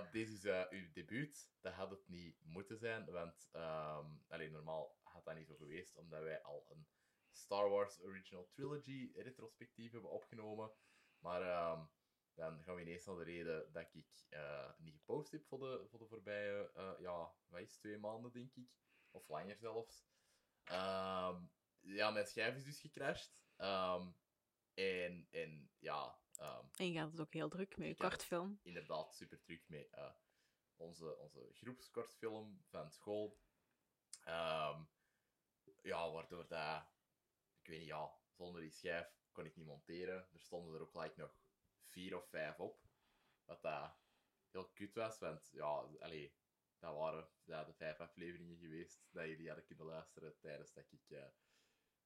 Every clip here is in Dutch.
deze is uh, uw debuut. Dat had het niet moeten zijn, want um, alleen normaal had dat niet zo geweest, omdat wij al een Star Wars Original Trilogy retrospectief hebben opgenomen. Maar um, dan gaan we ineens naar de reden dat ik uh, niet gepost heb voor de, voor voorbije, ja, wat is twee maanden, denk ik. Of langer zelfs. Um, ja, mijn schijf is dus gecrashed. En, en ja... Um, en je gaat het ook heel druk met je kortfilm. Inderdaad, super druk met uh, onze, onze groepskortfilm van school. Um, ja, waardoor dat... Ik weet niet, ja, zonder die schijf kon ik niet monteren. Er stonden er ook like, nog vier of vijf op. Wat dat heel kut was, want ja, allee, dat waren ja, de vijf afleveringen geweest dat jullie hadden kunnen luisteren tijdens dat ik... Uh,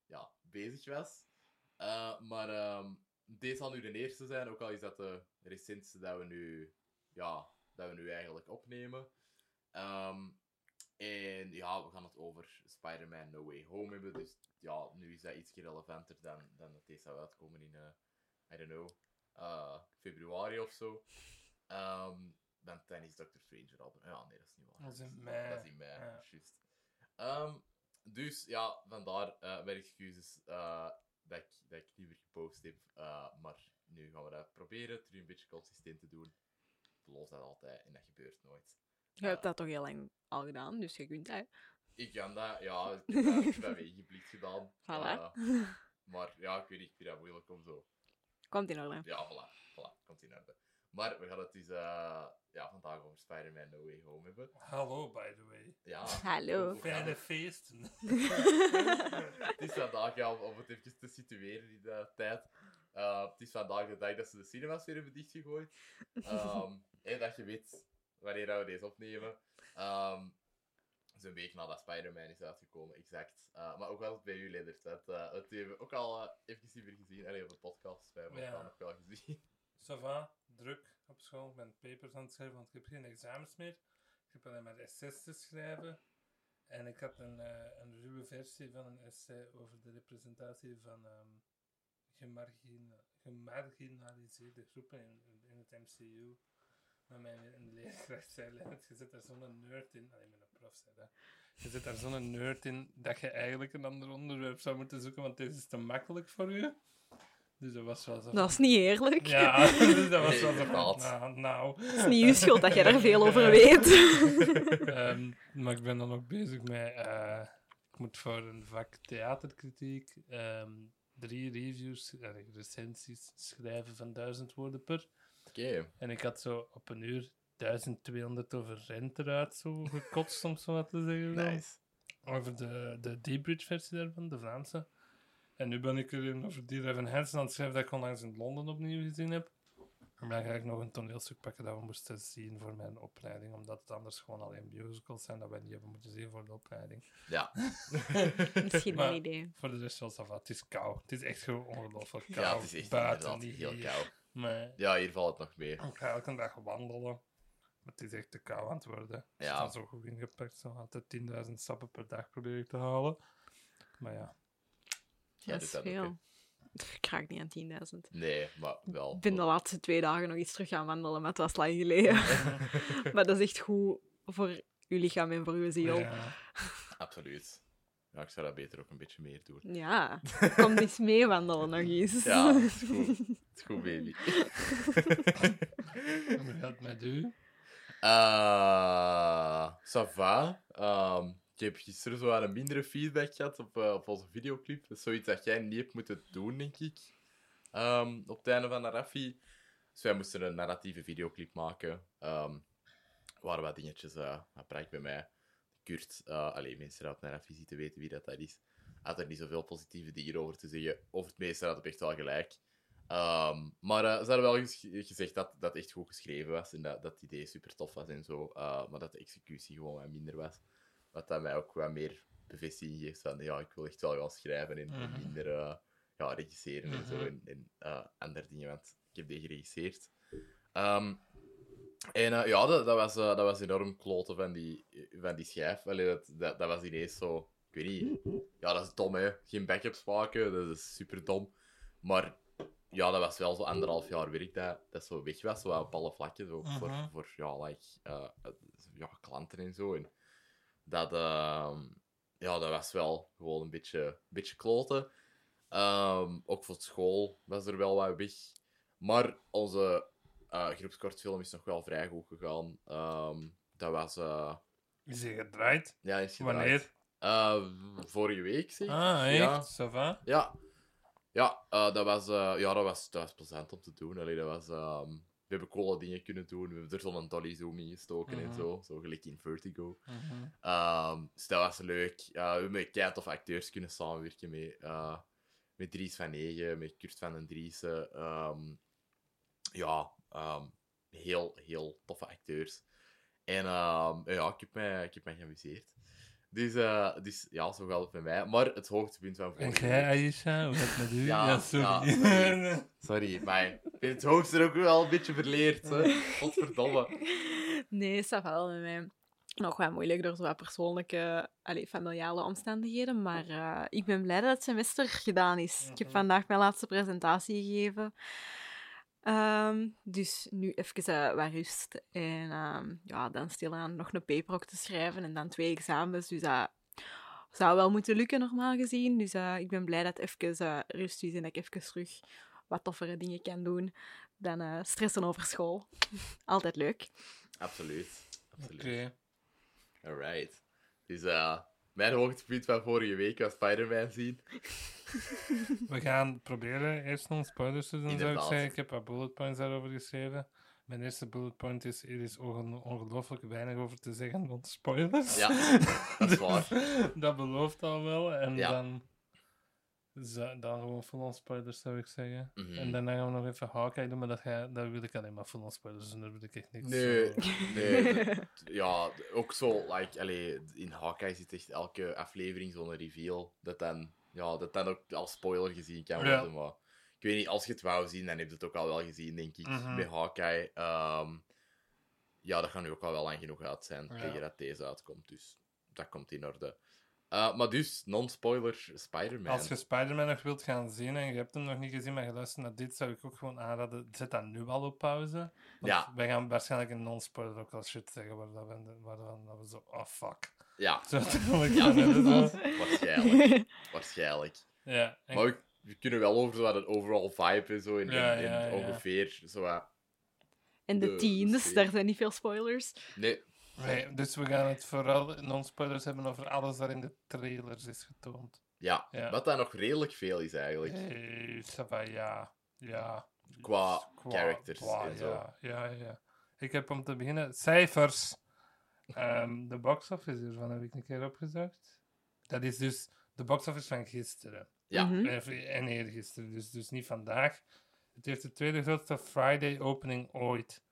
ja, bezig was. Uh, maar um, deze zal nu de eerste zijn, ook al is dat de recentste dat we nu, ja, dat we nu eigenlijk opnemen. Um, en ja, we gaan het over Spider-Man No Way Home hebben. Dus ja, nu is dat iets relevanter dan, dan dat deze zou uitkomen in, uh, I don't know, uh, februari of zo. Um, dan, dan is Doctor Strange al. Ja, nee, dat is niet waar. Dat is in mei. Dat is in mei, ja. juist. Um, dus ja, vandaar uh, mijn excuses uh, dat, ik, dat ik niet meer gepost heb. Uh, maar nu gaan we dat proberen, terug een beetje consistent te doen. Los dat altijd en dat gebeurt nooit. Je hebt dat toch heel lang al gedaan, dus je kunt dat. Ik kan dat, ja. Ik heb dat wegenblikt gedaan. Voilà. maar ja, ik weet niet, ik vind dat moeilijk om zo. Komt in orde. Ja, voilà. voilà komt in orde. Maar we gaan het dus uh, ja, vandaag over Spider-Man No Way Home hebben. Hallo, by the way. Ja. Hallo. Fijne feesten. het is vandaag, ja, om het even te situeren in de tijd. Uh, het is vandaag de dag dat ze de cinemas weer hebben dichtgegooid. Um, en dat je weet wanneer we deze opnemen. Um, Zo'n week nadat Spider-Man is uitgekomen, exact. Uh, maar ook wel bij u, Leendert. Het, uh, het hebben we ook al uh, even gezien. Allee, op de podcast. We hebben het ja. nog wel gezien. Ça va, druk op school. Ik ben papers aan het schrijven, want ik heb geen examens meer. Ik heb alleen maar essays te schrijven. En ik had een, uh, een ruwe versie van een essay over de representatie van um, gemargina gemarginaliseerde groepen in, in, het MCU. Maar mijn leerkracht zei, je zit daar zo'n nerd in. Alleen mijn prof zei dat. Je zit daar zo'n nerd in dat je eigenlijk een ander onderwerp zou moeten zoeken, want deze is te makkelijk voor je. Dus dat was wel zo. Dat is niet eerlijk. Ja, dus dat was wel zo. Nou, nou. Het is niet uw schuld dat jij daar veel over weet. um, maar ik ben dan ook bezig met. Uh, ik moet voor een vak theaterkritiek um, drie reviews, uh, recensies schrijven van duizend woorden per. Oké. Okay. En ik had zo op een uur 1200 over rent eruit zo gekotst, om zo wat te zeggen. Nice. Over de, de D-Bridge versie daarvan, de Vlaamse. En nu ben ik er over die Evan Hansen aan het schrijven dat ik onlangs in Londen opnieuw gezien heb. En dan ga ik nog een toneelstuk pakken dat we moesten zien voor mijn opleiding. Omdat het anders gewoon alleen musicals zijn dat we niet hebben moeten zien voor de opleiding. Ja. Misschien een idee. Voor de rest was dat Het is koud. Het is echt gewoon ongelooflijk koud. Ja, het is echt Buiten niet heel koud. Maar ja, hier valt het nog meer. Ik ga elke dag wandelen. Maar het is echt te koud aan het worden. Het ja. is zo goed ingepakt. Zo altijd 10.000 stappen per dag probeer ik te halen. Maar ja. Ja, dat is veel. ik raak niet aan 10.000. Nee, maar wel. Ik ben de laatste twee dagen nog iets terug gaan wandelen, maar het was lang geleden. maar dat is echt goed voor uw lichaam en voor uw ziel. Ja. Absoluut. Ja, ik zou dat beter ook een beetje meer doen. Ja, kom eens mee wandelen nog eens. Ja, het is goed. Het is goed, baby. Hoe gaat het met u? Uh, ça va. Um, ik heb gisteren zo een mindere feedback gehad op, uh, op onze videoclip. Dat is zoiets dat jij niet hebt moeten doen, denk ik. Um, op het einde van Raffi. Dus wij moesten een narratieve videoclip maken. Um, waren wat dingetjes, uh, dat praat bij mij. Kurt, uh, alleen mensen die op Narafi zitten weten wie dat, dat is. Had er niet zoveel positieve dingen over te zeggen. Over het meeste had het echt wel gelijk. Um, maar ze hadden wel gezegd dat dat echt goed geschreven was. En dat, dat het idee super tof was en zo. Maar dat de executie gewoon wat minder was. Wat dat mij ook wat meer bevestiging geeft van, ja, ik wil echt wel gaan schrijven en, en minder uh, ja, regisseren en zo. En, en andere dingen, want ik heb die geregisseerd. Um, en ja, dat, dat, was, dat was enorm kloten van die, van die schijf. Allee, dat, dat, dat was ineens zo... Ik weet niet. Ja, dat is dom, hè. Geen backups maken, dat is super dom. Maar ja, dat was wel zo anderhalf jaar werk dat, dat zo weg was, zo op alle vlakken. Zo, voor, Mhm. voor ja, like, eh, eh, ja, klanten en zo. En dat, ehm, ja, dat was wel gewoon een beetje, beetje kloten. Ehm, ook voor school was er wel wat weg. Maar onze eh groepskortfilm is nog wel vrij goed gegaan. Ehm, dat was... eh, Is hij gedraaid? ja, is gedraaid. Wanneer? Eh, vorige week, zeg. Ah, echt? Ja. Ça va? Ja, ja, dat, was, ja dat, was, dat was plezant om te doen. Allee, dat was, hebben coole dingen kunnen doen. We hebben er zo'n dolly zoom in gestoken en Mhm. zo. Zo gelijk in Vertigo. Mhm. Ehm, dus dat was leuk. We hebben met of acteurs kunnen samenwerken. Met, eh, met Dries van Negen, met Kurt van den Driessen. Ehm, ja, ehm, heel, heel toffe acteurs. En ja, ik heb mij, ik heb mij geamuseerd. Dus, eh, dus ja, zo gaat het bij mij. Maar het hoogtepunt van vorige jij, week... Aisha, hoe gaat het met u? Ja, Ja, sorry. ja, sorry. Sorry, maar ik vind het hoogste ook wel een beetje verleerd. Hè? Godverdomme. Nee, va wel met mij. Nog wel moeilijk door zo'n persoonlijke, allee, familiale omstandigheden. Maar eh, ik ben blij dat het semester gedaan is. Ik heb vandaag mijn laatste presentatie gegeven. Ehm, dus nu even eh, wat rust. En ehm, ja, dan stilaan nog een paper ook te schrijven. En dan twee examens. Dus dat zou wel moeten lukken, normaal gezien. Dus eh, ik ben blij dat het even eh, rust is en dat ik even terug wat toffere dingen kan doen dan eh, stressen over school. Altijd leuk. Absoluut. Absoluut. Oké. Alright. Dus eh, mijn hoogtepunt van vorige week was Spider-Man zien. We gaan proberen eerst nog spoilers te doen, zou ik zeggen. Ik heb wat bullet points daarover geschreven. Mijn eerste bullet point is, er is onge- ongelooflijk weinig over te zeggen rond spoilers. Ja, dat is Dus waar. dat belooft al wel. En Ja. dan, zo- dan gewoon full-on spoilers, zou ik zeggen. Mhm. En daarna gaan we nog even Hawkeye doen, maar dat, ga, dat wil ik alleen maar full-on spoilers doen. Daar wil ik echt niks Nee, zo- nee. dat- ja, ook zo, like, allee, in Hawkeye zit echt elke aflevering zo'n reveal. Dat dan, ja, dat dan ook als spoiler gezien kan Ja. worden. Maar ik weet niet, als je het wou zien, dan heb je het ook al wel gezien, denk ik, Mhm. bij Hawkeye. Ehm, ja, dat gaat nu ook al wel lang genoeg uit zijn Ja. tegen dat deze uitkomt. Dus dat komt in orde. Eh, maar dus, non-spoiler Spider-Man. Als je Spider-Man nog wilt gaan zien en je hebt hem nog niet gezien, maar je luistert naar dit, zou ik ook gewoon aanraden, zet dat nu al op pauze. Want Ja. wij gaan waarschijnlijk een non-spoiler ook al shit zeggen, waar, dat we, waar dat we zo, oh fuck. Ja, Zo Ja. waarschijnlijk. waarschijnlijk. Ja, en- Maar we, we kunnen wel over zo wat een overall vibe en zo. En, Ja, ja. ongeveer zo wat... En de De teens, daar zijn niet veel spoilers. Nee, nee, dus we gaan het vooral non-spoilers hebben over alles wat in de trailers is getoond. ja. Ja. Wat dat nog redelijk veel is eigenlijk. Hey, ça va, ja. Ja. Qua characters qua, en zo. Ja, ja, ja. Ik heb om te beginnen cijfers. Ehm, de box office hiervan heb ik een keer opgezocht. Dat is dus de box office van gisteren. Ja. Mhm. Eh, En eergisteren, dus, dus niet vandaag. Het heeft de tweede grootste Friday opening ooit.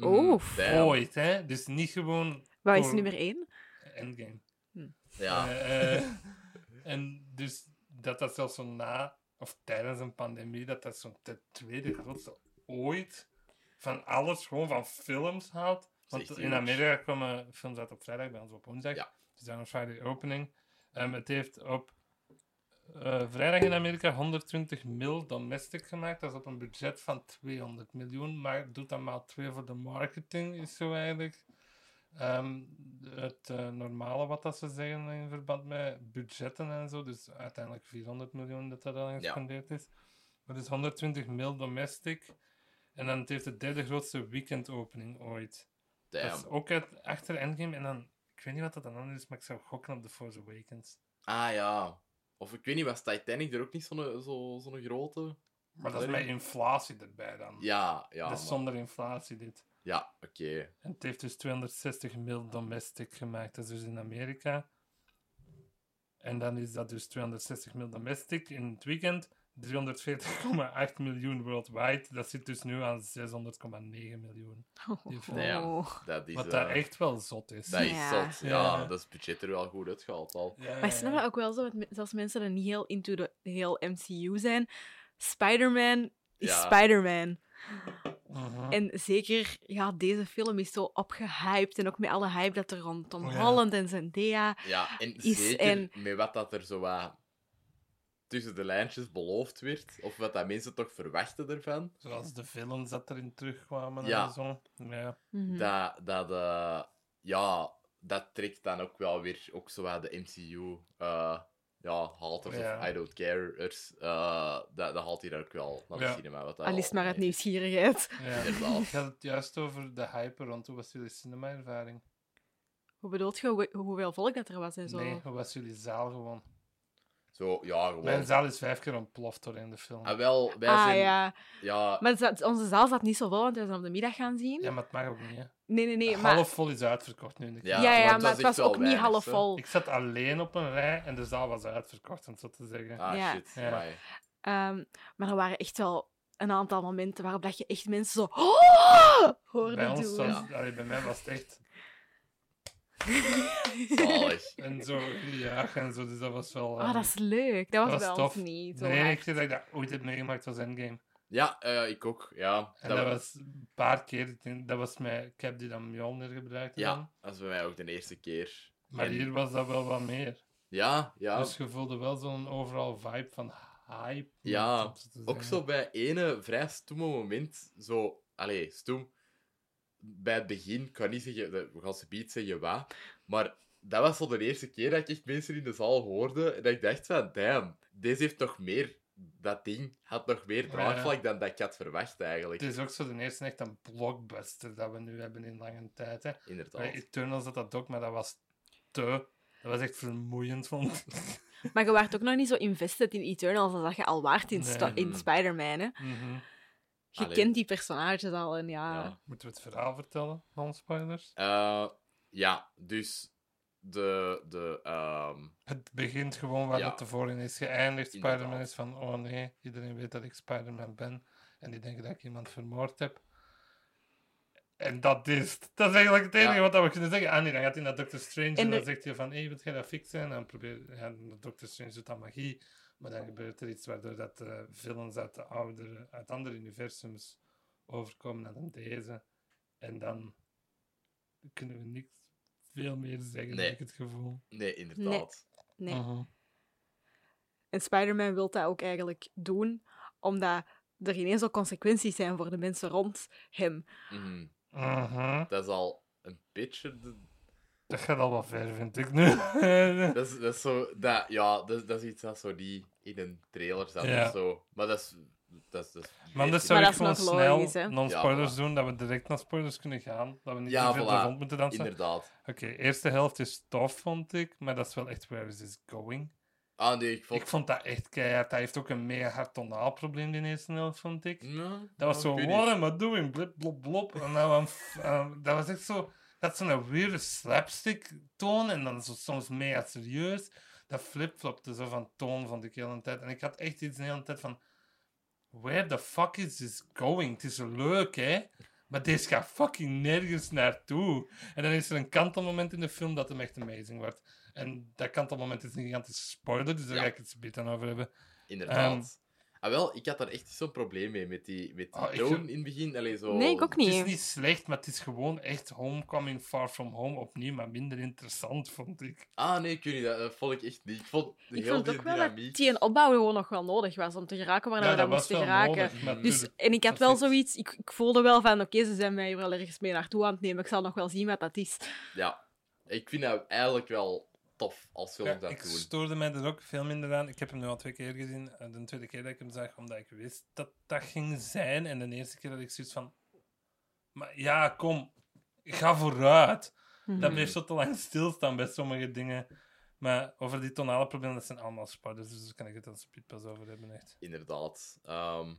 Oef. Mm, damn. Ooit, hè? Dus niet gewoon Wat is nummer één? Endgame. Ja. Eh, eh, en dus dat dat zelfs zo na, of tijdens een pandemie, dat dat zo'n de tweede grootste ooit van alles, gewoon van films haalt. Want in. Amerika komen films uit op vrijdag, bij ons op woensdag. Ja. Dus dan een Friday opening. Ehm, het heeft op eh, vrijdag in Amerika 120 mil domestic gemaakt. Dat is op een budget van 200 miljoen. Maar doet dan maar twee voor de marketing, is zo eigenlijk. Ehm, het eh, normale wat dat ze zeggen in verband met budgetten en zo. Dus uiteindelijk 400 miljoen dat dat al gespendeerd is. Maar dus 120 mil domestic. En dan het heeft de derde grootste weekendopening ooit. Dat is ook uit, achter Endgame. En dan, ik weet niet wat dat dan is, maar ik zou gokken op The Force Awakens. Ah ja. Of ik weet niet, was Titanic er ook niet zo'n zo, zo'n grote? Maar dat is met inflatie erbij dan. Ja, ja. dat is maar- zonder inflatie dit. Ja, oké. En het heeft dus 260 mil domestic gemaakt. Dat is dus in Amerika. En dan is dat dus 260 mil domestic in het weekend. 340,8 miljoen worldwide. Dat zit dus nu aan 600,9 miljoen. Film. Damn. Dat is, Wat eh, dat echt wel zot is. dat is Ja. zot. Ja, Ja. dat is budget er wel goed uitgehaald al. Ja, Maar ik snap dat ook wel zo, zelfs mensen die niet heel into de heel MCU zijn. Spider-Man is Ja. Spider-Man. Mhm. En zeker, ja, deze film is zo opgehyped. En ook met alle hype dat er rond Tom Oh ja. Holland en Zendaya... Ja, en Is zeker en- met wat dat er zo wat tussen de lijntjes beloofd werd, of wat dat mensen toch verwachten ervan, Zoals de films dat erin terugkwamen Ja. en zo. Ja. Mhm. dat, dat eh, ja, dat trekt dan ook wel weer ook zo de MCU, eh ja, halters Ja. of I don't care'ers, eh dat, dat haalt hij dan ook wel naar de Ja. cinema. Wat Al is het maar uit mee- nieuwsgierigheid. ja. Ik had het juist over de hype rond. Hoe was jullie cinema-ervaring? Hoe bedoelt je hoe- hoeveel volk dat er was en zo? Nee, hoe was jullie zaal gewoon? Zo, ja, gewoon. Mijn zaal is vijf keer ontploft door in de film. Ah, wel, wij ah, zijn... ja. ja, Maar onze zaal zat niet zo vol, want we zijn op de middag gaan zien. Ja, maar het mag ook niet, hè. Nee, nee, nee. Maar... Half vol is uitverkocht nu in de Ja, Ja, ja, maar het maar was het ook niet half hè. vol. Ik zat alleen op een rij en de zaal was uitverkocht, om zo te zeggen. Ah, Ja. shit. Ja. Ehm, maar er waren echt wel een aantal momenten waarop dat je echt mensen zo... Oh! hoorde bij, ons doen. was, allee, bij mij was het echt... Zalig. En zo gejaagd en zo, dus dat was wel... Ah, ehm, dat is leuk. Dat was, dat bij was ons tof. niet. Enige hard. keer dat ik dat ooit heb meegemaakt was Endgame. Ja, eh, ik ook. Ja, En dat, was een paar keer, ik dat was met Cap die dan Mjolnir gebruikte dan. Ja, dat is bij mij ook de eerste keer. Maar En- hier was dat wel wat meer. Ja, ja. Dus je voelde wel zo'n overal vibe van hype. Ja, Ook zo bij ene vrij stoeme moment, zo, allee, stoem. Bij het begin, ik kan niet zeggen, dat- we gaan ze beat zeggen wat, maar dat was zo de eerste keer dat ik echt mensen in de zaal hoorde en dat ik dacht van, damn, deze heeft nog meer, dat ding had nog meer Ja. draagvlak dan dat ik had verwacht eigenlijk. Het is ook zo de eerste echt een blockbuster dat we nu hebben in lange tijd. Hè. Bij Inderdaad. Eternals had dat ook, maar dat was te... Dat was echt vermoeiend, vond ik. Maar je waart ook nog niet zo invested in Eternals als dat je al waart in, Nee. in Spider-Man. Hè? Mhm. Je Allee. kent die personages al en ja... Ja. Moeten we het verhaal vertellen, non-spoilers? Eh, ja, dus de, de, ehm, Het begint gewoon waar Ja. het tevoren is geëindigd. Spider-Man is van, oh nee, iedereen weet dat ik Spider-Man ben. En die denken dat ik iemand vermoord heb. En dat is het. Dat is eigenlijk het enige Ja. wat we kunnen zeggen. Ah nee, dan gaat hij naar Doctor Strange en, En dan de- zegt hij van, hé, wilt jij dat fixen? En dan probeert ja, Doctor Strange doet dan magie. Maar dan gebeurt er iets waardoor dat eh villains uit, de oudere, uit andere universums overkomen naar dan deze. En dan kunnen we niks veel meer zeggen, Nee. heb ik het gevoel. nee, inderdaad. Nee. En Spider-Man wil dat ook eigenlijk doen, omdat er ineens ook consequenties zijn voor de mensen rond hem. Mhm. Dat is al een beetje de, Dat gaat al wat ver, vind ik nu. Dat is, dat is zo, dat, ja, dat, is- dat is iets dat zo niet in een trailer zat Ja. of zo. Maar dat is, dat is, dat is maar Maar zou ik dat is gewoon snel non-spoilers Ja, voilà. doen, dat we direct naar spoilers kunnen gaan. Dat we niet Ja, te veel voilà. rond moeten dansen. Oké, inderdaad. eerste helft is tof, vond ik. Maar dat is wel echt where is this going. Ah, nee, ik vond... Ik vond dat echt keihard. Hij heeft ook een mega hard tonaal probleem, die eerste helft, vond ik. Ja, Dat was zo, what am I doing? Blip, blop, blop. En dan, eh, dat was echt zo... Dat is zo'n weirde slapstick toon en dan zo soms mega serieus. Dat flipflopte zo van toon, vond ik de hele tijd. En ik had echt iets de hele tijd van... Where the fuck is this going? Het is leuk, hè? Maar deze gaat fucking nergens naartoe. En dan is er een kantelmoment in de film dat hem echt amazing wordt. En dat kantelmoment is een gigantische spoiler, dus daar Ja. ga ik het een beetje over hebben. Inderdaad. Ah, wel, ik had daar echt zo'n probleem mee, met die, met die Ah, ik toon vind- in het begin. Allee, zo... Nee, ik ook Het is niet. niet slecht, maar het is gewoon echt Homecoming Far From Home opnieuw, maar minder interessant, vond ik. Ah, nee, ik weet niet, dat, dat vond ik echt niet. Ik vond Ik heel vond die ook wel dat dynamiek... die een opbouw gewoon nog wel nodig was om te geraken waar Ja, we dat moesten wel geraken. maar Dus, tuurlijk, en ik had dat wel is- zoiets, ik, ik voelde wel van, oké, ze zijn mij hier wel ergens mee naartoe aan het nemen. Ik zal nog wel zien wat dat is. Ja, ik vind dat eigenlijk wel tof als films Ja, dat ik doen. stoorde mij er ook veel minder aan. Ik heb hem nu al twee keer gezien. En de tweede keer dat ik hem zag, omdat ik wist dat dat ging zijn. En de eerste keer dat ik zoiets van... Maar ja, kom, ga vooruit. Mhm. Dat bleef zo te lang stilstaan bij sommige dingen. Maar over die tonale problemen, dat zijn allemaal spoilers. Dus daar kan ik het als Piet pas over hebben, echt. Inderdaad. Ehm,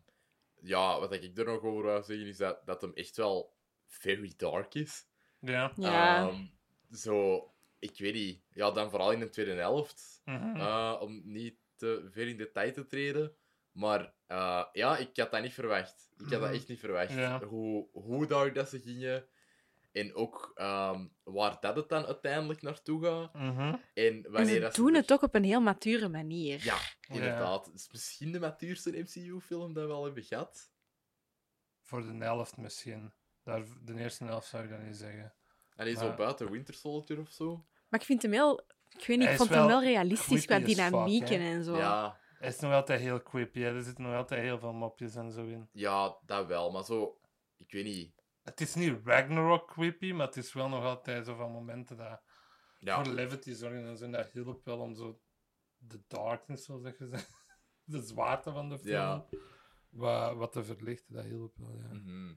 ja, wat ik er nog over wou zeggen is dat, dat hem echt wel very dark is. Ja. Ja. Ehm, zo, ik weet niet. Ja, dan vooral in de tweede helft. Mhm. eh, om niet te ver in detail te treden. Maar eh, ja, ik had dat niet verwacht. Ik had dat Mhm. echt niet verwacht. Ja. Hoe, hoe dark dat ze gingen. En ook ehm, waar dat het dan uiteindelijk naartoe gaat. Mhm. En En wanneer ze dat doen het ook op een heel mature manier. Ja, inderdaad. Het is misschien de matuurste MCU-film dat we al hebben gehad. voor de helft misschien. Daar, de eerste helft zou ik dat niet zeggen. En hij is zo buiten Winter Soldier of zo. Maar ik vind hem heel... Ik weet niet, ik vond hem wel wel realistisch qua dynamieken en zo. Ja, Hij is nog altijd heel creepy, hè. er zitten nog altijd heel veel mopjes en zo in. ja, dat wel. Maar zo... Ik weet niet. Het is niet Ragnarok creepy, maar het is wel nog altijd zo van momenten dat Ja, voor levity zorgen en zo. Dat hielp wel om zo de darkness, zoals dat gezegd, de zwaarte van de film, Ja. wat, wat te verlichten. Dat hielp wel, ja. mhm.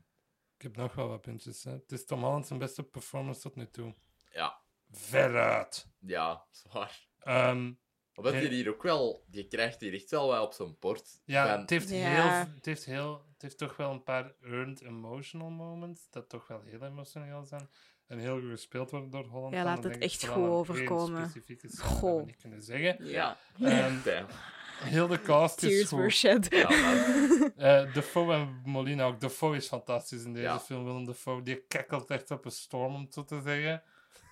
Ik heb nog wel wat puntjes. Hè. Het is Tom Holland zijn beste performance tot nu toe. ja, Veruit. ja, zwaar. Ehm, Omdat hij hier ook wel... Die krijgt hier echt wel wat op zijn bord. ja, Van- het heeft, Ja. heel, het, heeft heel, het heeft toch wel een paar earned emotional moments, dat toch wel heel emotioneel zijn. En heel goed gespeeld worden door Holland. Ja, laat het echt goed overkomen. Goh. niet kunnen zeggen. Ja. Ehm, Damn. Heel de cast is Tears were shed. Ja, Eh Defoe en Molina ook. Defoe is fantastisch in deze Ja. film. Willem Defoe, die kekkelt echt op een storm, om het zo te zeggen.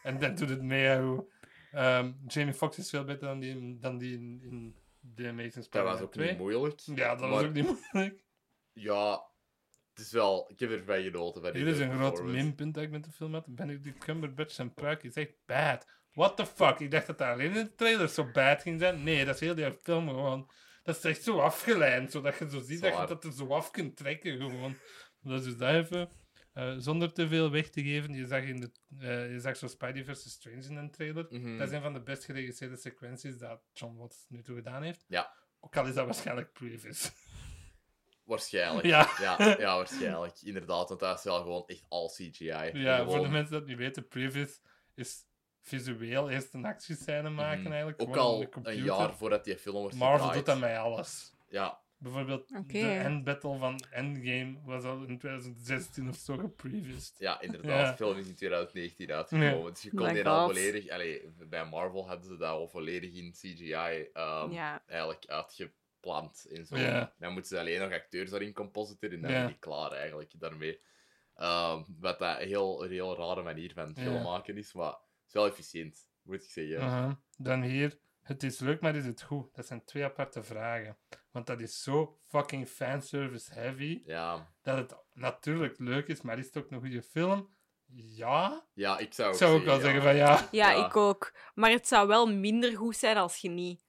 En dat doet het mee. hoe- Ehm, Jamie Foxx is veel beter dan die, in- dan die in, in The Amazing dat Spider-Man was ook 2. niet moeilijk. Ja, dat was ook niet moeilijk. Ja, het is wel... Ik heb ervan genoten. die is een groot minpunt dat ik met de film had. Benedict Cumberbatch zijn pruik is echt bad. What the fuck? Ik dacht dat dat alleen in de trailer zo bad ging zijn. Nee, dat is heel die film gewoon. Dat is echt zo afgeleid, zodat je zo ziet dat je dat er zo af kunt trekken gewoon. Dat is dat even. Eh, zonder te veel weg te geven, je zag, in de, eh, je zag zo Spidey vs. Strange in een trailer. Mhm. Dat is een van de best geregisseerde sequenties dat John Watts nu toe gedaan heeft. Ja. Ook al is dat waarschijnlijk previous. Waarschijnlijk. Ja. ja. Ja, waarschijnlijk. Inderdaad, want dat is wel gewoon echt al CGI. Ja, Gewoon- voor de mensen dat niet weten, previous is visueel eerst een actiescène maken Mhm. eigenlijk. Ook al een jaar voordat die film wordt Marvel gedraaid. doet dat met alles. Ja, Bijvoorbeeld Oké. de end battle van Endgame was al in 2016 of zo gepreviewd. ja, inderdaad. Ja. De film is in 2019 uitgekomen. Dus je kon My die al volledig... Allee, bij Marvel hadden ze dat al volledig in CGI ehm, Ja. eigenlijk uitgeplant. En zo. Ja. Dan moeten ze alleen nog acteurs daarin compositeren en dan ben je klaar eigenlijk daarmee. Ehm, wat dat een heel, een heel rare manier van film maken is, maar is wel efficiënt, moet ik zeggen. Aha. Dan hier, het is leuk, maar is het goed? Dat zijn twee aparte vragen. Want dat is zo fucking fanservice heavy, Ja. dat het natuurlijk leuk is, maar is het ook een goede film? Ja. ja, ik zou Ik ook zou ook wel zeggen van ja. Ja, Ja. ik ook. Maar het zou wel minder goed zijn als je niet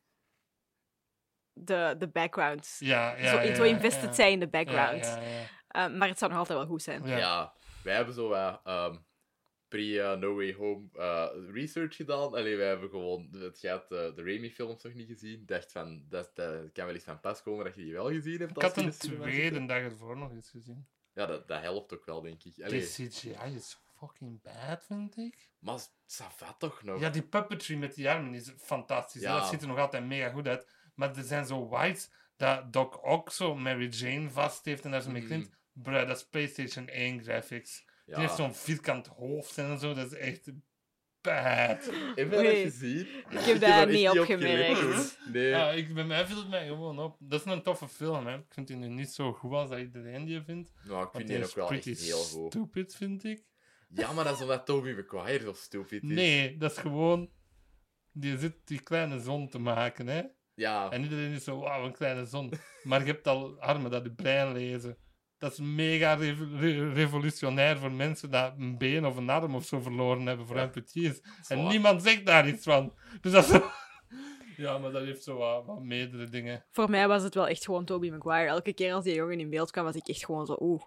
de, de backgrounds... Ja, ja, zo, ja, zo invested ja. zijn in de background. ja, ja. Eh, maar het zou nog altijd wel goed zijn. Ja. Ja. wij hebben zo eh, ehm, pre-No Way Home eh, research gedaan. Allee, wij hebben gewoon het gaat de Raimi-films nog niet gezien. Ik dacht van, dat, dat kan wel eens van pas komen dat je die wel gezien hebt. Ik had een de tweede dag ervoor nog eens gezien. Ja, dat, dat helpt ook wel, denk ik. Allee, CGI is fucking bad, vind ik. maar ça va toch nog? Ja, die puppetry met die armen is fantastisch. Ja. Dat ziet er nog altijd mega goed uit. Maar er zijn zo whites dat Doc Ock zo Mary Jane vast heeft en daar zo mee klimt. Bruh, dat is PlayStation 1 graphics. Ja. Die heeft zo'n vierkant hoofd en zo. Dat is echt bad. Heb je dat gezien? Ik heb dat er niet echt opgemerkt. Nee. Ja, ik, bij mij viel het mij gewoon op. Dat is een toffe film, hè. Ik vind die nu niet zo goed als dat iedereen die vindt. Nou, ik Want vind die die is ook wel echt pretty heel goed. stupid, vind ik. Ja, maar dat is omdat Tobey Maguire zo stupid is. Nee, dat is gewoon... Die zit die kleine zon te maken, hè. Ja, En iedereen is zo, wauw, een kleine zon. Maar je hebt al armen dat je brein lezen. Dat is mega revo- re- revolutionair voor mensen dat een been of een arm of zo verloren hebben voor Ja. amputees. En zwaar. niemand zegt daar iets van. Dus dat is Ja, maar dat heeft zo wat, wat meerdere dingen. Voor mij was het wel echt gewoon Tobey Maguire. Elke keer als die jongen in beeld kwam, was ik echt gewoon zo oeh.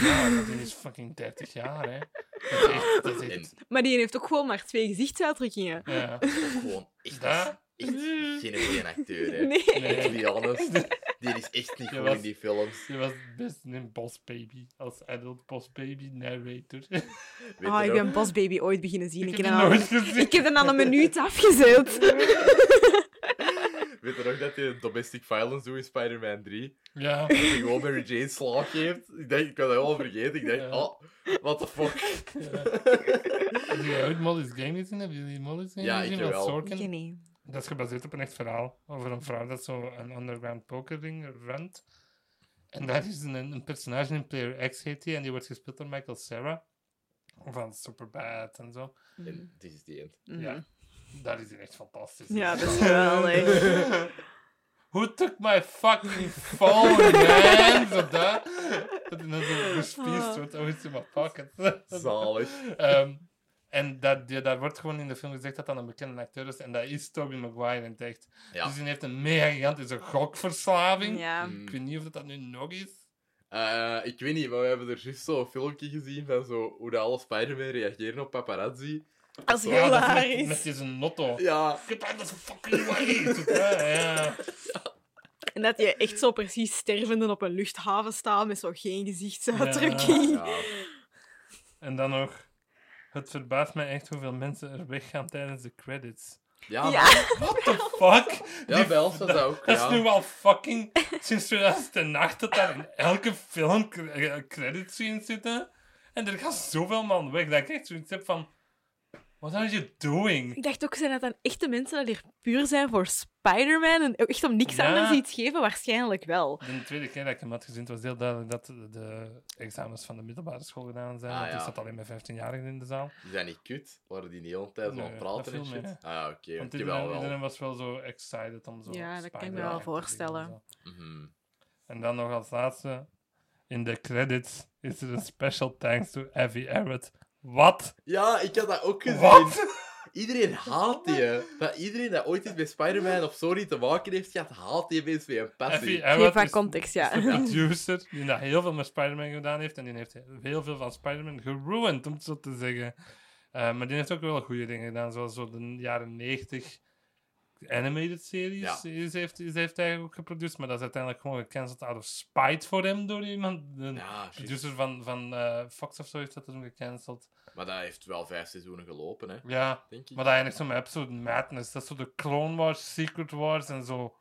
Ja, dat is fucking 30 jaar, hè. Dat is echt... Dat is En echt Maar die heeft ook gewoon maar twee gezichtsuitdrukkingen. ja. gewoon echt, Dat? Echt geen goede acteur, hè. Nee. Nee. To be honest. Die is echt niet Je goed was- in die films. Je was best een boss baby. Als adult boss baby narrator. Weet Oh, je ik ben Boss Baby ooit beginnen zien. Ik Ik heb heb, die dan nooit aan, gezien. ik heb dan een minuut afgezet. Weet je nog dat hij domestic violence doet in Spider-Man 3? Ja. Dat hij gewoon Mary Jane slaag geeft? Ik denk, ik had dat helemaal vergeten. Ik dacht, Ja. oh, what the fuck. Heb je ooit Molly's Game gezien? Hebben jullie Molly's Game Ja, ik gezien? van wel. Sorkin? Nee. Dat is gebaseerd op een echt verhaal over een vrouw dat zo een underground pokerring runt. En daar is een, een personage in Player X heet die, en die wordt gespeeld door Michael Cera. Van Superbad en zo. En dit is die end. Mhm. Ja, daar is echt fantastisch. Ja, dat is geweldig. Who took my fucking phone, man? Zo dat. Dat hij dan zo gespiest wordt. Oh, it's in my pocket. Zalig. Ehm, en dat, die, daar wordt gewoon in de film gezegd dat dat een bekende acteur is. En dat is Tobey Maguire in het echt. Ja. Dus die heeft een mega gigantische gokverslaving. Ja. Mm. Ik weet niet of dat, dat nu nog is. Eh, ik weet niet, maar we hebben er juist zo'n filmpje gezien van zo, hoe de alle Spider-Man reageren op paparazzi. Dat is Ja, dat is met, hilarisch. met deze notto. Ja, Get out of the fucking way! Zo, ja, ja. En dat je echt zo precies stervende op een luchthaven staat met zo geen gezichtsuitdrukking. ja. En dan nog... Het verbaast mij echt hoeveel mensen er weggaan tijdens de credits. Ja, Ja. What the fuck? ja Die- was dat ook. Dat is Ja. nu al fucking sinds 2008 dat daar in elke film cre- credits in zitten. En er gaan zoveel man weg dat ik echt zoiets heb van... What are you doing? Ik dacht ook, zijn dat dan echte mensen dat hier puur zijn voor Spider-Man en echt om niks Ja. anders iets geven? Waarschijnlijk wel. De tweede keer dat ik hem had gezien, het was heel duidelijk dat de, examens van de middelbare school gedaan zijn. Ah, want ja. er zat alleen maar 15-jarigen in de zaal. Die zijn niet kut. Waren die niet al tijd zo aan het Nee, praten en shit? mee, Ah, ja, oké. Want ik iedereen, wel iedereen was wel zo excited om zo Ja, dat kan ik me wel en voorstellen. Mhm. En dan nog als laatste, in de credits is er een special thanks to Avi Arad. Wat? Ja, ik had dat ook gezien. Wat? Iedereen haat die. Dat iedereen dat ooit iets met Spider-Man of Sony te maken heeft gehad, haat die mensen met een passie. Geef is- context, ja. de producer die dat heel veel met Spider-Man gedaan heeft. En die heeft heel veel van Spider-Man geruined, om het zo te zeggen. Eh, maar die heeft ook wel goede dingen gedaan, zoals zo de jaren 90 animated series. Ja. Is, heeft, is, heeft hij ook geproduceerd, maar dat is uiteindelijk gewoon gecanceld out of spite voor hem door iemand. De Ja, producer van, van eh, Fox of zo heeft dat toen gecanceld. Maar dat heeft wel vijf seizoenen gelopen, hè, Ja, denk ik. maar dat eindigt zo met Episode Madness. Dat is zo de Clone Wars, Secret Wars en zo.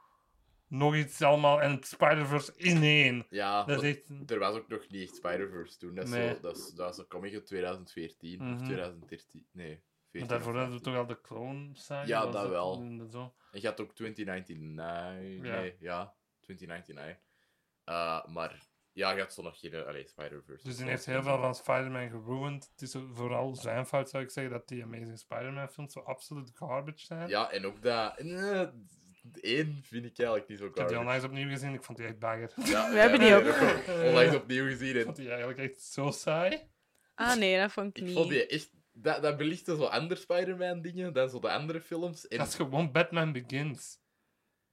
Nog iets allemaal. En Spider-Verse in één. Ja, Dat echt... er was ook nog niet echt Spider-Verse toen. Dat, is Nee. zo, dat, is, dat is een comic uit 2014 of Mhm. 2013. Nee, 14 Maar daarvoor hadden we 15. toch al de Clone saga? Ja, dat wel. en dat zo. En je had ook 2099. Ja. Nee, ja, 2099. Eh, maar ja, je had zo nog geen uh, allee, Spider-Verse. Dus die heeft heel veel van Spider-Man geruined. Het is vooral zijn fout, zou ik zeggen, dat die Amazing Spider-Man films zo absoluut garbage zijn. Ja, en ook dat. eh, één vind ik eigenlijk niet zo Ik heb die garbage. onlangs opnieuw gezien, ik vond die echt bagger. Ja, We hebben die ook. ik onlangs opnieuw gezien. Ik vond die eigenlijk echt zo saai. Ah nee, dat vond ik ik niet. vond die echt. Dat, dat belichtte zo andere Spider-Man dingen dan zo de andere films. En Dat is gewoon Batman Begins.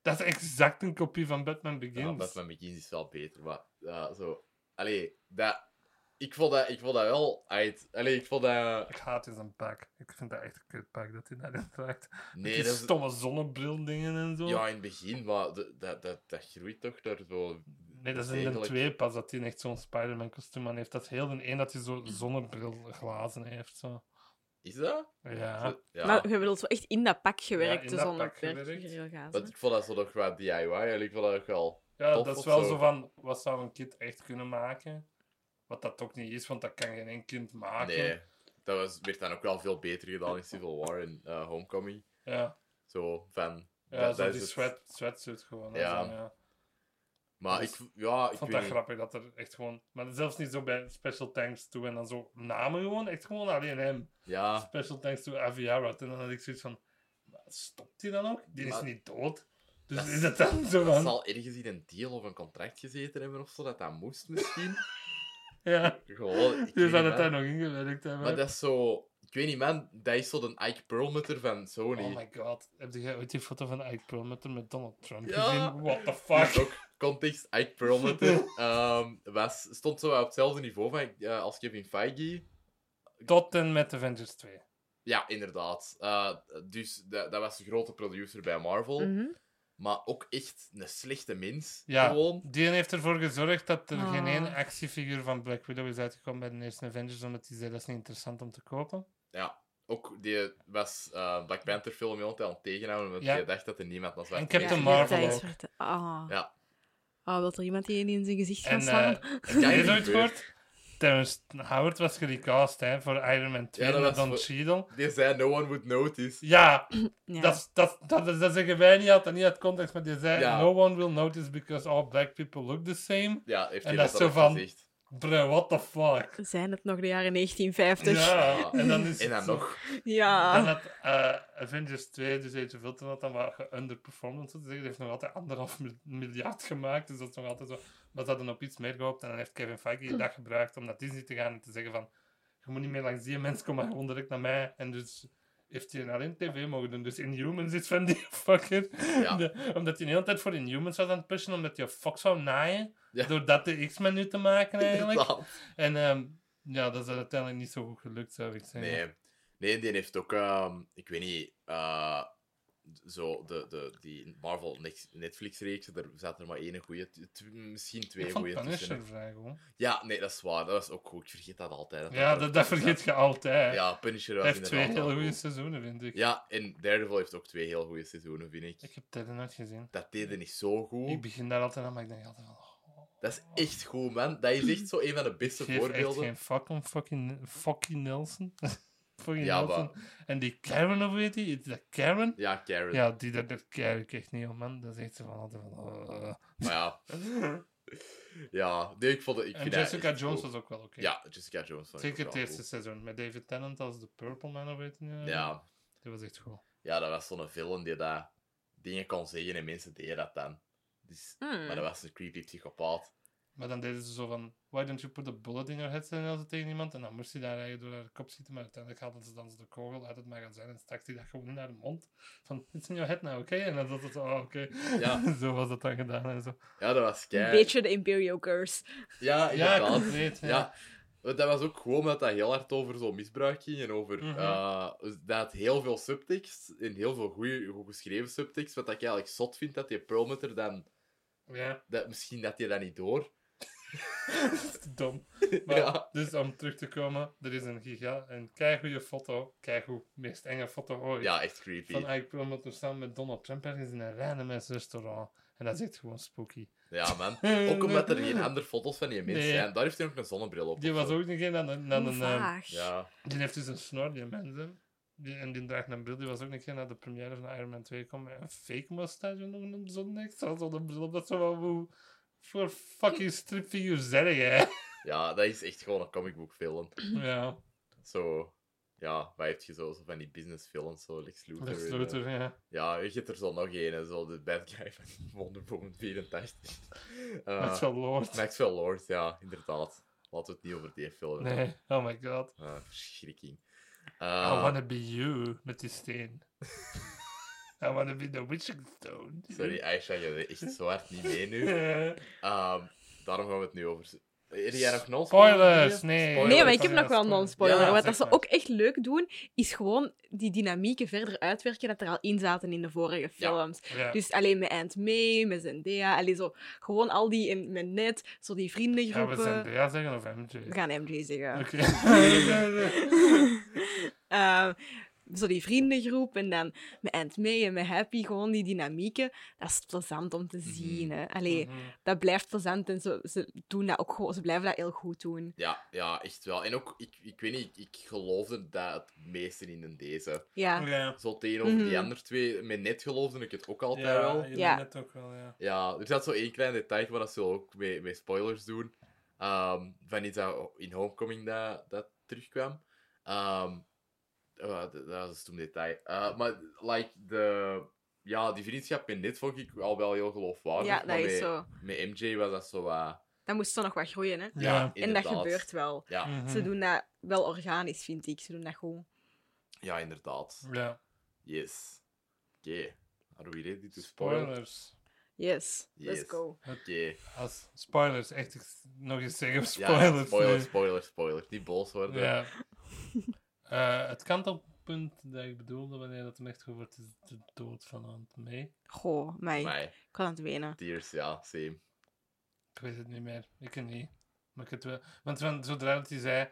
Dat is exact een kopie van Batman Begins. ja, Batman Begins is wel beter, maar ja, zo. Allee, dat. Ik vond dat, ik vond dat wel uit. Allee, ik vond dat. Ik haat in zijn pak. Ik vind dat echt een kutpak dat hij daarin draagt. Nee, die dat is. stomme zonnebril dingen en zo. Ja, in het begin, maar dat, dat, dat groeit toch door zo. nee, dat is in de twee pas dat hij echt zo'n Spider-Man kostuum aan heeft. Dat is heel de één dat hij zo zonnebrilglazen heeft. Zo. Is dat? Ja. Ja. Maar je bedoelt zo echt in dat pak gewerkt, in dus dat zonder pak gewerkt. perkgazen. Want ik vond dat zo nog wat DIY. En ik vond dat ook wel. Ja, Tof dat is wel zo. zo van, wat zou een kind echt kunnen maken? Wat dat ook niet is, want dat kan geen één kind maken. Nee, dat was, werd dan ook wel veel beter gedaan in Civil War en eh, Homecoming. Ja, Zo van. ja dat, zo dat die is het. sweat, sweatsuit gewoon. Ja. zo, ja. Maar ik, Dus- ja, Ik vond dat niet. grappig dat er echt gewoon... Maar zelfs niet zo bij Special Thanks toe en dan zo namen gewoon. Echt gewoon alleen hem. Ja, Special Thanks to Avi Arad. En dan had ik zoiets van... "Maar Stopt hij dan ook? Die is niet dood. Dus Dat- is het dan zo dat van... zal ergens in een deal of een contract gezeten hebben of zo, dat dat moest misschien. Ja, Gewoon, die zou niet, het daar nog ingewerkt hebben. Maar dat is zo... Ik weet niet, man. Dat is zo de Ike Perlmutter van Sony. Oh my god. Heb jij ooit die foto van Ike Perlmutter met Donald Trump Ja. gezien? What the Dus fuck? Context, Ike Perlmutter ehm, was, stond zo op hetzelfde niveau van, eh, als Kevin Feige. Tot en met Avengers 2. Ja, inderdaad. Eh, dus dat, dat was de grote producer bij Marvel. Mhm. Maar ook echt een slechte mens. Ja, Gewoon. die heeft ervoor gezorgd dat er geen Ah. ene actiefiguur van Black Widow is uitgekomen bij de eerste Avengers, omdat hij zei dat is niet interessant om te kopen. Ja. Ook die was eh, Black Panther film heel aan het tegenhouden, omdat Ja. je dacht dat er niemand was. En Captain Marvel ook. Ah. Ja. Ah, wil er iemand die in zijn gezicht gaan slaan? eh heb niet nooit gehoord? Terrence Howard was gerecast hè, voor Iron Man 2 Ja, met was Don Cheadle. Die zei, no one would notice. Ja, ja. dat, is- dat, dat, dat, zeggen wij niet altijd niet uit context, maar die zei: Ja. No one will notice because all black people look the same. Ja, heeft En hij dat is dat zo van- gezegd. Bro, what the fuck? Zijn het nog de jaren 1950? Ja, en dan is En dan nog. Ja. Dan had eh, Avengers 2, dus Age of Ultron, had dan wel geunderperformed, om zo te zeggen. Die heeft nog altijd anderhalf mil- miljard gemaakt, dus dat is nog altijd zo. Maar ze hadden op iets meer gehoopt en dan heeft Kevin Feige dat gebruikt om naar Disney te gaan en te zeggen van, je moet niet meer langs die mensen komen, maar gewoon direct naar mij. En dus heeft hij alleen tv mogen doen. Dus Inhumans is van die fucker. Ja. De- omdat hij de hele tijd voor Inhumans was aan het pushen, omdat hij Fox zou naaien. Ja. Door dat de X-Men nu te maken eigenlijk. Inderdaad. En ehm, ja, dat is uiteindelijk niet zo goed gelukt, zou ik zeggen. Nee. Nee, die heeft ook, ehm, ik weet niet, eh, zo, de, de, die Marvel Netflix-reeks, daar zat er maar één goede, misschien twee goede tussen. Punisher vrij goed. Ja, nee, dat is waar. Dat was ook goed. Ik vergeet dat altijd. Ja, dat, dat vergeet je altijd. Ja, Punisher was heeft twee hele goede goed. seizoenen, vind ik. Ja, en Daredevil heeft ook twee heel goede seizoenen, vind ik. Ik heb dat nooit gezien. Dat deed niet zo goed. Ik begin daar altijd aan, maar ik denk altijd van... oh, Dat is echt goed, man. Dat is echt zo een van de beste geef echt voorbeelden. geen fuck om fucking, fucking Nelson. fucking Ja, Nelson. maar- En die Karen, of weet je? Is dat Karen? Ja, Karen. Ja, die, dat, dat ik echt niet om, man. Dat is echt zo van altijd van... uh. Maar ja. Ja, nee, ik vond het... Ik En dat Jessica echt Jones was ook wel oké. Ja, Jessica Jones. ik Zeker het eerste goed. seizoen. Met David Tennant als de Purple Man, of weet je niet? Ja, Die was echt goed. ja, dat was zo'n film die dat dingen kon zeggen en mensen deden dat dan. Dus, Hmm. Maar dat was een creepy psychopaat. Maar dan deden ze zo van, why don't you put a bullet in your head, zei ze tegen iemand. En dan moest hij daar eigenlijk door haar kop zitten, maar uiteindelijk haalden ze dan de kogel uit het magazijn en stak hij dat gewoon in haar mond. Van, it's in your head now, oké? En dan zat het zo, oh, oké. Ja. zo was dat dan gedaan en zo. Ja, dat was Een kei... beetje de Imperial Curse. Ja, Ja, compleet. Ja. Ja, dat was ook gewoon omdat dat heel hard over zo'n misbruik ging en over Mhm. eh, dat had heel veel subtekst en heel veel goede, goed geschreven subtekst. Wat ik eigenlijk zot vind dat die Perlmutter dan, Ja, dat, misschien dat hij dat niet door. dat is dom. Maar, Ja. Dus om terug te komen, er is een giga, een keigoede foto, keigoed, meest enge foto ooit. Ja, echt creepy. Van Ike Perlmutter samen met Donald Trump ergens in een random restaurant. En dat is echt gewoon spooky. Ja, man. Ook omdat er geen andere foto's van die mensen Nee. zijn. Daar heeft hij ook een zonnebril op. Die was zo. ook nog een aan een... Aan Hoe een vaag. Ja, Die heeft dus een snor, die mensen. Die, en die draagt een bril. Die was ook een keer naar de première van Iron Man 2 gekomen met een fake mustache nog een zo'n zo'n bril op. Dat zo wel hoe... Voor fucking stripfiguur zeg jij. ja, dat is echt gewoon een comic book film. Ja, Zo, ja, waar heb je zo, zo van die business films, zo Lex Luthor. Lex en, Luthor, eh, ja. Ja, je hebt er zo nog een, zo de bad guy van Wonder Woman 84. Eh, Maxwell Lord. Maxwell Lord, ja, inderdaad. Laten we het niet over die film hebben. Nee, oh my god. Eh, verschrikking. I Eh, wanna be you, met die steen. I wanna be the witching stone. sorry, Aisha, je bent echt zo hard niet mee nu. Eh, Ehm, daarom gaan we het nu over... Heb jij nog Spoilers, nee. Spoilers. Nee, maar ik heb nog wel non-spoiler. Ja, Wat dat ze ook echt leuk doen, is gewoon die dynamieken verder uitwerken dat er al in zaten in de vorige films. Ja. Dus alleen met Aunt May, met Zendaya, alleen zo, gewoon al die, in, met net, zo die Gaan vriendengroepen. we Zendaya zeggen of MJ? We gaan MJ zeggen. Oké. Ehm, zo die vriendengroep en dan met Aunt May en met Happy, gewoon die dynamieken. Dat is plezant om te zien. Hè. Allee, Mhm. dat blijft plezant en ze, ze doen dat ook gewoon, ze blijven dat heel goed doen. Ja, ja, echt wel. En ook, ik, ik weet niet, ik, ik geloofde dat het meeste in deze. Ja. Ja. Zo tegenover die Mhm. andere twee, met net geloofde ik het ook altijd Ja, wel. Ja. net ook wel, ja. Ja, er zat zo één klein detail, maar dat zullen we ook met, met spoilers doen. Ehm, van iets dat in Homecoming dat, dat terugkwam. Ehm, oh, dat, is toen detail. Eh, maar, like, de... Ja, die vriendschap met net vond ik al wel heel geloofwaardig. Ja, dat maar is met, zo. Met MJ was dat zo wat... Dat moest zo nog wat groeien, hè. ja, Ja. En dat inderdaad. gebeurt wel. Ja, Mhm. Ze doen dat wel organisch, vind ik. Ze doen dat goed. ja, inderdaad. Ja. Yes. Oké. Are we ready to spoil? Spoilers. Yes, let's Yes. go. Oké. Als spoilers, echt ik- nog eens zeggen Ja, spoilers. spoiler, nee. spoiler, spoiler. Niet boos worden. Ja. Eh, het kantelpunt dat ik bedoelde wanneer dat hem echt het is de dood van Aunt May. Goh, mij. Ik kan het wenen. Tears, ja, same. Ik weet het niet meer. Ik het niet. Maar ik het wel. Want van, zodra dat hij zei.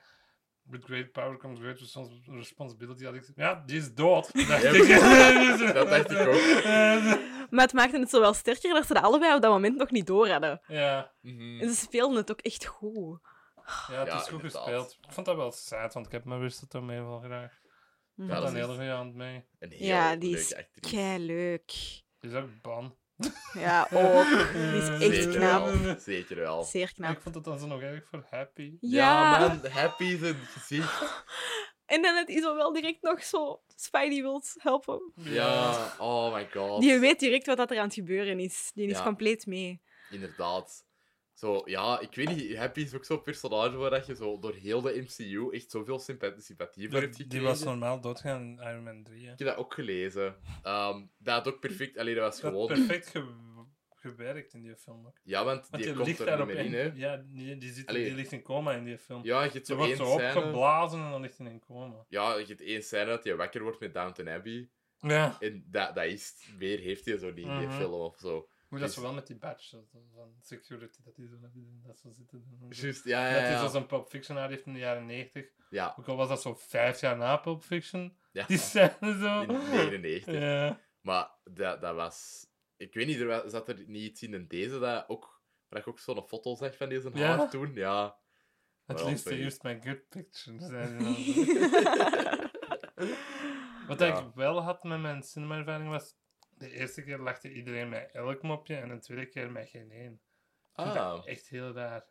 With great power comes great respons- responsibility. Had ik gezegd, ja, die is dood. Dacht Ja, ik. dat dacht ik ook. Maar het maakte het zo wel sterker dat ze dat allebei op dat moment nog niet door hadden. ja, Mhm. En ze speelden het ook echt goed. Ja, het Ja, is goed inderdaad. gespeeld. Ik vond dat wel sad, want ik heb mijn wist mee wel graag. Ik Mhm. Ja, dat een is hele echt- goede hand mee. Een heel Ja, die is kei leuk. Die is ook ban. Ja, ook. Die is echt Zeker knap. wel. Zeker wel. Zeer Ik knap. vond het dan zo nog erg voor Happy. Ja, Ja. man, happy zijn gezicht. En dan het is wel direct nog zo... Spidey wil helpen. Ja, oh my god. Die weet direct wat dat er aan het gebeuren is. Die is Ja. compleet mee. Inderdaad. Zo, ja, ik weet niet, Happy is ook zo'n personage waar dat je zo door heel de MCU echt zoveel sympathie, sympathie voor hebt Die, gekregen. die was normaal doodgaan in Iron Man 3. Hè. Ik heb dat ook gelezen. Ehm, dat had ook perfect... Allee, dat was Dat gewoon... perfect ge- gewerkt in die film. ook. Ja, want Want die die komt er niet meer in, hè. Ja, die, die, zit, Allee. die ligt in coma in die film. Ja, je hebt zo wordt één zo scène... opgeblazen en dan ligt hij in coma. Ja, je hebt één scène dat hij wakker wordt met Downton Abbey. Ja. En dat, dat is... Meer heeft hij zo niet in die Mhm. film of zo. Hoe dat zo wel met die badge van security, dat die zo, dat die dat zo zitten. doen. Juist, ja, ja, Dat hij ja. zo zo'n Pulp Fiction uit heeft in de jaren 90. Ja, Ook al was dat zo vijf jaar na Pulp Fiction. ja. Die scène zo. in 99. Ja. Maar dat, dat was... Ik weet niet, er zat er niet iets in in deze dat ook... Waar ik ook zo'n foto zag van deze Ja? haar toen. Ja. At least they used my good picture. zei hij dan. Wat Ja. ik wel had met mijn cinema-ervaring was... De eerste keer lachte iedereen met elk mopje en de tweede keer met geen één. Ik Ah. dat echt heel raar.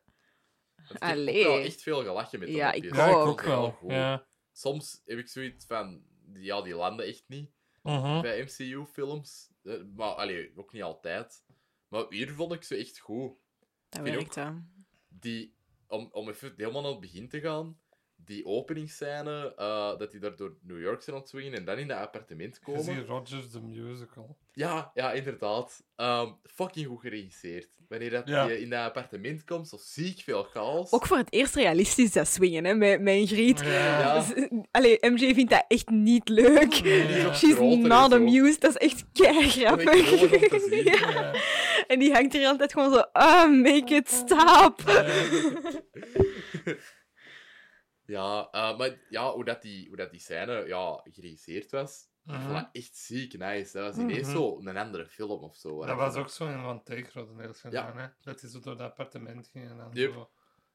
Ik heb Allee. ook wel echt veel gelachen met de Ja, mopjes. ik Ja, ik ook. ook wel. goed. Ja. Soms heb ik zoiets van... Ja, die landen echt niet Mhm. bij MCU-films. Eh, Maar, allee, ook niet altijd. Maar hier vond ik ze echt goed. Dat vind werkt, hè. Die, om, om even helemaal naar het begin te gaan, die openingsscène, eh, dat die daar door New York zijn ontzwingen en dan in dat appartement Je komen. ziet Rogers the Musical. Ja, ja, inderdaad. Ehm, fucking goed geregisseerd. Wanneer dat Ja. je in dat appartement komt, zo ziek veel chaos. Ook voor het eerst realistisch dat swingen, hè, met, met een griet. Ja. Ja. Dus, allee, MJ vindt dat echt niet leuk. Ook She's not amused. Dat is echt kei Dat is echt geweldig om te grappig. zien. Ja. Ja. En die hangt er altijd gewoon zo, ah, make it stop. Ja, eh, maar ja, hoe, dat die, hoe dat die scène ja, geregisseerd was, vond Mhm. echt ziek nice. Dat was ineens Mhm. zo een andere film of zo. Dat je was ook zo in Van Take grotendeels gedaan, hè? Dat hij zo door dat appartement ging en dan Yep. zo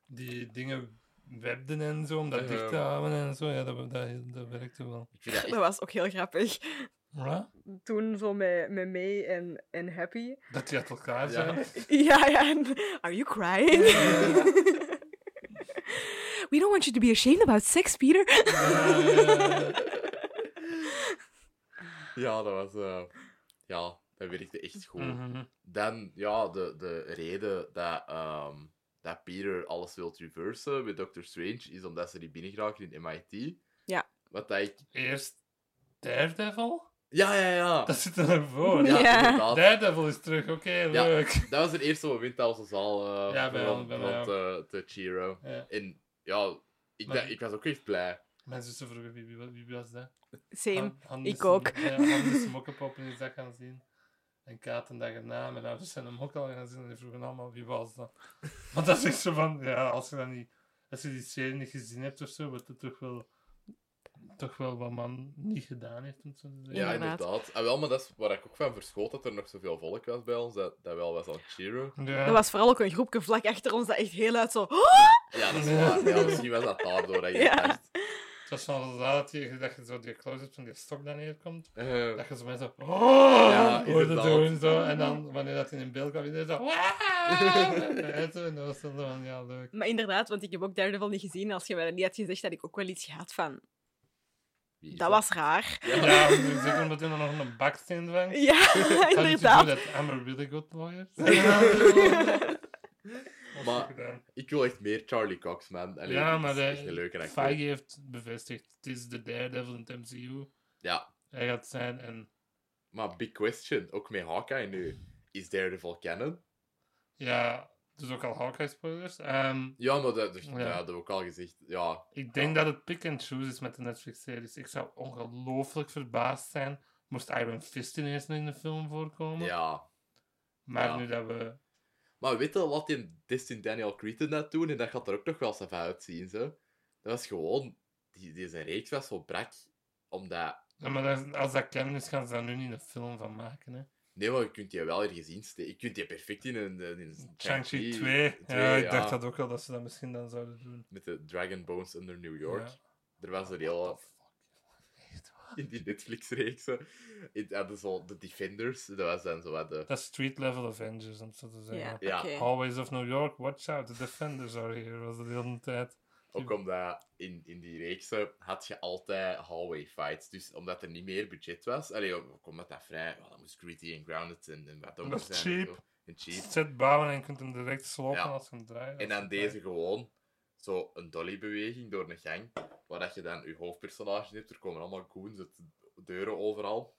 die dingen webden en zo, om dat Eh. dicht te houden en zo. Ja, dat, dat, dat werkte wel. Dat echt... Dat was ook heel grappig. Ja? Toen zo met, met May en, en Happy. Dat die uit elkaar Ja. zijn. Ja, ja. en, Are you crying? We don't want you to be ashamed about sex, Peter. Ja, dat was... eh, Ja, dat werkte echt goed. Mhm. Dan, ja, de, de reden dat, ehm, dat Peter alles wil reversen met Doctor Strange is omdat ze die binnengeraken in MIT. Ja. Wat dat ik... Eerst Daredevil? Ja, ja, ja. Dat zit ervoor. Ja, Ja. Daredevil is terug, oké, leuk. Dat was het eerste moment dat onze zaal uh, Ja, bij bij mij rond te, te cheeren. Ja. En ja, ik, Maar- ik was ook echt blij. Mijn zussen vroegen wie, wie, wie was dat? Same. Han- Han ik is- ook. Ja, Han is hem ook op opening dat gaan zien. En Kaat een dag erna, mijn ouders zijn hem ook al gaan zien en die vroegen allemaal wie was dat. Want dat is echt zo van, ja, als je dan niet, als je die serie niet gezien hebt of zo, wat het toch wel, toch wel wat man niet gedaan heeft. Om het zo te zeggen. Ja, Inderdaad. inderdaad. En wel, maar dat is waar ik ook van verschoot dat er nog zoveel volk was bij ons, dat, dat wel was aan het cheeren. Ja. Er was vooral ook een groepje vlak achter ons dat echt heel uit zo... Ja, dat is Ja. waar. Ja, misschien was dat daardoor dat je Ja. dacht. Het was van zo dat je, dat je zo die close-up van die stok daar neerkomt. eh, Dat je zo mensen zo... Oh, Ja, hoorde inderdaad. doen zo. En dan, wanneer dat in beeld kwam, iedereen zo... En zo, en dat was dan van, ja, leuk. Maar inderdaad, want ik heb ook Daredevil niet gezien. Als je mij dat niet had gezegd, had ik ook wel iets gehad van... Dat was raar. Ja, zeker omdat hij nog een baksteen vangt. Ja, inderdaad. that? I'm a really good lawyer. Maar- Ik wil echt meer Charlie Cox, man. Allee, ja, maar is de, echt een leuke acteur. Feige heeft bevestigd, het is de Daredevil in het MCU. Ja, Hij gaat zijn en maar big question. Ook met Hawkeye nu. Is Daredevil canon? ja, dus ook al Hawkeye spoilers. Ehm, Ja, maar dat, dus, Ja. dat ook al gezegd. Ja, ik denk dat het pick and choose is met de Netflix-series. Ik zou ongelooflijk verbaasd zijn moest Iron Fist ineens in de film voorkomen. ja. Maar Ja. nu dat we... Maar weet je, laat die Destin Daniel Cretton dat doen en dat gaat er ook nog wel eens even uitzien, zo. Dat was gewoon... Die, zijn reeks was zo brak, omdat... Ja, maar dat- als dat canon is, gaan ze daar nu niet een film van maken. Hè. Nee, maar je kunt die wel ergens insteken. Je kunt die perfect in een... In een Shang-Chi 2. twee, Ja, ik dacht dat ook wel, dat ze dat misschien dan zouden doen. Met de Dragon Bones under New York. Ja. Er was een fuck? Echt in die Netflix-reeksen. In- hadden zo de Defenders, dat was dan zo wat de... Dat is street level Avengers, om zo te zeggen. Ja. Hallways of New York, watch out, the defenders are here, was de hele tijd. Ook omdat in, in die reeksen had je altijd hallway fights. Dus omdat er niet meer budget was, allee, ook omdat dat vrij... Oh, dat moest gritty en grounded en, en wat Dat donker is zijn. en cheap. zo. En cheap. Set bouwen en je kunt hem direct slopen Ja. als je hem draait. En dan deze gewoon zo een dolly-beweging door een gang, waar dat je dan je hoofdpersonage hebt. Er komen allemaal goons uit de deuren overal.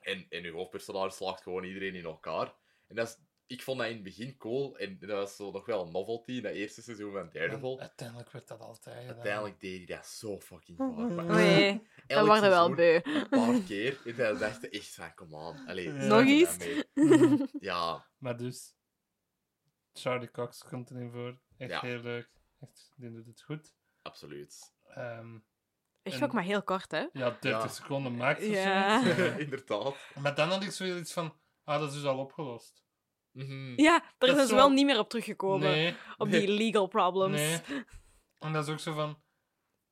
En, en je hoofdpersonage slaagt gewoon iedereen in elkaar. En dat is, ik vond dat in het begin cool. En dat was zo nog wel een novelty in dat eerste seizoen van Daredevil. Uiteindelijk werd dat altijd gedaan. Uiteindelijk deed hij dat zo fucking vaak. Oei, dat worden wel beu. Een paar keer. En dan dacht je echt van, come on. Allee, Ja. stop Nog mee. Ja, Maar dus, Charlie Cox komt erin voor. Echt Ja. heel leuk. Echt, die doet het goed. absoluut. Ehm, Echt En- ook maar heel kort, hè? ja, 30 Ja. seconden max. of zo. Ja. Ja. Inderdaad. Maar dan had ik zoiets van, ah, dat is dus al opgelost. Mhm. Ja, daar Dat zijn is ze zo- wel niet meer op teruggekomen. Nee, Op die legal problems. nee. En dat is ook zo van,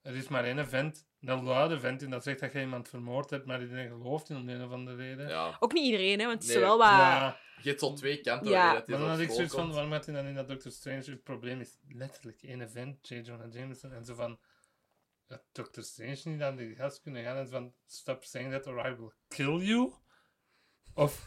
er is maar één vent, een luide vent, en dat zegt dat je iemand vermoord hebt, maar iedereen gelooft in om de een of andere reden. Ja. Ook niet iedereen, hè, want het is wel wat... Ja, Je hebt zo twee kanten Ja. dat maar dan zo had ik zoiets van, waarom had hij dan in dat Doctor Strange? Het probleem is letterlijk één vent, J. Jonah Jameson, en zo van, dat Doctor Strange niet aan die gast kunnen gaan, en van, stop saying that or I will kill you. Of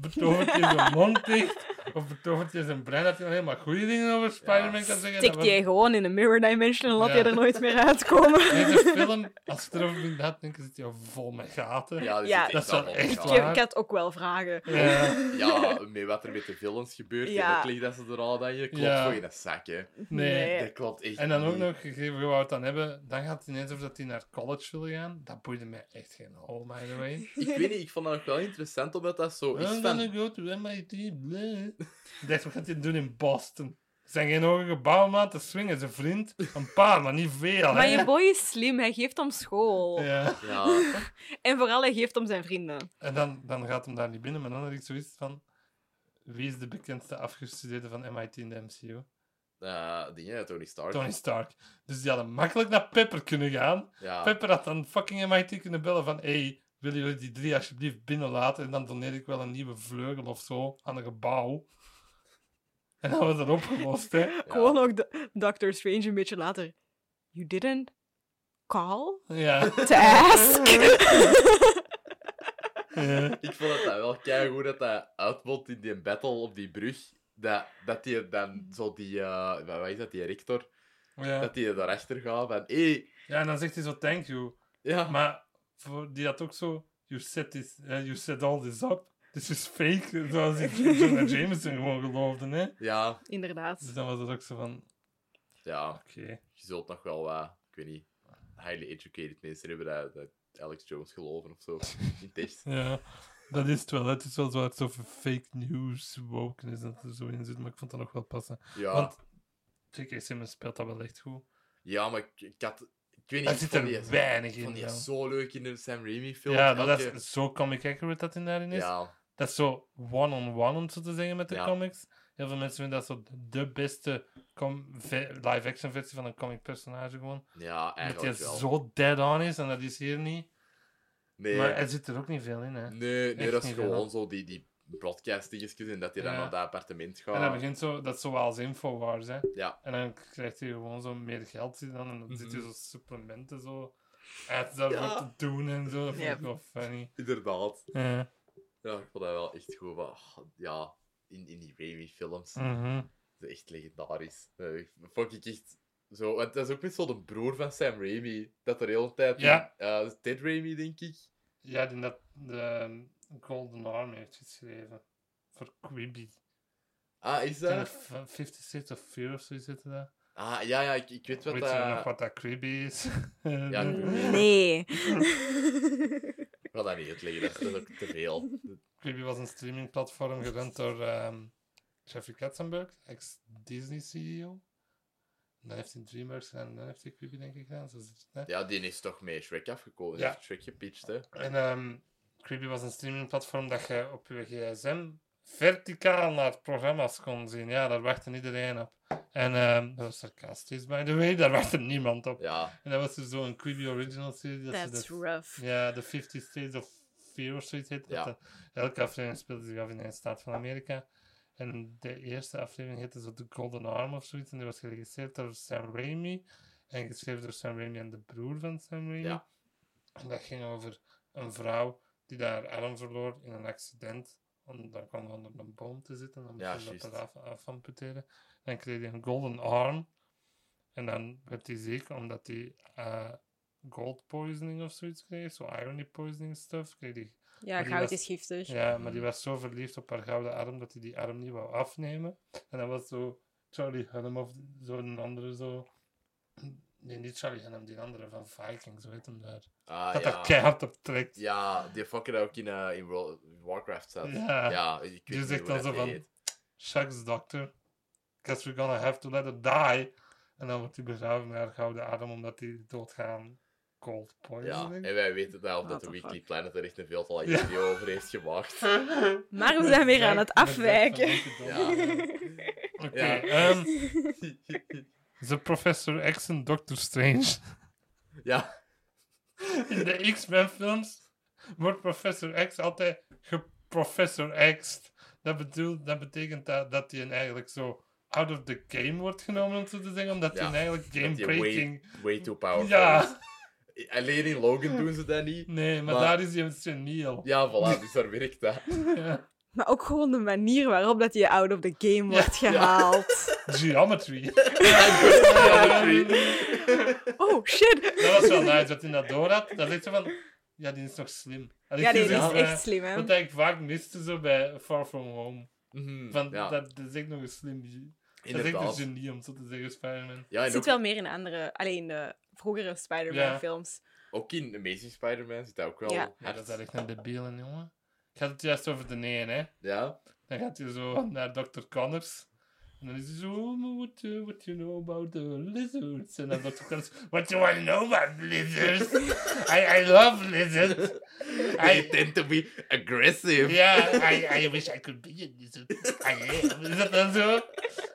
betovert je zijn mond dicht, of betovert je zijn brein dat hij alleen maar goede dingen over Spider-Man kan zeggen. Stikt Dat jij gewoon in een mirror dimension en laat Ja. je er nooit meer uitkomen. Deze film, als je erover na te denken, zit hij vol met gaten. Ja, Dat is wel echt Ik, waar. heb- ik had ook wel vragen. Ja. Ja, met wat er met de villains gebeurt, Ja. ja. dat dat ze er al dat je klopt Ja. voor in een zak, hè. Nee. Dat klopt echt En dan ook niet. nog, gegeven hoe we het dan hebben, dan gaat het ineens over dat hij naar college wil gaan. Dat boeide mij echt geen hol, by the way. Ik weet niet, ik vond dat nog wel interessant, omdat dat zo is I'm van... gonna go to MIT. Ik dacht, wat gaat hij doen in Boston? Er zijn geen hoge gebouwen, maar te swingen. Zijn vriend, een paar, maar niet veel. Maar hè? je boy is slim, hij geeft om school. Ja. Ja, En vooral, hij geeft om zijn vrienden. En dan, dan gaat hem daar niet binnen, maar dan had ik zoiets van... Wie is de bekendste afgestudeerde van MIT in de MCU? eh dingen, Tony Stark. Tony Stark. Dus die hadden makkelijk naar Pepper kunnen gaan. Ja, Pepper had dan fucking MIT kunnen bellen van... Hey, willen jullie die drie alsjeblieft binnenlaten? En dan doneer ik wel een nieuwe vleugel of zo aan een gebouw. En dan was het opgelost, hè. ja. Gewoon ook Doctor Strange een beetje later. You didn't call Ja. to ask? ja. Ik vond het wel keigoed dat dat uitbod in die battle op die brug. Dat, dat die dan zo die... eh wat is dat, die rector? Ja. Dat die daarachter gaat van... Hé, ja, en dan zegt hij zo, thank you. ja, Maar voor die had ook zo... You set, this, eh, you set all this up. This is fake. Zoals ik Jonah Jameson gewoon geloofde, hè. ja, Dus Inderdaad. dan was het ook zo van... ja. Oké. Je zult nog wel wat, ik weet niet, highly educated mensen hebben dat, dat Alex Jones geloven of zo. In het. Ja, dat is het wel. Het is wel zo uit zoveel fake news woken is dat er zo in zit, maar ik vond dat nog wel passen. Ja, Want J.K. Simmons speelt dat wel echt goed. ja maar ik, ik had... Ik weet niet, zit er die, weinig ik vond in. die zo leuk in de Sam Raimi film. Ja, dat Elke- is zo comic accurate dat in daarin is. Ja, Dat is zo one-on-one, om zo te zeggen, met de Ja. comics. Heel veel mensen vinden dat zo de beste live-action versie van een comic personage gewoon. ja, Dat hij eigenlijk zo dead-on is, en dat is hier niet. Nee, Maar er zit er ook niet veel in, hè. nee, nee echt dat is gewoon zo die, die broadcast dingetjes en dat hij dan Ja. naar dat appartement En dat gaat. begint zo, dat is zo als Infowars, hè. Ja, En dan krijgt hij gewoon zo meer geld zit dan, en dan zit hij Mhm. zo supplementen zo ads daarvoor Ja. te doen en zo. Dat vond Ja. ik wel funny. inderdaad. Ja. Ja, ik vond dat wel echt goed. Maar, ah, ja, in, in die Raimi-films. Mhm. Dat is echt legendarisch. Dat vond ik echt zo. Want dat is ook met zo de broer van Sam Raimi. Dat er de hele tijd. Ja. in- eh, is Ted Raimi, denk ik. Ja, die dat de Golden Army heeft geschreven. Voor Quibi. Ah, is dat? Fifty States of Fear of zo zit er dat. Ah, ja, ja, ik, ik weet wat Weet je nog dat. wat dat Quibi is? Ja, Nee. Ik wil dat niet uitleggen, dat is, dat ook te veel. Quibi was een streamingplatform gerund door ehm, Jeffrey Katzenberg, ex-Disney-CEO. Dan heeft hij DreamWorks en dan heeft hij Quibi denk ik gedaan. Zo zit het, hè? Ja, die is toch mee Shrek afgekomen. Ja. Shrek gepitcht, hè. En ehm Quibi was een streamingplatform dat je op je gsm verticaal naar programma's kon zien. Ja, daar wachtte iedereen op. En ehm, dat was sarcastisch, by the way. Daar wachtte niemand op. Ja, En dat was dus zo'n Quibi Original serie. Dat That's dat- rough. ja, de 50 States of Fear of zoiets heet. Ja. Dat de- elke aflevering speelde zich af in een staat van Amerika. En de eerste aflevering heette zo The Golden Arm of zoiets. En die was geregisseerd door Sam Raimi. En geschreven door Sam Raimi en de broer van Sam Raimi. Ja. En dat ging over een vrouw die daar arm verloor in een accident. Om, daar kwam onder een boom te zitten. Dan moest ze dat eraf af amputeren. Dan kreeg hij een golden arm. En dan werd hij ziek omdat hij eh, gold poisoning of zoiets kreeg. Zo irony poisoning stuff. Kreeg hij Ja, goud was- is giftig. ja, maar die was zo verliefd op haar gouden arm dat hij die arm niet wou afnemen. En dat was zo Charlie Hunnam of zo'n andere zo. Nee, niet Charlie Hunnam, die andere van Viking, zo heet hem daar. Ah, dat ja. dat keihard op trekt. Ja, die fucking ook in, eh, in World- Warcraft zat. Ja. ja ik weet Die zegt dan dat zo van-. Shucks, doctor. Guess we're gonna have to let her die. En dan wordt hij begraven met haar gouden arm omdat hij doodgaan cold Ja, poisoning. en wij weten nou dat de Weekly fuck? Planet er echt een veel te lange Ja. video over heeft gemaakt. Maar we zijn weer aan het afwijken. Ja. Oké, Ja. ehm, The Professor X en Doctor Strange. ja, In de X-Men films wordt Professor X altijd geprofessor X'd. Dat, bedoelt, dat betekent dat, dat hij eigenlijk zo out of the game wordt genomen, om zo te zeggen, omdat hij Ja, eigenlijk game-breaking... way too powerful Ja. Alleen in Logan doen ze dat niet. Nee, maar, Maar- daar is hij een seniel. Ja, voilà, dus daar werkt dat. Ja. Maar ook gewoon de manier waarop dat je out of the game wordt gehaald. Geometry. Ja, Oh, shit. dat was wel nice dat hij dat door had. Dat is zo van... Ja, die is nog slim. Ja, zo, is echt slim, hè. Wat ik vaak miste zo bij Far From Home. Mhm, Van, ja, dat, dat is echt nog een slim... ge- Dat is echt een genie, om zo te zeggen, Spider-Man. Ja, Het zit ook, wel meer in andere, alleen de vroegere Spider-Man-films. ook in Amazing Spider-Man zit dat ook wel Ja. Ja, dat is echt een debiele jongen. Had het juist over de nee, hè. Ja, Dan gaat hij zo naar Dr. Connors. En dan is hij zo, oh, what, uh, what you know about the lizards? En dan Dr. Connors, what do I know about lizards? I, I love lizards. they I, tend to be aggressive. yeah, I, I wish I could be a lizard. I am. Is dat dan zo?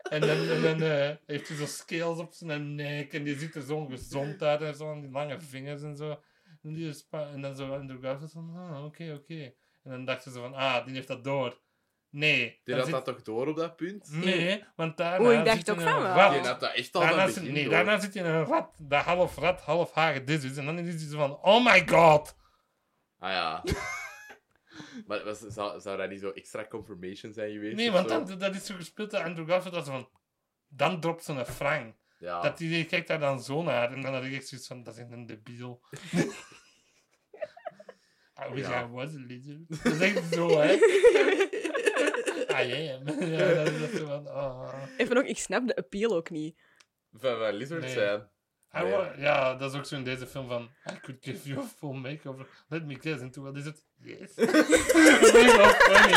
En dan, en dan eh, heeft hij zo scales op zijn nek en die ziet er zo gezond uit en zo, en die lange vingers en zo. En, die is en dan zo Andrew Garfield van, ah, oké, oké. En dan dachten ze van, ah, die heeft dat door. Nee. Die had zit- dat toch door op dat punt? Nee, want daarna Oeh, ik dacht ook van wel. Die had dat echt al Daarna het zit, nee, door. daarna zit hij in een rat, dat half rat, half hagedis is. En dan is hij zo van, oh my god. Ah ja. maar was, zou, zou dat niet zo extra confirmation zijn geweest? Nee, want dat, dat is zo gespeeld door Andrew Garfield als van, dan dropt ze een frang. Ja. Dat die, die kijkt daar dan zo naar en dan had ik echt zoiets van, dat is een debiel. I wish Ja. I was a lizard. Dat is echt zo, hè. I am. Ja, dat is echt zo van, ah. Even nog, ik snap de appeal ook niet. Van, van Lizard Nee. zijn. Nee. wa- ja, dat is ook zo in deze film van, I could give you a full makeover. Let me guess, into what is it? Yes. dat is wel funny.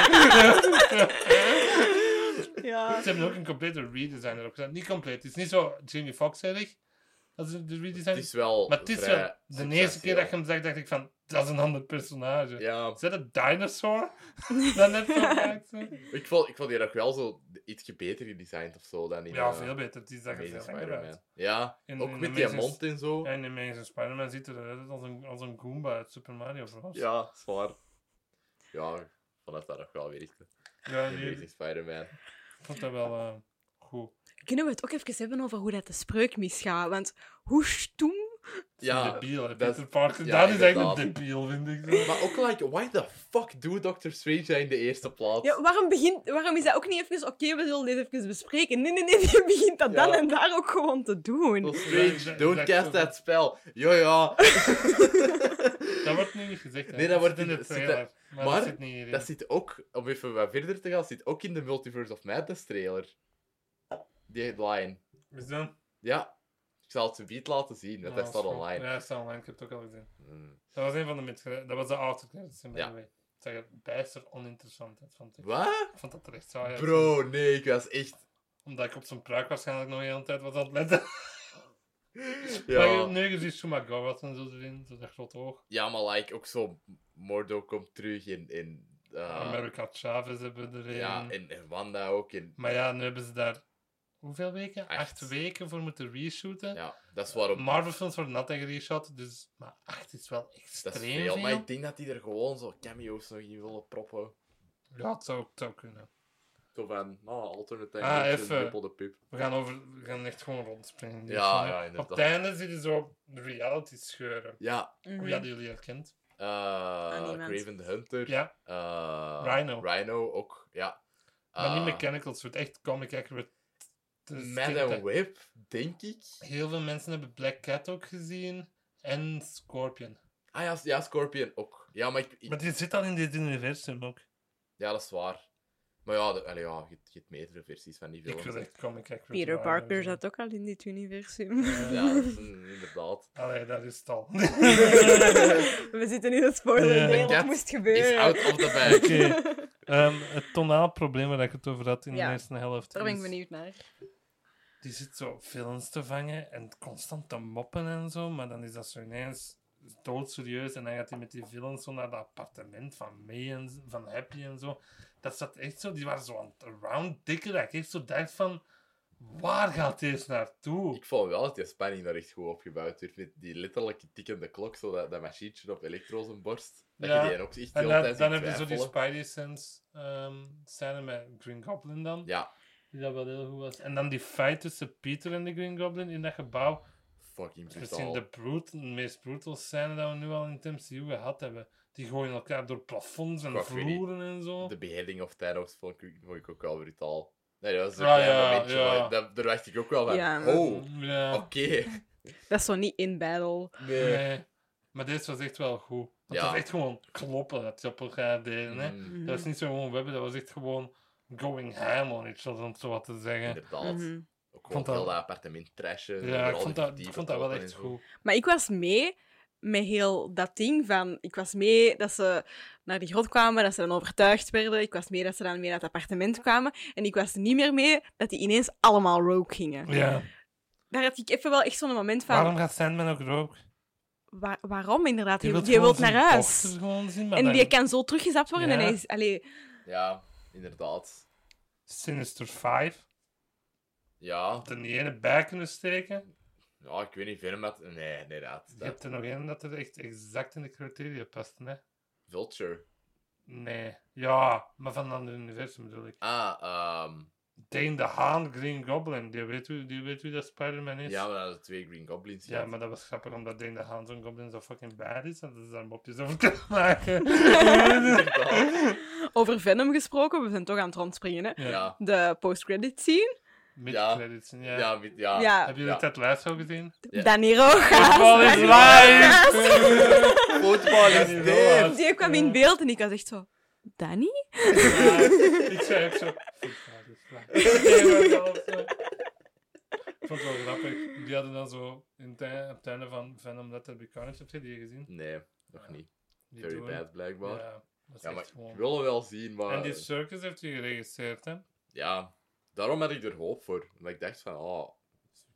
Ja. Ze hebben ook een complete redesign erop gezet. Niet compleet, het is niet zo Jamie Foxx-erig. Dat is de redesign. Het is wel. maar het is wel, de eerste keer dat je hem zag, dacht ik van, dat is een ander personage. Ja, Is dat een dinosaur? dat net zo ik vond, ik vond die nog wel zo ietsje beter gedesigned of zo dan in. Ja, eh, veel beter. Het is dat je veel. Spider-Man. Ja, In- ook in met die mond en zo. En in Amazing Spider-Man ziet er eruit als een, als een Goomba uit Super Mario Bros. Ja, zwaar. Ja, vond dat nog wel werkte. Ja, nee, Amazing Spider-Man. ik vond dat wel eh, goed. Kunnen we het ook even hebben over hoe dat de spreuk misgaat? Want hoe stoem... Ja, debiel, Peter is- Parker, ja, dat is echt een inderdaad. debiel, vind ik. Zo. Maar ook like, why the fuck doet Doctor Strange dat in de eerste plaats? Ja, waarom, begint, waarom is dat ook niet even... Oké, we zullen dit even bespreken. Nee, nee, nee, je begint dat Ja. dan en daar ook gewoon te doen. Doctor Strange, don't cast that spell. Ja, ja. Dat wordt nu niet gezegd. Hè. Nee, dat wordt in de zit trailer. Maar, maar dat zit niet hierin. Dat zit ook, om even wat verder te gaan, zit ook in de Multiverse of Madness trailer. Die line. Is dat? Ja, ik zal het zo beat laten zien, want dat staat is goed. online. Ja, dat staat online. Ik heb het ook al gezien. Hmm. Dat was een van de midgere- Dat was de credits in by Ja. the way. Ik zeg het bijster oninteressant. vond ik. Wat? Ik vond dat er echt saai. Bro, nee, ik was echt... Omdat ik op zijn pruik waarschijnlijk nog de hele tijd was aan het letten. Maar Ja, nee, je ziet Shumagawa en zo erin. Dat grote oog. ja maar like, ook zo... Mordo komt terug in, in eh, America Chavez hebben er een. ja, en, en Wanda ook. En, Maar ja, nu hebben ze daar hoeveel weken? Acht. Acht weken voor moeten reshooten. ja, dat is waarom... Marvel-films worden altijd gereshot, dus... Maar acht is wel Dat extreem is veel. veel, maar ik denk dat die er gewoon zo cameo's nog in willen proppen. Ja, het zou, het zou kunnen. Zo van, nou, alternate Ah, even. De Pip. We gaan, over, we gaan echt gewoon rondspringen. Dus, Ja, eh, ja, Op inderdaad. het einde zie je zo reality scheuren. Ja, Mhm. Hoe hadden jullie herkend? eh niemand. Craven the Hunter. Ja, eh, Rhino. Rhino ook, ja. maar niet Eh, mechanical suit, echt comic accurate. Dus Met een whip, denk ik. Heel veel mensen hebben Black Cat ook gezien. En Scorpion. Ah ja, ja, Scorpion ook. Ja, maar ik, ik- Maar die zit al in dit universum ook. ja, dat is waar. Maar ja, de, allee, ja je, je hebt meerdere versies van die Ik films. wil echt comic accurate. Peter Parker zat ook al in dit universum. Ja, dat is een- inderdaad. Allee, dat is het al. We zitten in het spoiler Cat dat moest Is gebeuren. out of the bag. Oké. Ehm, het tonaalprobleem waar ik het over had in Ja. de eerste helft. Daar ben ik is- benieuwd naar. Die zit zo films te vangen en constant te moppen en zo, maar dan is dat zo ineens doodserieus en dan gaat hij met die villains zo naar dat appartement van May en van Happy en zo. Dat zat echt zo, die waren zo aan het round dikken, dat ik echt zo dacht van, waar gaat deze naartoe? Ik vond wel dat die spanning daar echt goed opgebouwd werd. Met die letterlijk tikkende klok, zo dat, dat machientje op Electro zijn borst. Dat Ja. je die ook echt En heel dan, tijd dan heb je zo die. Spidey Sense ehm scène met Green Goblin dan, Ja, die dat wel heel goed was. En dan die fight tussen Peter en de Green Goblin in dat gebouw. fucking is misschien de, meest brutal scène dat we nu al in het MCU gehad hebben. Die gooien elkaar door plafonds en vloeren en zo. De beheerding of Thanos vond ik, vond ik ook wel brutaal. Nee, dat was een Ah, klein ja, momentje, ja. maar dat, daar dacht ik ook wel van, Ja. oh, Ja, oké. Dat is zo niet in battle. Nee. nee. Maar deze was echt wel goed. Ja. Dat was echt gewoon kloppen dat je op elkaar deden. Hè. Mm, Dat was niet zo gewoon webben, dat was echt gewoon going ham on each other, om het zo wat te zeggen. inderdaad. Mhm. Ook gewoon Vond dat- heel dat appartement trashen. Ja, ik vond die dat, ik vond dat wel echt goed. Maar ik was mee met heel dat ding van... Ik was mee dat ze naar die grot kwamen, dat ze dan overtuigd werden. Ik was mee dat ze dan mee naar het appartement kwamen. En ik was niet meer mee dat die ineens allemaal rogue gingen. Ja. Daar had ik even wel echt zo'n moment van... Waarom gaat Sandman ook rook? Wa- waarom inderdaad? Die, wilt die naar huis. zien, maar En dan- die kan zo teruggezapt worden. En hij is... Allee, Ja, inderdaad. Sinister 5. Ja, er niet ene bij kunnen steken. ja, ik weet niet, Venom had... Nee, nee, dat. Je hebt er nog één dat er echt exact in de criteria past, hè? Vulture. Nee. Ja, maar van een ander universum bedoel ik. Ah, ehm... Dane de Haan, Green Goblin. Die weet wie, die weet wie dat Spider-Man is. ja, maar dat is twee Green Goblins. Ja, maar dat was grappig omdat Dane de Haan zo'n goblin zo fucking bad is. En dat ze daar mopjes over kunnen maken. Over Venom gesproken, we zijn toch aan het rondspringen. Hè? ja. De post-credit scene. Mid-credits. Ja. ja, met- ja. Ja, Hebben jullie Ja. Ted Lasso gezien? Ja. Danny Rojas. Football is live! Voetbal is dead! Die kwam in beeld en ik was echt zo... Danny? Ja, ik zei ook zo. "Voetbal is live." Nee, maar dat was zo- Ik vond het wel grappig. Die hadden dan zo in het op het einde van Venom Let There Be Carnage, heb je die gezien? Nee, nog niet. Die Very doen- bad, blijkbaar. Ja, dat is maar ik wil wel zien, maar... En die circus heeft hij geregisseerd, hè? Ja, daarom had ik er hoop voor. Omdat ik dacht van, oh,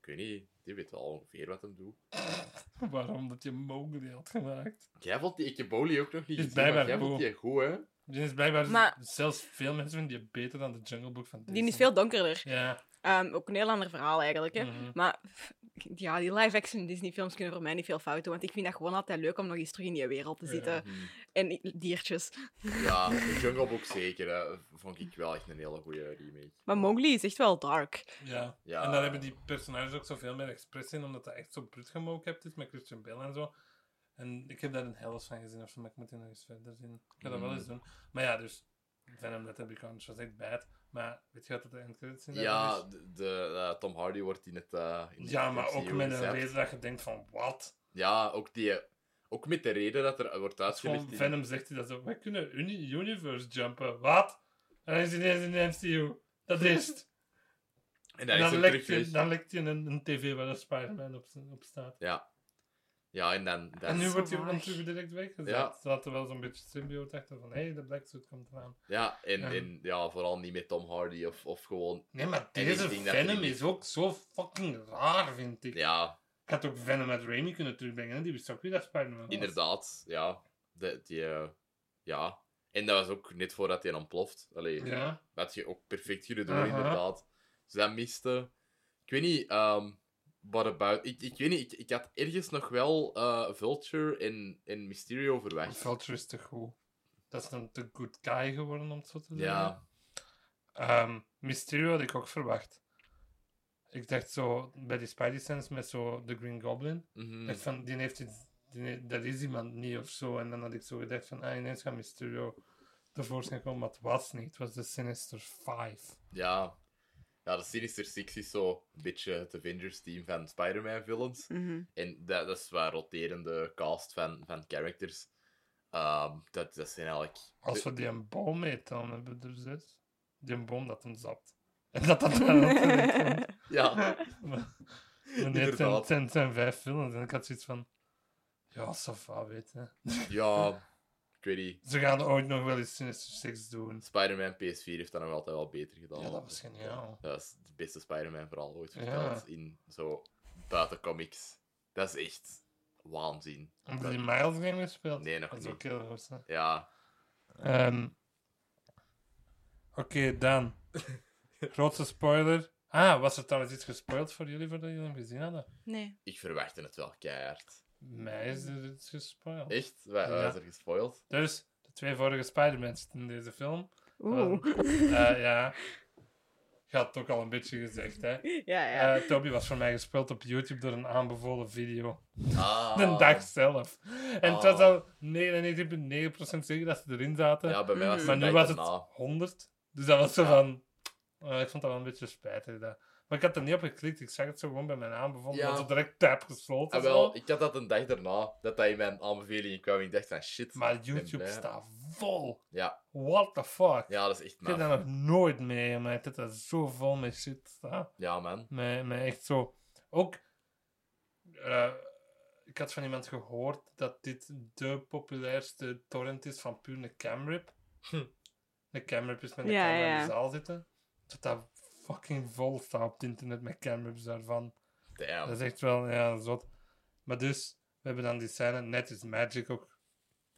ik weet niet, die weet wel ongeveer wat hem doet. Waarom dat je Mowgli had gemaakt. Jij vond die Ikeboli ook nog niet gezien, maar jij vond die goed, hè? Die is blijkbaar Maar- zelfs veel mensen vinden die beter dan de Jungle Book van Disney. Die is veel donkerder. Ja. Ehm, ook een heel ander verhaal eigenlijk. Hè? mhm. Maar ja, die live-action Disney-films kunnen voor mij niet veel fouten. Want ik vind dat gewoon altijd leuk om nog eens terug in die wereld te zitten. Hmm. En diertjes. Ja, de Jungle Book zeker, hè. Vond ik wel echt een hele goede remake. Maar Mowgli is echt wel dark. Ja. Ja. En dan hebben die personages ook zoveel meer expressie in, omdat dat echt zo brut gemookt is met Christian Bale en zo. En ik heb daar een helft van gezien, of zo, maar ik moet die nog eens verder zien. Ik ga dat wel Mm. eens doen. Maar ja, dus Venom Let There Be Carnage was echt bad. Maar weet je wat dat de endcredits in Ja, is? de, de, eh, Tom Hardy wordt in het... eh, in Ja, maar ook met een reden dat je denkt van, wat? Ja, ook, die, ook met de reden dat er wordt Dat gewoon, uitgelegd... in- Venom zegt hij dat zo, wij kunnen uni universe jumpen. Wat? En dan is hij ineens in de MCU. Dat is het. En dan En dan lekt je, dan lekt je een, een tv waar een Spider-Man op, op staat. Ja. Ja, en dan... dan En nu wordt hij terug direct weggezet. Ja. Ze hadden wel zo'n beetje symbiote achter van, hé, hey, de Black Suit komt eraan. Ja, en Ja. ja. En, ja, vooral niet met Tom Hardy of, of gewoon... Nee, maar deze Venom is ook zo fucking raar, vind ik. Ja, Ik had ook Venom met Raimi kunnen terugbrengen, hè. die wist ook wie dat Spider-Man inderdaad. Ja, de, die... eh, ja. En dat was ook net voordat hij ontploft. Allee, Ja. dat had je ook perfect kunnen doen, inderdaad. Dus dat miste. Ik weet niet, ehm what about... Ik, ik weet niet, ik, ik had ergens nog wel eh, Vulture en, en Mysterio verwacht. Vulture is te goed. Dat is een te good guy geworden, om het zo te zeggen. Ja, Ehm, Mysterio had ik ook verwacht. Ik dacht zo, bij die Spidey Sense met zo de Green Goblin. dacht van, die heeft iets, die dat is iemand niet of zo. En dan had ik zo gedacht van, ah, ineens gaat Mysterio tevoorschijn komen, maar het was niet. Het was de Sinister Five. ja. Ja, de Sinister Six is zo een beetje het Avengers-team van Spider-Man villains. Mhm. En dat, dat is waar roterende cast van, van characters. Ehm, dat, dat zijn eigenlijk... Als we die een boom meten, dan hebben we er zes. Die een boom dat hem zat. En dat dat dan ook Ja, Maar nee, het zijn, vijf films. En ik had zoiets van... Ja, Safa, weet je. ja, ik weet niet. Ze gaan ooit nog wel eens Sinister Six doen. Spider-Man PS4 heeft dat nog altijd wel beter gedaan. Ja, dat was geniaal. Dat is de beste Spider-Man vooral ooit Ja. verteld in zo buiten comics. Dat is echt waanzin. Heb je Dat- die Miles game gespeeld? Nee, nog Dat is niet. ook heel goed, hè. Ja, Ehm, Oké, dan. Grootste spoiler. Ah, was er trouwens iets gespoild voor jullie voordat jullie hem gezien hadden? Nee. ik verwachtte het wel keihard. Mij is er iets gespoild. Echt? Wat Ja. is er gespoild? Dus, de twee vorige Spider-Man zitten in deze film. Oeh. Eh, ja. Je had het ook al een beetje gezegd, hè. Ja, ja. Eh, Toby was voor mij gespeeld op YouTube door een aanbevolen video. Ah. De dag zelf. En het was Ah. al 99,9% zeker dat ze erin zaten. Ja, bij mij was het maar nu was het daarna. 100. Dus dat was zo Ja. van... eh, ik vond dat wel een beetje spijtig. Dat. Maar ik had er niet op geklikt. Ik zag het zo gewoon bij mijn aanbevolen. Ja. Dat zo direct tab gesloten. Ah, zo. wel, ik had dat een dag daarna, dat dat in mijn aanbevelingen kwam. Ik dacht van shit. Maar ik YouTube staat vol. Ja, What the fuck? ja, dat is echt ik heb dat nog nooit meegemaakt. Dat dat zo vol met shit staat. Ja, man. Met, met echt zo... Ook... eh, ik had van iemand gehoord dat dit de populairste torrent is van puur een camrip. Hm. Een camrip is met een Ja, camera in de zaal zitten. Dat dat fucking vol staat op het internet met camrips daarvan. Damn. Dat is echt wel, ja, zot. Maar dus, we hebben dan die scène, net is Magic ook.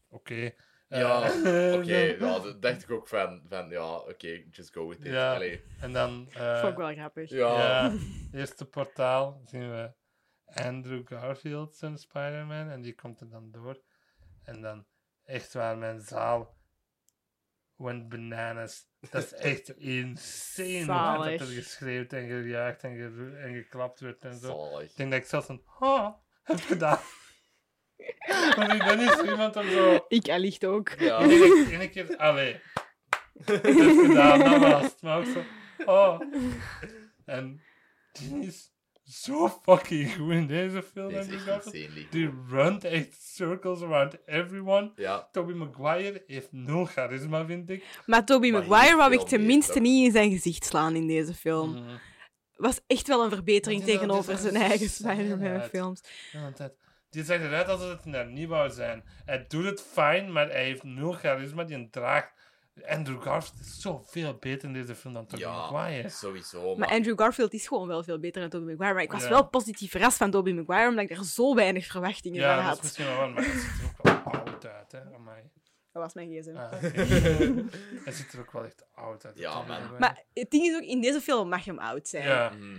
Oké. Ja, Eh, Oké, ja, dat dacht ik ook van, van ja, oké, just go with it. Ja. Allee. En dan... eh, Vond ik wel grappig. Ja. Ja, eerste portaal zien we Andrew Garfield zijn Spider-Man en die komt er dan door. En dan echt waar mijn zaal went bananas. Dat is echt insane dat er Zalig. geschreeuwd en gejuicht en, geru- en geklapt werd en zo. Zalig. Ik denk dat ik zelfs een ha heb gedaan. Want ik ben niet zo iemand om zo... Ik allicht ook. Ja. En ik, en ik heb... Allee. Heb gedaan, dat was het. Maar ook zo... Oh. En die is zo fucking goed in deze film. Die is Die runt echt circles around everyone. Ja, Tobey Maguire heeft nul charisma, vind ik. Maar Tobey Maar Maguire wou ik tenminste niet in zijn gezicht slaan in deze film. Mm. Was echt wel een verbetering tegenover zijn eigen Spider-Man-films. Het- Die zag eruit alsof het daar niet wou zijn. Hij doet het fijn, maar hij heeft nul charisma. Die draagt... Andrew Garfield is zoveel beter in deze film dan Tobey ja, Maguire. sowieso. Maar Maar, Andrew Garfield is gewoon wel veel beter dan Tobey Maguire. Maar ik was Ja. wel positief verrast van Tobey Maguire, omdat ik er zo weinig verwachtingen Ja, van dat is had. misschien wel waar, maar hij ziet er ook wel oud uit, hè. Amai. Dat was mijn gsm. Ah, ziet er ook wel echt oud uit. Ja, man. Maar het ding is ook, in deze film mag hem oud zijn. Ja. Mhm.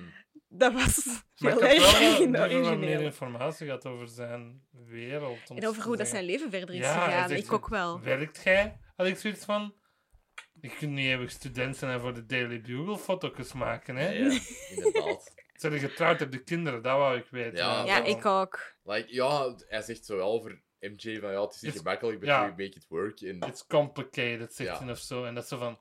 Dat was Maar veel ik heb erger wel in de meer informatie gehad over zijn wereld. om En over hoe dat zijn leven verder is Ja, gegaan. Ik ook wel. Werkt jij? Had ik zoiets van... Je kunt niet eeuwig student zijn en voor de Daily Bugle foto's maken, hè? Ja, ja, inderdaad. Zijn je getrouwd, heb je kinderen? Dat wou ik weten. Ja. Ja, ik ook. Like, ja, hij zegt zo wel over MJ van ja, het is niet gemakkelijk, but ja. we make it work. En, It's complicated, zegt hij of zo. En dat is zo van...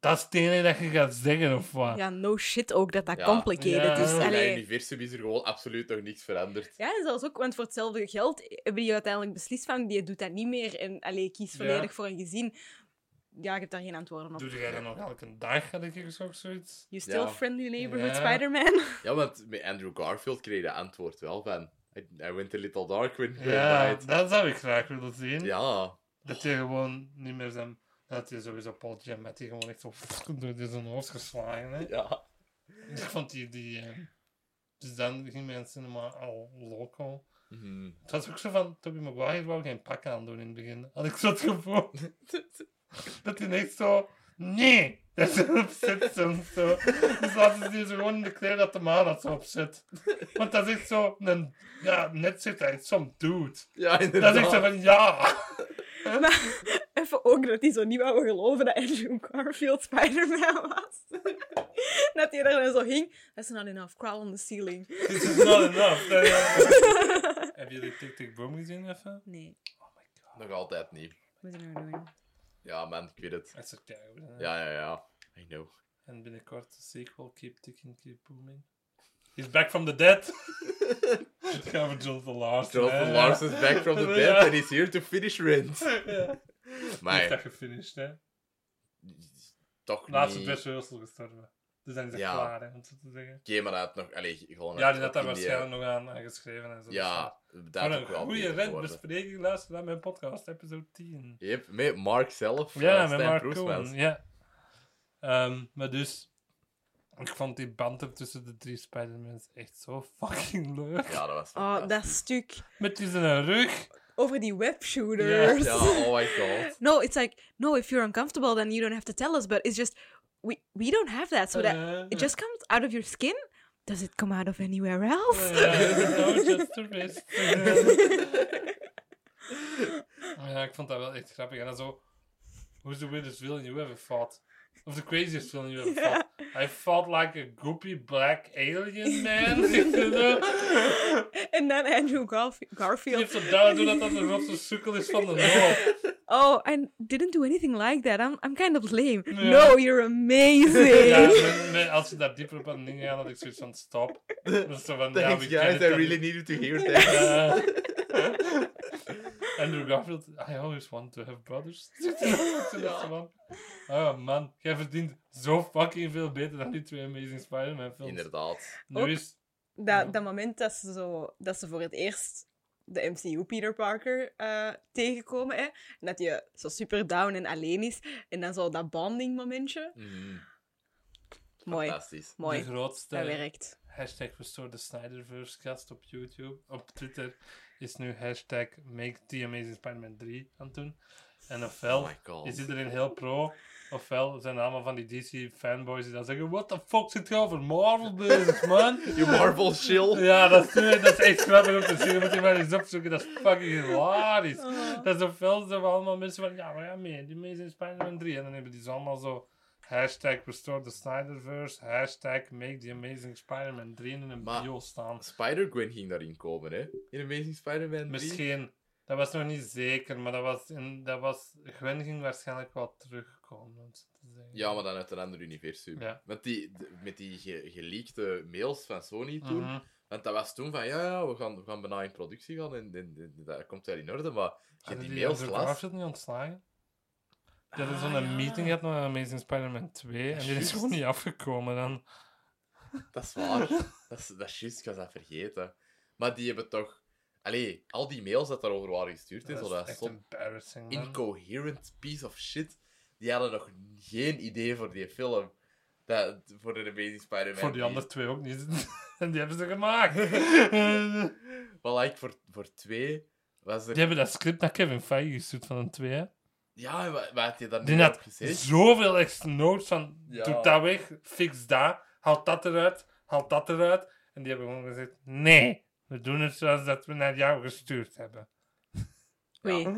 Dat is het enige dat je gaat zeggen, of wat? Ja, no shit ook dat dat Ja. complicated Ja. is. in het universum is er gewoon absoluut nog niks veranderd. Ja, en zelfs ook, want voor hetzelfde geld hebben die uiteindelijk beslist van, die doet dat niet meer en allee, kies Ja. volledig voor een gezin. Ja, ik heb daar geen antwoorden op. Doe jij dat nog elke dag, had ik gezegd, zoiets? You still Ja. friendly neighborhood Ja. Spider-Man? Ja, want met Andrew Garfield kreeg je antwoord wel van. I, I went a little dark when Ja, night. dat zou ik graag willen zien. Ja, Dat je gewoon niet meer zijn... Dat je sowieso Paul Giamatti gewoon echt zo door zijn hoofd geslagen, hè? ja. Ik vond die... die eh, dus dan ging mijn cinema al loco. Mhm. Het was ook zo van, Tobey Maguire wou geen pak aandoen in het begin. Had ik zo het gevoel. Dat hij echt zo... Nee! Dat ze op zit zo. zo. Dus laten ze die zo gewoon in de kleren dat de maan dat zo op zit. Want dat is echt zo... Een, ja, net zit hij. Zo'n dude. Ja, Dat inderdaad. is echt zo van... Ja! Maar even ook dat hij zo niet wou geloven dat Andrew Garfield Spider-Man was. dat hij daar dan zo hing. That's not enough. Crawl on the ceiling. This is not enough. Dat. Heb jullie Tick Tick Boom gezien even? Nee, Oh my god. Nog altijd niet. wat moet ik nou doen? Ja, man, ik weet het. Is hè. Ja, ja, ja. I know. En binnenkort de sequel, Keep Ticking, Keep Booming. He's back from the dead. Het gaat over Jonathan Larson. Jonathan hè. Lars is back from the Ja. dead and he's here to finish Rent. Ja. Hij heeft Maar dat gefinished, hè. toch Laatste niet... best Russell gestorven. Dus dan is dat Ja. klaar, hè, om zo te zeggen. Oké, maar hij had nog... Allee, gewoon... Ja, die had daar waarschijnlijk nog aan, aan geschreven en zo. Ja, Dus daar Voor ook een wel goede beter geworden. rentbespreking luister naar mijn podcast, episode 10. Yep, met Mark zelf. Ja, eh, met Mark. Cohen. Ja. Ehm, maar dus, ik vond die banter tussen de drie Spider-Mans echt zo fucking leuk. Ja, dat was Oh, dat stuk Met die zijn rug. over die webshooters. Ja, oh my god. No, it's like, no, if you're uncomfortable, then you don't have to tell us. But it's just, we, we don't have that. So that Eh, it just comes out of your skin. Does it come out of anywhere else? no, just the wrist. ja, ik vond dat wel echt grappig. En dan zo, who's the weirdest villain you ever fought? Of the craziest villain you ever fought? I felt like a goopy black alien man. Uh, and then Andrew Garf- Garfield. heeft zo duidelijk doen dat dat de rotse sukkel is van de Noord. Oh, I didn't do anything like that. I'm, I'm kind of lame. Yeah. No, you're amazing. Ja, met- met- als je daar dieper op aan ding gaat, had ik zoiets van stop. Dat van, Thanks, we guys. I really needed to hear that. Andrew Garfield, I always want to have brothers. Oh man, jij verdient zo fucking veel beter dan die twee Amazing Spider-Man films. Inderdaad. Nu Ook- is... Dat, dat moment dat ze, zo, dat ze voor het eerst de MCU Peter Parker eh, tegenkomen. Hè? En dat je zo super down en alleen is. En dan zo dat bonding momentje. Mhm. Mooi, Fantastisch. mooi. De grootste Dat werkt. hashtag Restore the Snyderverse cast op YouTube. Op Twitter is nu hashtag Make the Amazing Spider-Man 3 aan het doen. En ofwel Oh is iedereen heel pro, ofwel zijn er allemaal van die DC fanboys die dan zeggen: What the fuck zit je over Marvel bezig, man? You Marvel chill. Ja, dat is, dat is echt grappig om te zien. Je moet die maar eens opzoeken. Dat is fucking hilarisch. Dat is ofwel zo allemaal mensen van, ja, maar ja, mee, die Amazing Spider-Man 3. En dan hebben die zo allemaal zo hashtag Restore the Snyderverse, hashtag Make the Amazing Spider-Man 3 in een Maar- bio staan. Spider-Gwen ging daarin komen, hè? In Amazing Spider-Man 3. Misschien, dat was nog niet zeker, maar dat was, in, dat was, Gwen ging waarschijnlijk wel terugkomen. Om zo te zeggen. Ja, maar dan uit een ander universum. Ja. Die, de- met die ge- geleakte mails van Sony toen. Mhm. Want dat was toen van, ja, ja, we gaan, we gaan bijna in productie gaan en, en, en dat komt wel in orde. Maar je die die mails las... Niet ontslagen? Hadden Ah, zo'n ja. meeting gehad met Amazing Spider-Man 2 en die is gewoon niet afgekomen dan. Dat is waar. dat, is, dat is juist, ik was dat vergeten. Maar die hebben toch... Allee, al die mails dat daarover waren gestuurd, Dat is dat embarrassing, man. incoherent piece of shit. Die hadden nog geen idee voor die film. Dat, voor de Amazing Spider-Man. Voor die 3. andere twee ook niet. en die hebben ze gemaakt. Maar like, voor, voor twee was er... die hebben dat script naar Kevin Feige gestuurd van een twee. hè. Ja, wat, wat had je daar Die niet op had zoveel extra notes van, Ja. doe dat weg, fix dat, haal dat eruit, haal dat eruit. En die hebben gewoon gezegd, nee, we doen het zoals dat we naar jou gestuurd hebben. Oei. Ja.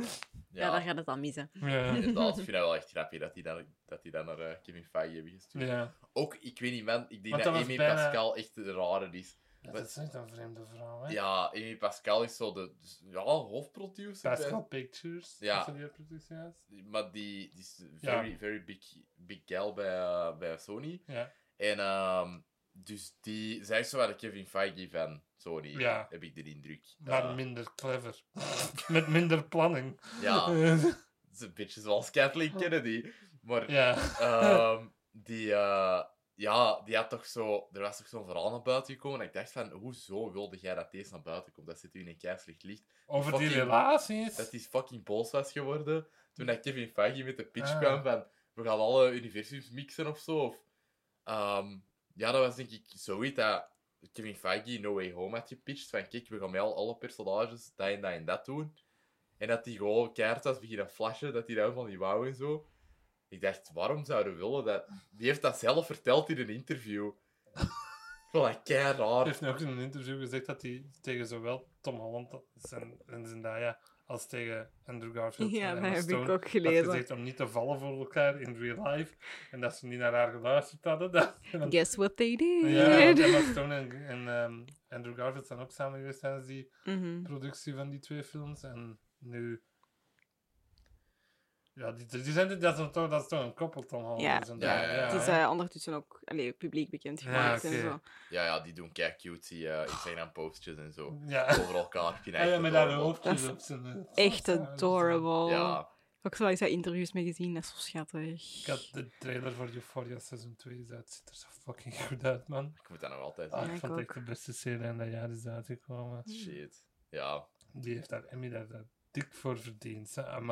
Ja. Ja, daar gaat het dan missen. Ja. inderdaad. Ik vind dat wel echt grappig dat die dan, dat die dan naar eh, Kevin Feige hebben gestuurd. ja. Ook, ik weet niet, man. Ik denk Want dat, dat Amy bijna- Pascal echt de rare is. Dat is echt een vreemde vrouw, hè. Ja, Amy Pascal is zo de dus, ja, hoofdproducer. Pascal Pictures, Ja. dat die productie Maar die, die is Ja. very, very big, big gal bij, eh, bij Sony. Ja. En ehm, dus die, zij is zo wel de Kevin Feige van Sony, Ja. heb ik de indruk. Maar minder clever. Met minder planning. Ja, het is een beetje zoals Kathleen Kennedy. Maar ja. ehm, die, eh, ja, die had toch zo... Er was toch zo'n verhaal naar buiten gekomen. En ik dacht van, hoezo wilde jij dat deze naar buiten komt? Dat zit u in een keislicht licht. Over die Fucking- relaties. Dat is fucking boos was geworden. Toen dat Kevin Feige met de pitch Ah. kwam van... We gaan alle universums mixen of zo. Of, ehm, ja, dat was denk ik zoiets dat Kevin Feige No Way Home had gepitcht. Van kijk, we gaan met al alle personages dat en dat en dat doen. En dat die gewoon keihard was beginnen flashen. Dat hij dat van die wou en zo. Ik dacht, waarom zouden we willen dat... Die heeft dat zelf verteld in een interview. Dat kei Hij raar. heeft nu ook in een interview gezegd dat hij tegen zowel Tom Holland en, en Zendaya als tegen Andrew Garfield Ja, en dat Emma heb ik Stone ook had gelezen. gezegd om niet te vallen voor elkaar in real life. En dat ze niet naar haar geluisterd hadden. Dat, want- Guess what they did? ja, want Emma Stone en, en ehm, Andrew Garfield zijn ook samen geweest tijdens die Mhm. productie van die twee films. En nu... Ja, die, die zijn, dat, is toch, dat is toch een koppel, Tom Holland Ja. en Zendaya. Ja, ja, ja. Het is ondertussen ook allee, publiek bekend Ja, gemaakt en zo. Ja, ja, die doen kei cute eh Instagram-postjes en zo. Ja. Over elkaar. Ik vind dat ja, echt met haar adorable. hoofdjes Dat op zijn... Echt dat adorable. Ja, Ook zo eens dat interviews mee gezien, dat is zo schattig. Ik had de trailer voor Euphoria seizoen 2 uit. Het ziet er zo fucking goed uit, man. ik moet dat nog altijd Ah, zien. Ik ik vond het echt de beste serie in dat jaar is uitgekomen. Shit. Ja. Die heeft daar Emmy daar, dik voor verdiend, hè, aan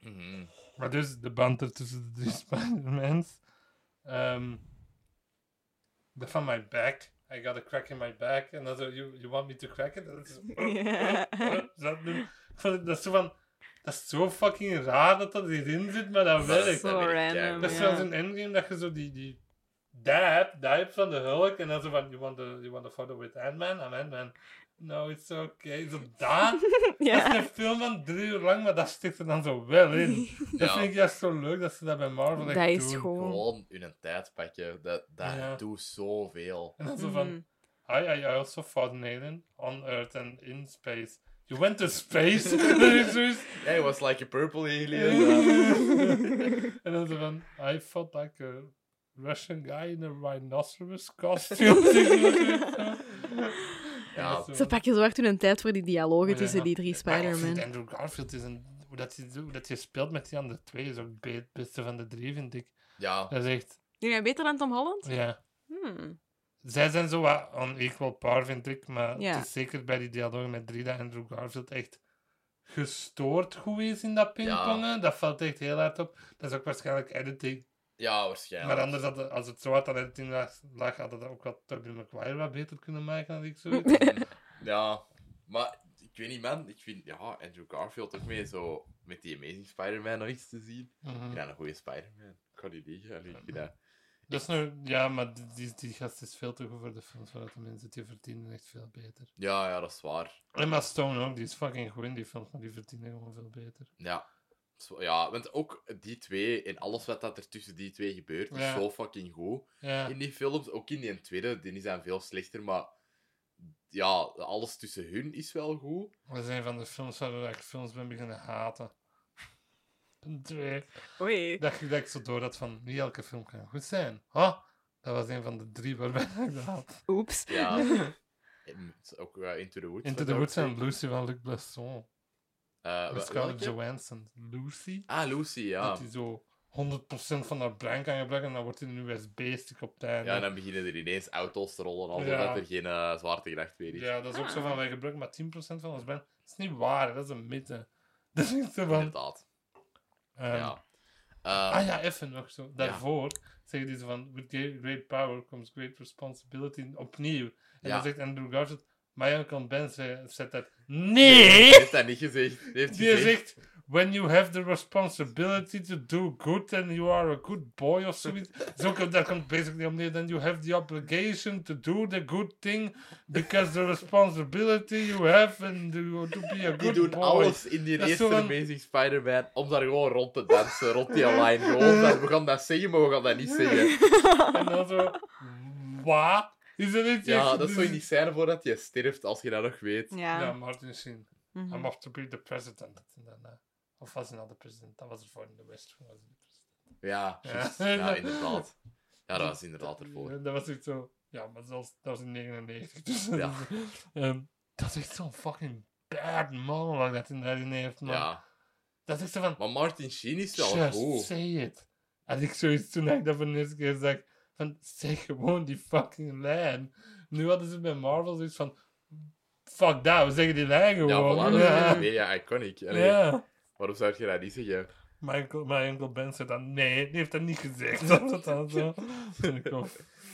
Mhm. Maar dus, de band er tussen de drie Spider-Mans. Ehm the van my back. I got a crack in my back. En dan zo, you, you want me to crack it? Dat is, dat, dat is zo van... Dat is zo fucking raar dat dat hierin zit, maar dat Dat is werkt. Zo werkt random. Dat is zoals in Endgame dat je zo die, die dab, dab van de Hulk en dan zo van, you want to, you want to photo with Ant-Man? I'm Ant-Man. No, it's okay. Zo. Dat is ja. een film van drie uur lang, maar dat stikt er dan zo wel in. Dat Ja. vind ik juist zo leuk dat ze dat bij Marvel echt Dat is doen. gewoon... Gewoon hun tijd pakken. Dat, dat Ja. doet zoveel. En dan zo van, Mhm. I, I also fought an alien on Earth and in space. You went to space? Dat. Yeah, it was like a purple alien. en dan zo van, I fought like a Russian guy in a rhinoceros costume. Ja. Dat Ze pakken zo hard hun tijd voor die dialogen Ja. tussen die drie Spider-Man. Andrew Garfield is een... Hoe dat hij, hoe dat hij speelt met die andere twee is ook het beste van de drie, vind ik. ja. Dat is echt... Vind jij beter dan Tom Holland? Ja. Hmm. Zij zijn zo wat on equal par, vind ik. Maar Ja. het is zeker bij die dialogen met drie dat Andrew Garfield echt gestoord goed is in dat pingpongen. Dat valt echt heel hard op. Dat is ook waarschijnlijk editing. Ja, waarschijnlijk. Maar anders, had het- als het zo had aan editing lag, lag had het ook wat Tobey Maguire wat beter kunnen maken, had ik zoiets. Ja, maar ik weet niet, man. Ik vind ja, Andrew Garfield ook mee zo met die Amazing Spider-Man nog iets te zien. Mhm. vind dat een goede Spider-Man. Ik kan niet liegen. Allee, Ik vind dat... Dat is nu, ja, maar die, die, die gast is veel te goed voor de films waar de mensen die verdienen echt veel beter. Ja, ja, dat is waar. Emma Stone ook, die is fucking goed in die films, maar die verdienen gewoon veel beter. Ja. Ja, want ook die twee en alles wat dat er tussen die twee gebeurt, is zo fucking goed. Ja, In die films, ook in die tweede, die zijn veel slechter, maar ja, alles tussen hun is wel goed. dat is een van de films waar ik films ben beginnen haten. Twee. Oei. Dat, ik- dat ik zo door had van, niet elke film kan goed zijn. Oh, dat was een van de drie waarbij ik dat had. Oeps. Ja. En ook eh, Into the Woods. Into the Woods en. Lucy van Luc Besson. Met wa- Scarlett? Johansson. Lucy. Ah, Lucy, ja. Dat hij zo 100% van haar brein kan gebruiken en dan wordt hij een USB-stick op het einde. Ja, en dan beginnen er ineens auto's te rollen, alsof Ja. dat er geen eh, zwaartekracht meer is. Ja, dat is ook zo van, wij gebruiken maar 10% van ons brein. Dat is niet waar, dat is een mythe. Dat is niet zo van... Inderdaad. ehm, ja. Ehm, Ah ja, even nog zo. Daarvoor zeggen die zo van, with great power comes great responsibility, opnieuw. En Ja. dan zegt Andrew Garfield, my uncle Ben zegt dat, Die nee! heeft dat niet gezegd. Die heeft Die gezegd... zegt, when you have the responsibility to do good, then you are a good boy of zoiets. Zo komt daar komt basically op neer, then you have the obligation to do the good thing, because the responsibility you have and to, to be a Die good doen boy. alles in die Dat eerste van- Amazing Spider-Man om daar gewoon rond te dansen, rond die line. Gewoon, dat, we gaan dat zeggen, maar we gaan dat niet zeggen. En dan zo, wat? Is dat niet Ja, echt- dat is zo in die scène voordat je sterft, als je dat nog weet. Ja, Ja. Martin Sheen. Mhm. I'm off to be the president. En dan, eh, of was hij nou de president? Dat was ervoor in de West. Was hij de president. Ja, Ja. juist. ja, inderdaad. Ja, dat was inderdaad ervoor. Ja, dat was echt zo. Ja, maar zelfs, dat was in 99. Dus, Ja. Ehm, dat is echt zo'n fucking bad monologue dat hij daarin heeft, man. Ja. Dat is echt zo van. Maar Martin Sheen is wel Just goed. say it. Had ik zoiets toen ik dat voor de eerste keer zag. Van, zeg gewoon die fucking lijn. Nu hadden ze bij Marvel zoiets van. Fuck dat, we zeggen die lijn Ja, gewoon. voilà, dat ja. mega iconic. Allee, ja. Waarom zou je dat niet zeggen? Mijn uncle, mijn uncle Ben zei dan, nee, die heeft dat niet gezegd. Dat, dat, dat, zo. vind ik wel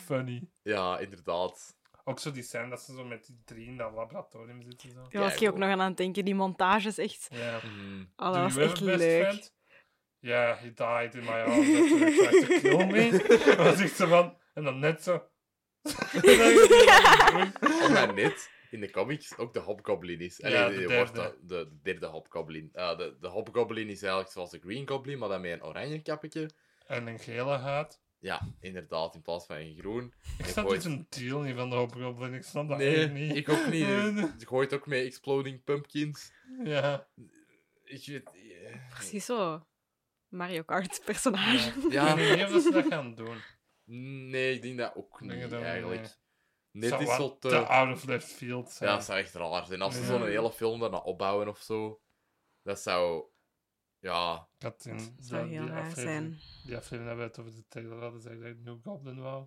funny. Ja, inderdaad. Ook zo die scène dat ze zo met die drie in dat laboratorium zitten. Zo. Daar was ik ook nog aan aan het denken. Die montage is echt... Mm. Oh, Do dat was echt leuk. Yeah, he died in my arms after he tried to kill me. was echt zo van, en dan net zo. Omdat net in de comics ook de Hobgoblin is. Allee, Ja, de wordt derde. de, de derde Hobgoblin. Eh, de, de Hobgoblin is eigenlijk zoals de Green Goblin, maar dan met een oranje kapje. en een gele haat. Ja, inderdaad, in plaats van een groen. Ik En snap gooit- een deal niet van de Hobgoblin. Ik snap dat Nee, niet. ik ook niet. Je gooit ook met Exploding Pumpkins. Ja. Ik weet... Precies zo. Mario Kart personage. Ja. Ik weet niet of ze dat gaan doen. Nee, ik denk dat ook Denk niet, dat niet, eigenlijk. nee. Net Zou is zo te te... out of left field zijn. Ja, dat zou echt raar zijn. Als ze Ja. zo'n hele film daarna opbouwen of zo, dat zou... Ja, Dat zou die- heel die raar zijn. Die aflevering dat we het over de trailer hadden, zei ik dat ik New Goblin wou.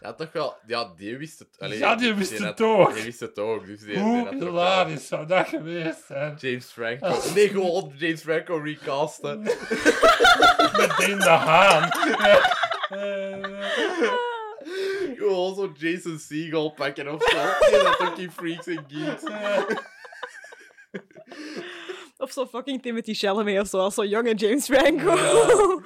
Ja, toch wel... Ja, die wist het. Allee, ja, die wist het had- ook. Die wist het ook. Dus die, die Hoe wel- hilarisch zou dat geweest zijn? James Franco. Nee, gewoon James Franco recasten. Met Deen de Haan. Gewoon zo Jason Segel pakken of zo. Die dat ook in Freaks and Geeks. Of zo fucking Timothy Chalamet of zo, als zo'n jonge James Franco. Ja.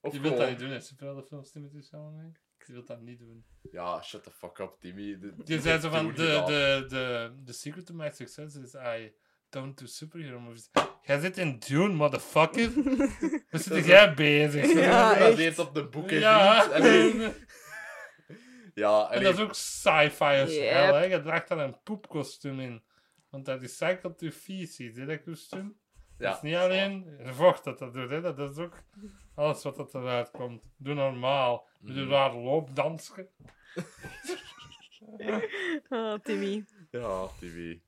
Of Je wilt dat niet doen, hè? Films Timothy Chalamet. Je wilt dat niet doen. Ja, shut the fuck up, Timmy. De- Je zei zo van, de, de, de, de secret to my success is I don't do superhero movies. Jij zit in Dune, motherfucker. Waar zit jij bezig? Ja, echt. gebaseerd op de boeken. Ja. Allee, ja, En dat is ook sci-fi als Yep. hell, hè. Je draagt daar een poepkostuum in. Want dat is cycled to feces, hè, dat kostuum. Ja. Dat is niet alleen vocht dat dat doet, hè. Dat is ook alles wat dat eruit komt. Doe normaal. Doe Mhm. daar loopdansen. Ah, Timmy. Ja, Timmy.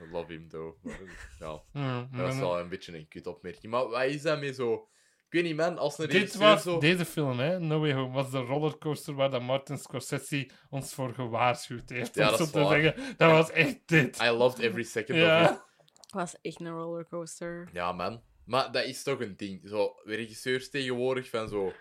I love him, though. Maar, Ja, Mm, dat is mm. wel een beetje een kut opmerking. Maar wat is dat mee zo... Ik weet niet, man, als een Dit was, zo... deze film, hè, No Way Home, was de rollercoaster waar dat Martin Scorsese ons voor gewaarschuwd heeft. Ja, om dat zo is te waar. zeggen. Dat was echt dit. I loved every second of it. Was echt een rollercoaster. Ja, man. Maar dat is toch een ding. Zo, regisseurs tegenwoordig van zo...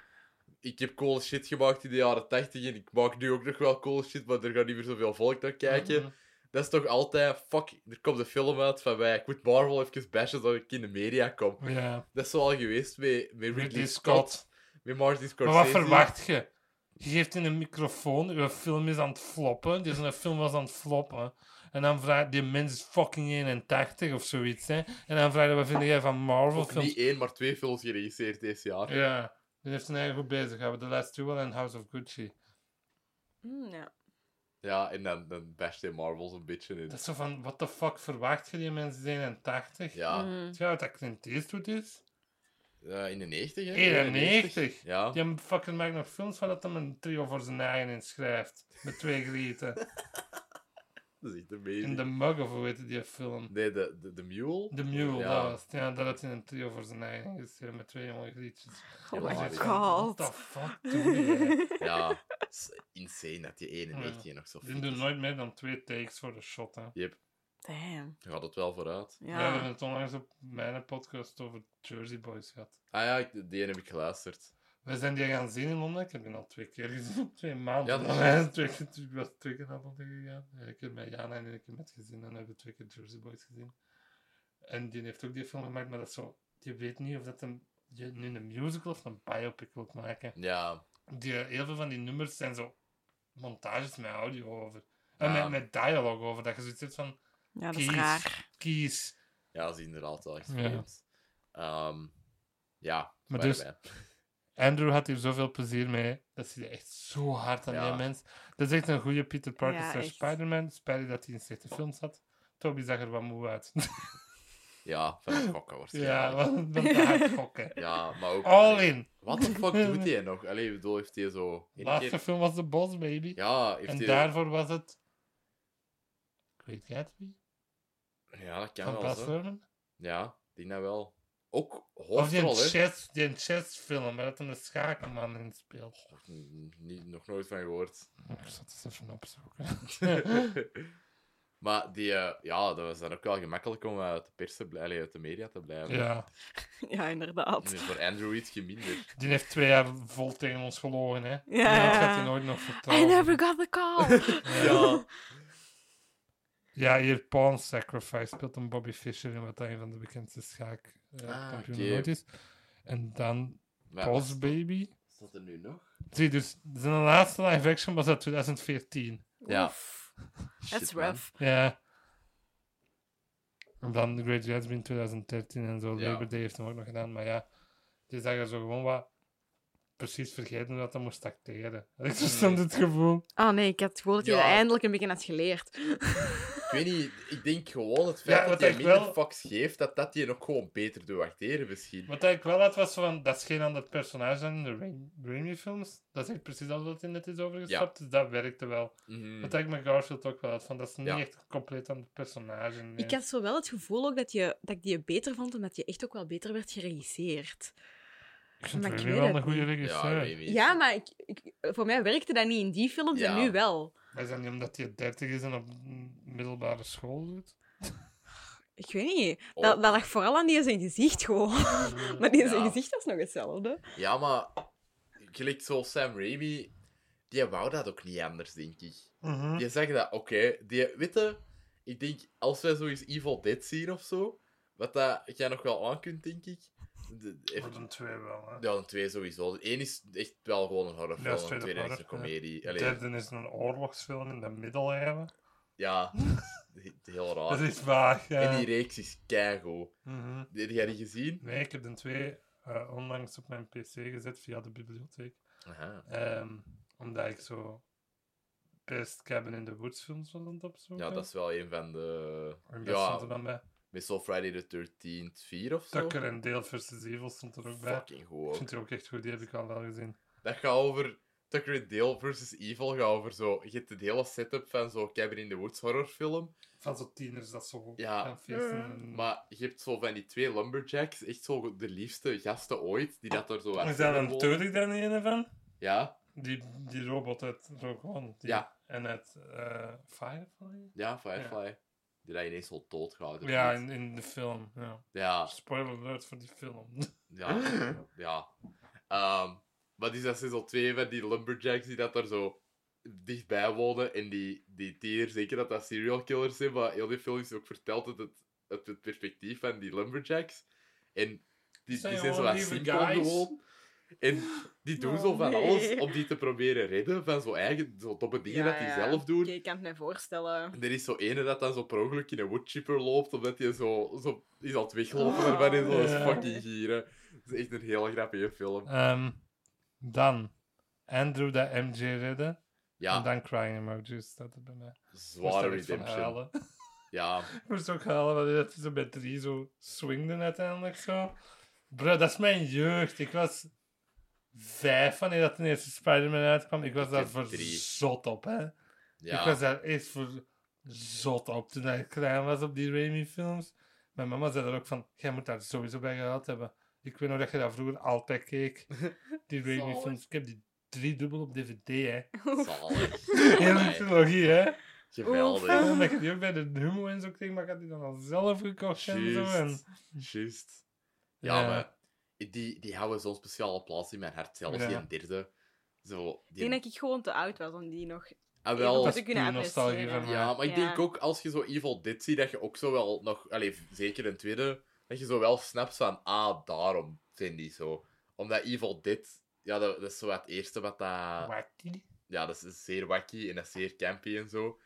Ik heb cool shit gemaakt in de jaren 80 en ik maak nu ook nog wel cool shit, maar er gaat niet meer zoveel volk naar kijken. Mhm. Dat is toch altijd... Fuck, er komt een film uit van mij. Ik moet Marvel even bashen zodat ik in de media kom. Ja. Dat is zo al geweest met, met Ridley, Ridley Scott, Scott. met Martin Maar Scorsese. wat verwacht je? Je geeft in een microfoon, uw film is aan het floppen. Dus een film was aan het floppen. En dan vraagt die mens is fucking 81 of zoiets. Hè? En dan vraag je wat vind jij van Marvel Ook films? niet één, maar twee films geregisseerd deze jaar. Ja, die heeft zijn eigen goed bezig. Hebben The Last Duel en House of Gucci. Mm, ja. Ja, en dan, dan basht hij Marvel zo'n beetje in. Dat is zo van, what the fuck verwacht je die mensen is 81? Ja, Mm. Weet je wat dat Clint Eastwood is? eh, in de 90, hè? 91. Ja. Die hebben fucking maakt nog films van dat hij een trio voor zijn eigen inschrijft. Met twee grieten. Dat is echt amazing. In The Mug of hoe heet die film? Nee, de, de, de Mule. The Mule, Ja. dat was het. Ja, dat had hij een trio voor zijn eigen ingeschreven met twee jonge grietjes. Oh my En je god. What the fuck doe je? Ja, het is insane dat die 91 nog zo Die doen is. nooit meer dan twee takes voor de shot. Hè. Yep, Damn. daar gaat het wel vooruit. Ja. we hebben Ja. het onlangs op mijn podcast over Jersey Boys gehad. Ah ja, die heb ik geluisterd. We zijn die gaan zien in Londen. Ik heb die al twee keer gezien. Twee maanden. Ja, dat is- twee, keer- ik was twee keer naar Londen gegaan. Een keer met Jana en een keer met gezin. En dan hebben we twee keer Jersey Boys gezien. En die heeft ook die film gemaakt, maar dat is zo... Je weet niet of dat een, je nu een musical of een biopic wilt maken. Ja, Die, heel veel van die nummers zijn zo montages met audio over. En Ja. met, met dialoog over. Dat je zoiets hebt van... ja, dat is Kies. raar. Kies. ja, dat is inderdaad wel echt Ja. Ehm, ja, Maar dus-. Andrew had hier zoveel plezier mee. Dat zie je echt zo hard aan Ja. die mens. Dat is echt een goede Peter Parker Ja, slash. Spider-Man. Spijtig dat hij in slechte films zat. Toby zag er wat moe uit. Ja, van het gokken ja, want te hard gokken. Ja, maar ook... All in. Wat de fuck doet hij nog? Allee, ik bedoel, heeft hij zo... De laatste keer- film was The Boss Baby. Ja, heeft en daarvoor was het... Great Gatsby? Ja, dat kan Van wel? Ja, die nou wel. Ook Of die hoofdrol, hè? chess, die chess film, waar dat een schakenman in speelt. N- Niet, nog nooit van gehoord. Ik zal het eens even opzoeken. maar die, eh, ja, dat was dan ook wel gemakkelijk om uit de pers te blijven, uit de media te blijven. ja, Ja, inderdaad. Dus voor Andrew iets geminderd. die heeft twee jaar vol tegen ons gelogen, hè. Ja. Die had hij nooit nog I vertrouwen. never got the call. Ja. Ja, hier Pawn Sacrifice speelt een Bobby Fischer in wat een van de bekendste schaakkampioenen Ah, oké. ooit is. En dan Boss wat is- Baby. Is dat er nu nog? Zie, dus zijn laatste live action was uit 2014. Ja. That's rough. Ja. En dan The Great Gatsby in 2013 en zo. Ja. Labor Day heeft hem ook nog gedaan. Maar ja, het is dat je zo gewoon wat precies vergeten dat hij moest acteren. Ik zo soms het gevoel. Ah nee, ik had het gevoel dat je Ja. dat eindelijk een beetje had geleerd. Ik weet niet, ik denk gewoon het Ja, feit wat dat hij ik minder wel- fucks geeft, dat dat je nog gewoon beter doet acteren misschien. Wat ik wel had was van, dat is geen ander personage dan in de Rain- Raimi-films. Dat is echt precies al wat hij net is overgestapt. Dus dat werkte wel. Mhm. Wat ik met Garfield ook wel had. Van, dat is niet Ja. echt een compleet ander personage. nee. Ik had zo wel het gevoel ook dat, je, dat ik die beter vond, omdat je echt ook wel beter werd geregisseerd. Ik vind maar ik Raimi weet wel het een goede. Ja, regisseur. Ja, maar ik, ik- voor mij werkte dat niet in die films en nu wel. Maar is dat niet omdat hij 30 is en op middelbare school doet? Ik weet niet. Oh. Dat, dat lag vooral aan die zijn gezicht gewoon. maar die zijn Ja. gezicht was nog hetzelfde. Ja, maar gelijk zoals Sam Raimi, die wou dat ook niet anders, denk ik. Mhm. Die zegt dat, oké, die, weet je, ik denk, als wij zoiets Evil Dead zien of zo, wat dat jij nog wel aan kunt, denk ik. De, even, de twee wel, hè. ja, een twee sowieso. De één is echt wel gewoon een Ja, horrorfilm, en de tweede is een ja. comedie. De derde is een oorlogsfilm in de middeleeuwen. ja, heel Dat raar. is vaag, ja. En die reeks is keigoed. Mhm. Heb jij die gezien? Nee, ik heb de twee eh, onlangs op mijn pc gezet via de bibliotheek. Aha. Ehm, omdat ik zo best Cabin in the Woods films was aan het opzoeken. Ja, dat is wel een van de... En dat stond er Ja, dan bij. Meestal Friday the 13th 4 of zo. Tucker en Dale vs. Evil stond er ook bij. Fucking goed. Ik vind die ook echt goed, die heb ik al wel gezien. Dat gaat over Tucker and Dale versus Evil. Gaat over zo. Je hebt het hele setup van zo'n Cabin in the Woods horrorfilm. Van zo'n tieners dat zo Ja. gaan feesten. en- Maar je hebt zo van die twee lumberjacks. Echt zo de liefste gasten ooit. Die dat er zo uit Is dat een. Turk daar een van? Ja, Die, die robot uit Rogue One. Die, Ja. En uit eh, Firefly? ja, Firefly. Dat ineens zo doodgaat. Ja, in, in de film. Ja. Ja, Spoiler alert voor die film. ja, ja. Ehm, maar die zijn zo twee van die lumberjacks die dat er zo dichtbij wonen. En die, die tieners denken dat dat serial killers zijn. Maar heel die film is ook verteld uit het, uit het perspectief van die lumberjacks. En die, Zijn die zijn zo wat simpel gewoon. En die doen Oh, zo van nee. alles om die te proberen redden. Van zo eigen, zo domme dingen dat die zelf doen. Ik kan het me voorstellen. En er is zo ene dat dan zo per ongeluk in een woodchipper loopt, omdat hij zo, zo is aan het weglopen ervan in zo'n Ja. fucking gieren. Dat is echt een heel grappige film. Ehm, dan Andrew dat MJ redde. Ja, En dan crying emojis staat er bij mij. zware redemption. Ja, Ik moest ook halen, want dat hij zo bij drie zo swingde uiteindelijk zo. Bro, dat is mijn jeugd. Ik was vijf wanneer dat de eerste Spider-Man uitkwam. Ik was Ik daar voor drie. zot op, hè. Ik ja. was daar echt voor zot op toen ik klein was op die Raimi-films. Mijn mama zei er ook van, jij moet daar sowieso bij gehad hebben. Ik weet nog dat je dat vroeger altijd keek, die Raimi-films. Ik heb die drie dubbel op DVD, hè. Zalig. Hele trilogie, hè. Geweldig. En omdat je die ook bij de Humo en zo kreeg, maar ik had die dan al zelf gekocht en zo. En... Juist. Juist. Ja, maar die, die houden zo'n speciale plaats in mijn hart. Zelfs Ja. die een derde. Zo, Ik die... denk dat ik gewoon te oud was om die nog... Ah, wel, Dat is ik kunnen appreciëren. van mij. Ja, maar ik Ja. denk ook als je zo Evil Dead ziet, dat je ook zo wel nog, allee, zeker een tweede, dat je zo wel snapt van, ah, daarom vind ik zo. Omdat Evil Dead, ja, dat, dat is zo het eerste wat dat, Wacky. ja, dat is zeer wacky en dat is zeer campy en zo.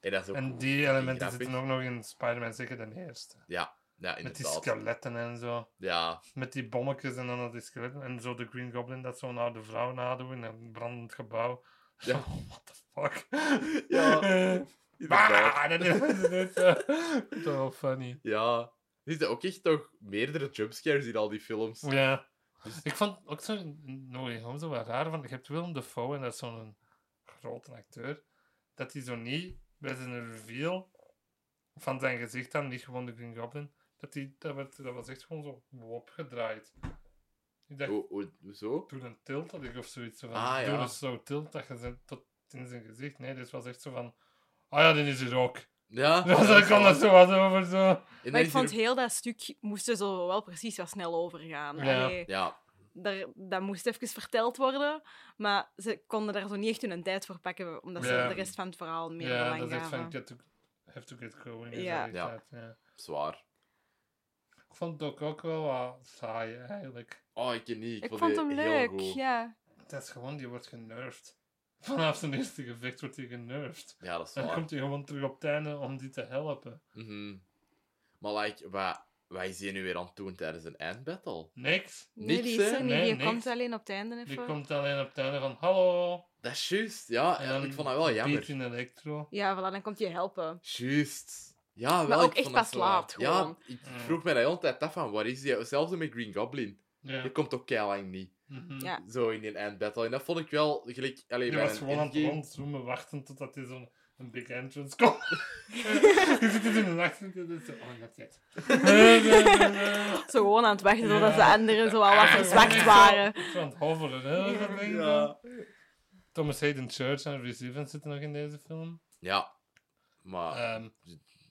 En dat is ook En die elementen zitten ook nog in Spider-Man, zeker de eerste. Ja, ja, Met die skeletten en zo. Ja, Met die bommetjes en dan al die skeletten. En zo de Green Goblin dat zo'n oude vrouw nadoet in een brandend gebouw. Ja. Zo, what the fuck. Ja, Eh, bah, dat is. Dat is wel funny. Ja. Er zitten ook echt toch meerdere jumpscares in al die films. Ja. Ik vond ook zo nooit Home zo wat raar, want je hebt Willem Dafoe en dat is zo'n grote acteur, dat hij zo niet bij zijn reveal van zijn gezicht dan, niet gewoon de Green Goblin, dat, die, dat, werd, dat was echt gewoon zo opgedraaid. Ik dacht, Hoezo? doe een tilt had ik of zoiets. Zo van, Ah, ja. Doe een zo tilt dat je tot in zijn gezicht. Nee, dit was echt zo van, ah ja, dit is er ook. Ja. Dus kwam dat zo wat over zo. Maar ik vond er- heel dat stuk moesten zo wel precies wat snel overgaan. Ja. Allee, Ja, daar, dat moest even verteld worden, maar ze konden daar zo niet echt hun tijd voor pakken, omdat ze Ja. de rest van het verhaal meer Ja, belang dat is echt van, ook have to get going. Ja. Ja. ja. Zwaar. Ik vond het ook, ook wel wat saai, eigenlijk. Oh, ik niet. Ik, Ik vond, vond hem heel leuk, goed. ja. Het is gewoon, die wordt genervd. Vanaf zijn eerste gevecht wordt hij genervd. Ja, dat is Dan waar. komt hij gewoon terug op het einde om die te helpen. Mhm. Maar like, wat, wat is hij nu weer aan het doen tijdens een eindbattle? Niks. Nee, Niks, die is er. Nee, die niks. komt alleen op het einde even. Die komt alleen op het einde van hallo. Dat is juist. Ja, En en dan ik vond dat wel jammer. Beat in Electro. Ja, voilà, dan komt je helpen. Juist. Ja, wel. ook ik echt dat pas zo- laat, Ja, ik vroeg mij de hele tijd af van, waar is die? Hetzelfde met Green Goblin. Ja. Die komt ook lang niet. Mhm. Ja. Zo in die eindbattle. En dat vond ik wel gelijk... Allee, Die bij was gewoon aan het rondzoomen, wachten totdat hij zo'n een big entrance komt. je zit in een achter en zo, oh, dat het. Zo gewoon aan het wachten totdat Ja. de anderen zo al wat verzwakt waren. Zo aan het hoveren, hè? dat Ja. Thomas Hayden Church en Reese Evans zitten nog in deze film. Ja. Maar Ehm,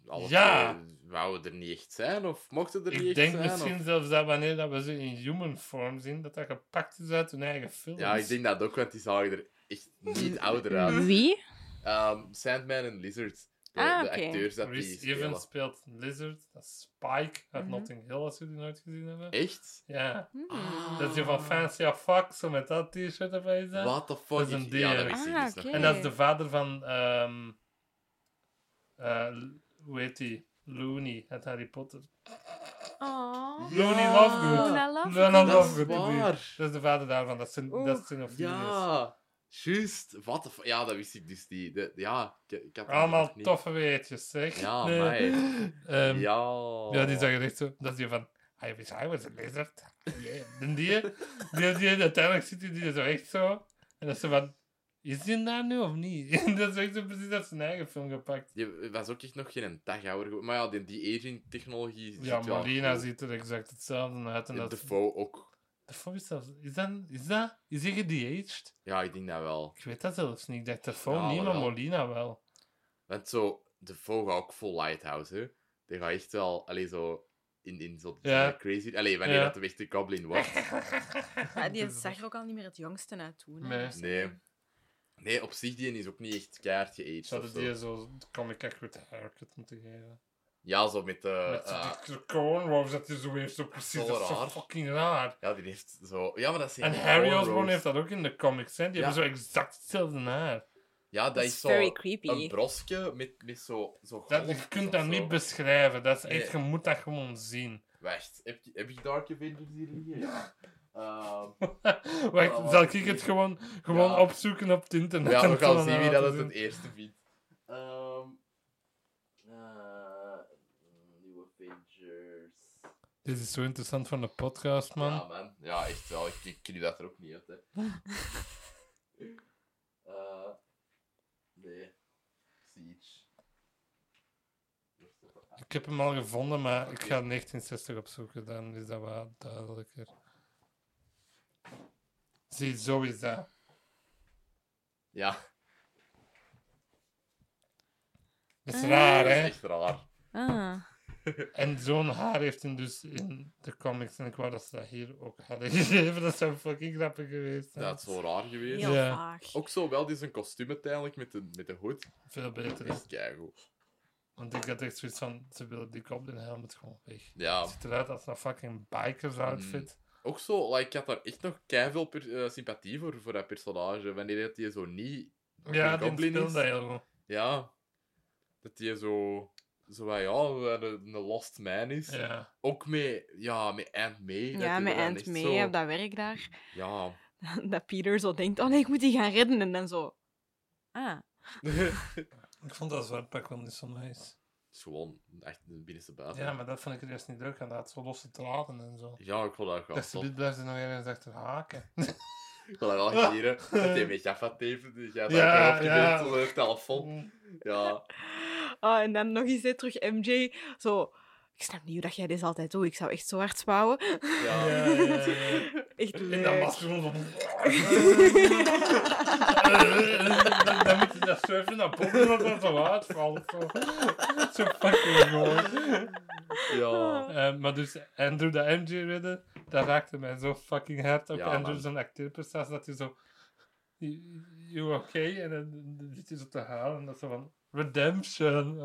alle ja. twee wouden er niet echt zijn, of mochten er niet ik echt denk zijn? misschien of- zelfs dat wanneer dat we ze in human form zien, dat dat gepakt is uit hun eigen film. Ja, ik denk dat ook, want die zagen er echt niet ouder uit. Wie? Ehm, Sandman en Lizard. De, Ah, de acteurs dat die. Evans speelt Lizard, dat is Spike uit Mhm. Notting Hill, als jullie die nooit gezien hebben. Echt? Ja, Hmm. dat is die van Fancy Fuck, zo met dat t-shirt erbij. zo. What the fuck? Dat is een Ik- ja, die, dat wist ik Ah, dus. En dat is de vader van, ehm eh, hoe heet die? Looney uit Harry Potter. Oh. Looney Ja. Lovegood. Luna Lovegood. Luna Dat is Lovegood, die- waar. Dat is de vader daarvan, dat is zijn, Oeh. dat is zijn Ja, juist. Wat de f- Ja, dat wist ik dus niet. De, ja, ik, ik dat Allemaal niet. toffe weetjes, zeg. Ja, Nee. Ehm, Ja. Ja, die zeggen echt zo. Dat is die van. I wish I was a lizard. Yeah. En die, die, die, uiteindelijk zit die, die zo echt zo. En dat is zo van. Is die daar nu of niet? Dat is echt zo precies uit zijn eigen film gepakt. Die was ook echt nog geen dag ouder geworden. Maar ja, die, die aging-technologie Ja, Molina ziet er exact hetzelfde uit. En En dat de is. Defoe ook. De Foe is zelfs. Is dat. Is dat. Is hij gedeaged? Ja, ik denk dat wel. Ik weet dat zelfs niet. Ik dacht de Ja, niet, maar. Molina wel. Want zo, Defoe gaat ook vol Lighthouse, hè. Die gaat echt wel, allee, zo... In, in zo Ja. zo'n crazy... Allee, wanneer Ja. dat de echte Goblin wordt. Ja, die zag er ook al niet meer het jongste uit toen. hè, Nee. Nee. Nee, op zich, die is ook niet echt keihard geaged Zouden die zo comic accurate haircut moeten geven? Ja, zo met de... Met eh, die cornrows dat hij zo heeft, zo precies. Zo Dat is zo fucking raar. ja, die heeft zo... Ja, maar dat zijn En Harry. Osborn heeft dat ook in de comics, hè? Die Ja. hebben zo exact hetzelfde haar. Ja, dat, is is zo... very creepy. Een brosje met, met zo... zo Dat, je kunt dat zo. niet beschrijven. Dat is echt, Nee. je moet dat gewoon zien. Wacht, heb je, heb je Dark Avengers hier liggen? Ja. Ehm, Wacht, Oh, zal ik het gewoon, gewoon Ja. opzoeken op het internet? ja, we gaan zien wie laten dat het het eerste vindt. Ehm eh, Nieuwe Avengers. Dit is zo interessant van de podcast, man. Ja, man. Ja, echt wel. Ik, ik knip dat er ook niet uit, hè. Eh, nee. Siege. Ik heb hem al gevonden, maar ik ga 1960 opzoeken. Dan is dat wat duidelijker. Zie, zo is dat. Ja, Dat is Ah. raar, dat is hè? echt raar. Ah. En zo'n haar heeft hij dus in de comics. En ik wou dat ze dat hier ook hadden gegeven. Dat zou fucking grappig geweest zijn. Dat is zo raar geweest. Heel Ja. vaag. Ook zo wel die zijn kostuum uiteindelijk met de, met de hoed. Veel beter. Echt keigoed. Want ik had echt zoiets van, ze willen die Goblin helmet gewoon weg. Ja. Het ziet eruit als een fucking bikers outfit. Ook zo, like, ik had daar echt nog keiveel per, eh, sympathie voor, voor dat personage. Wanneer dat hij zo niet Ja, die goblin is. dat heel goed. Ja. Dat hij zo... Zo van, ja, een, een lost man is. Ja. Ook met, ja, met Aunt May. dat Ja, met Aunt May zo- op dat werk daar. Ja. Dat Peter zo denkt, oh nee, ik moet die gaan redden. En dan zo... Ah. Ik vond dat zwartpak wel niet zo nice. Het is gewoon echt de binnenste buiten. Ja, maar dat vond ik er eerst niet leuk aan. Dat had zo losse draden en zo. Ja, ik vond dat wel Dat ze dit blijft er nog ergens achter haken. Ik vond dat wel gieren. Dat hij met Jaffa tape, dus Ja, daar ja. ja. op de telefoon. Ja. Oh, en dan nog eens hè, terug MJ. Zo... Ik snap niet hoe dat jij dit altijd doet. Ik zou echt zo hard spouwen. Ja. Ja, ja, ja. Echt leuk. dat masker gewoon van... dan, dan moet je dat surfen naar boven dat dat zo uitvalt. Zo, zo fucking mooi. Ja. Eh, maar dus Andrew de MJ redden, dat raakte mij zo fucking hard op Ja, Andrew zijn acteerprestatie, dat hij zo... You okay? En dan zit hij zo te halen en dat zo van... Redemption.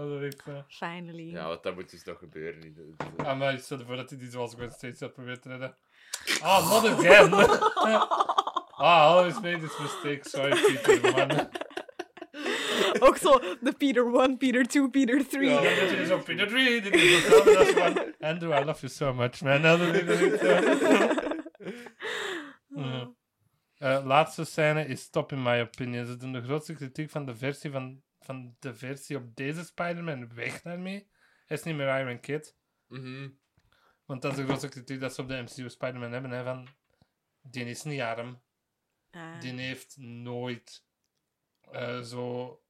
Finally. Ja, want dat moet dus nog gebeuren. in de- de- Ah, maar stel voor dat hij die zoals Gwen Stacy had te redden. Ah, not again! ah, always made this mistake. Sorry, Peter. Man. Ook zo de Peter 1, Peter 2, Peter 3. Ja, dit is op Peter 3. Dit is dat. Andrew, I love you so much, man. Dat. Ja. Eh, laatste scène is top in my opinion. Ze doen de grootste kritiek van de versie van, van de versie op deze Spider-Man weg daarmee. Hij is niet meer Iron Kid. Mhm. Want dat is de grootste kritiek dat ze op de MCU Spider-Man hebben. Hè, van, die is niet arm. Ah. Die heeft nooit eh, zo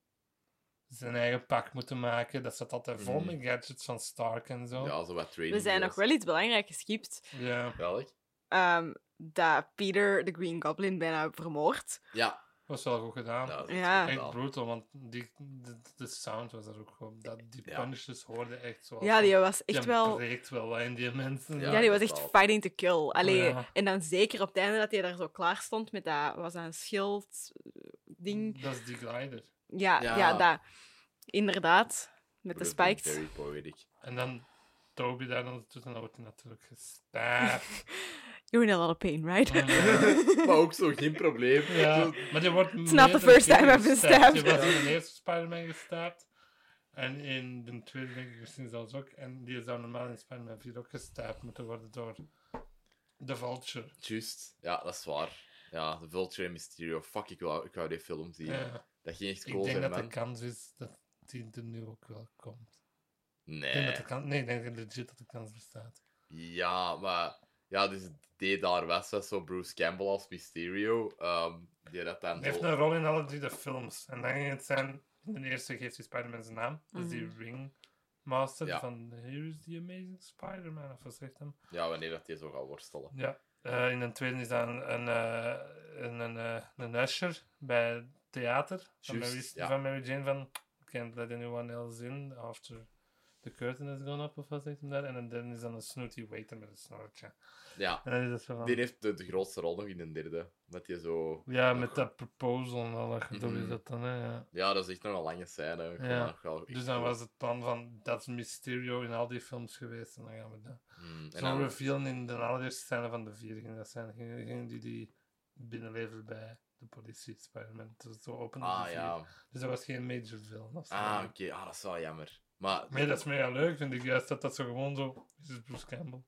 zijn eigen pak moeten maken. Dat zat altijd vol Mhm. met gadgets van Stark en zo. Ja, zo wat training. We zijn nog wel iets belangrijks geskipt. Ja, Welk? Ehm, dat Peter de Green Goblin bijna vermoord. Ja. Was wel goed gedaan. ja, Echt brutal, want die, de, de sound was er ook gewoon. Dat, die Ja. punches hoorden echt zo. Ja, die was echt die wel... breekt wel wat in die mensen. Ja, Ja, die was echt wel. fighting to kill. Allee, Ja. En dan zeker op het einde dat hij daar zo klaar stond met dat... Was dat een schild eh, ding? Dat is die glider. Ja, ja. Ja. dat. Inderdaad. Met de spikes. Very poetic. En dan Toby daar dan doet, en dan wordt hij natuurlijk gestaafd. You're in a lot of pain, right? maar ook zo, geen probleem. Ja, maar die wordt It's not the first time I've been stabbed. Die was in de eerste Spider-Man gestaafd. En in de tweede denk ik misschien zelfs ook. En die zou normaal in Spider-Man 4 ook gestaafd moeten worden door de Vulture. Juist. Ja, dat is waar. Ja, de Vulture en Mysterio. Fuck, ik wou, ik wou die film zien. Ja. Dat ging echt Ik cool denk zijn, dat de kans is dat die er nu ook wel komt. Ik denk Nee. dat de kans, nee, ik denk legit dat de kans bestaat. Ja, maar... Ja, dus idee daar was, was zo Bruce Campbell als Mysterio. ehm, die dat dan Hij heeft een rol in alle drie de films. En dan ging het zijn... In de eerste geeft hij Spider-Man zijn naam. Dat is die Mhm. ringmaster Ja. van Here is the Amazing Spider-Man. Of wat zegt hem? Ja, wanneer dat hij zo gaat worstelen. Ja. Eh, in de tweede is dan een, eh, een, een, eh, een usher bij theater. Van Mary, ja. van Mary Jane van... Can't let anyone else in after the curtain has gone up. Of wat zegt hem daar? En derde is dan een snooty waiter met een snorretje. Ja. En dan is het zo van... Die heeft de, de grootste rol nog in een derde. Met die zo... Ja, nog- met dat proposal en al dat gedoe Mhm. is dat dan, hè, ja. Ja, dat is echt nog een lange scène. Ja. wel Dus dan was het plan van, dat is Mysterio in al die films geweest, en dan gaan we dat. En Zo'n dan- reveal in de allereerste scène van de vier ging dat zijn. Gingen die die binnenleveren bij de politie, Spider-Man. Dus zo opende de Ah, ja. Dus dat was geen major film. Ah, oké. Ah, dat is wel jammer. Maar... Nee, dat is mega leuk, vind ik juist, dat dat zo gewoon zo... Is Bruce Campbell.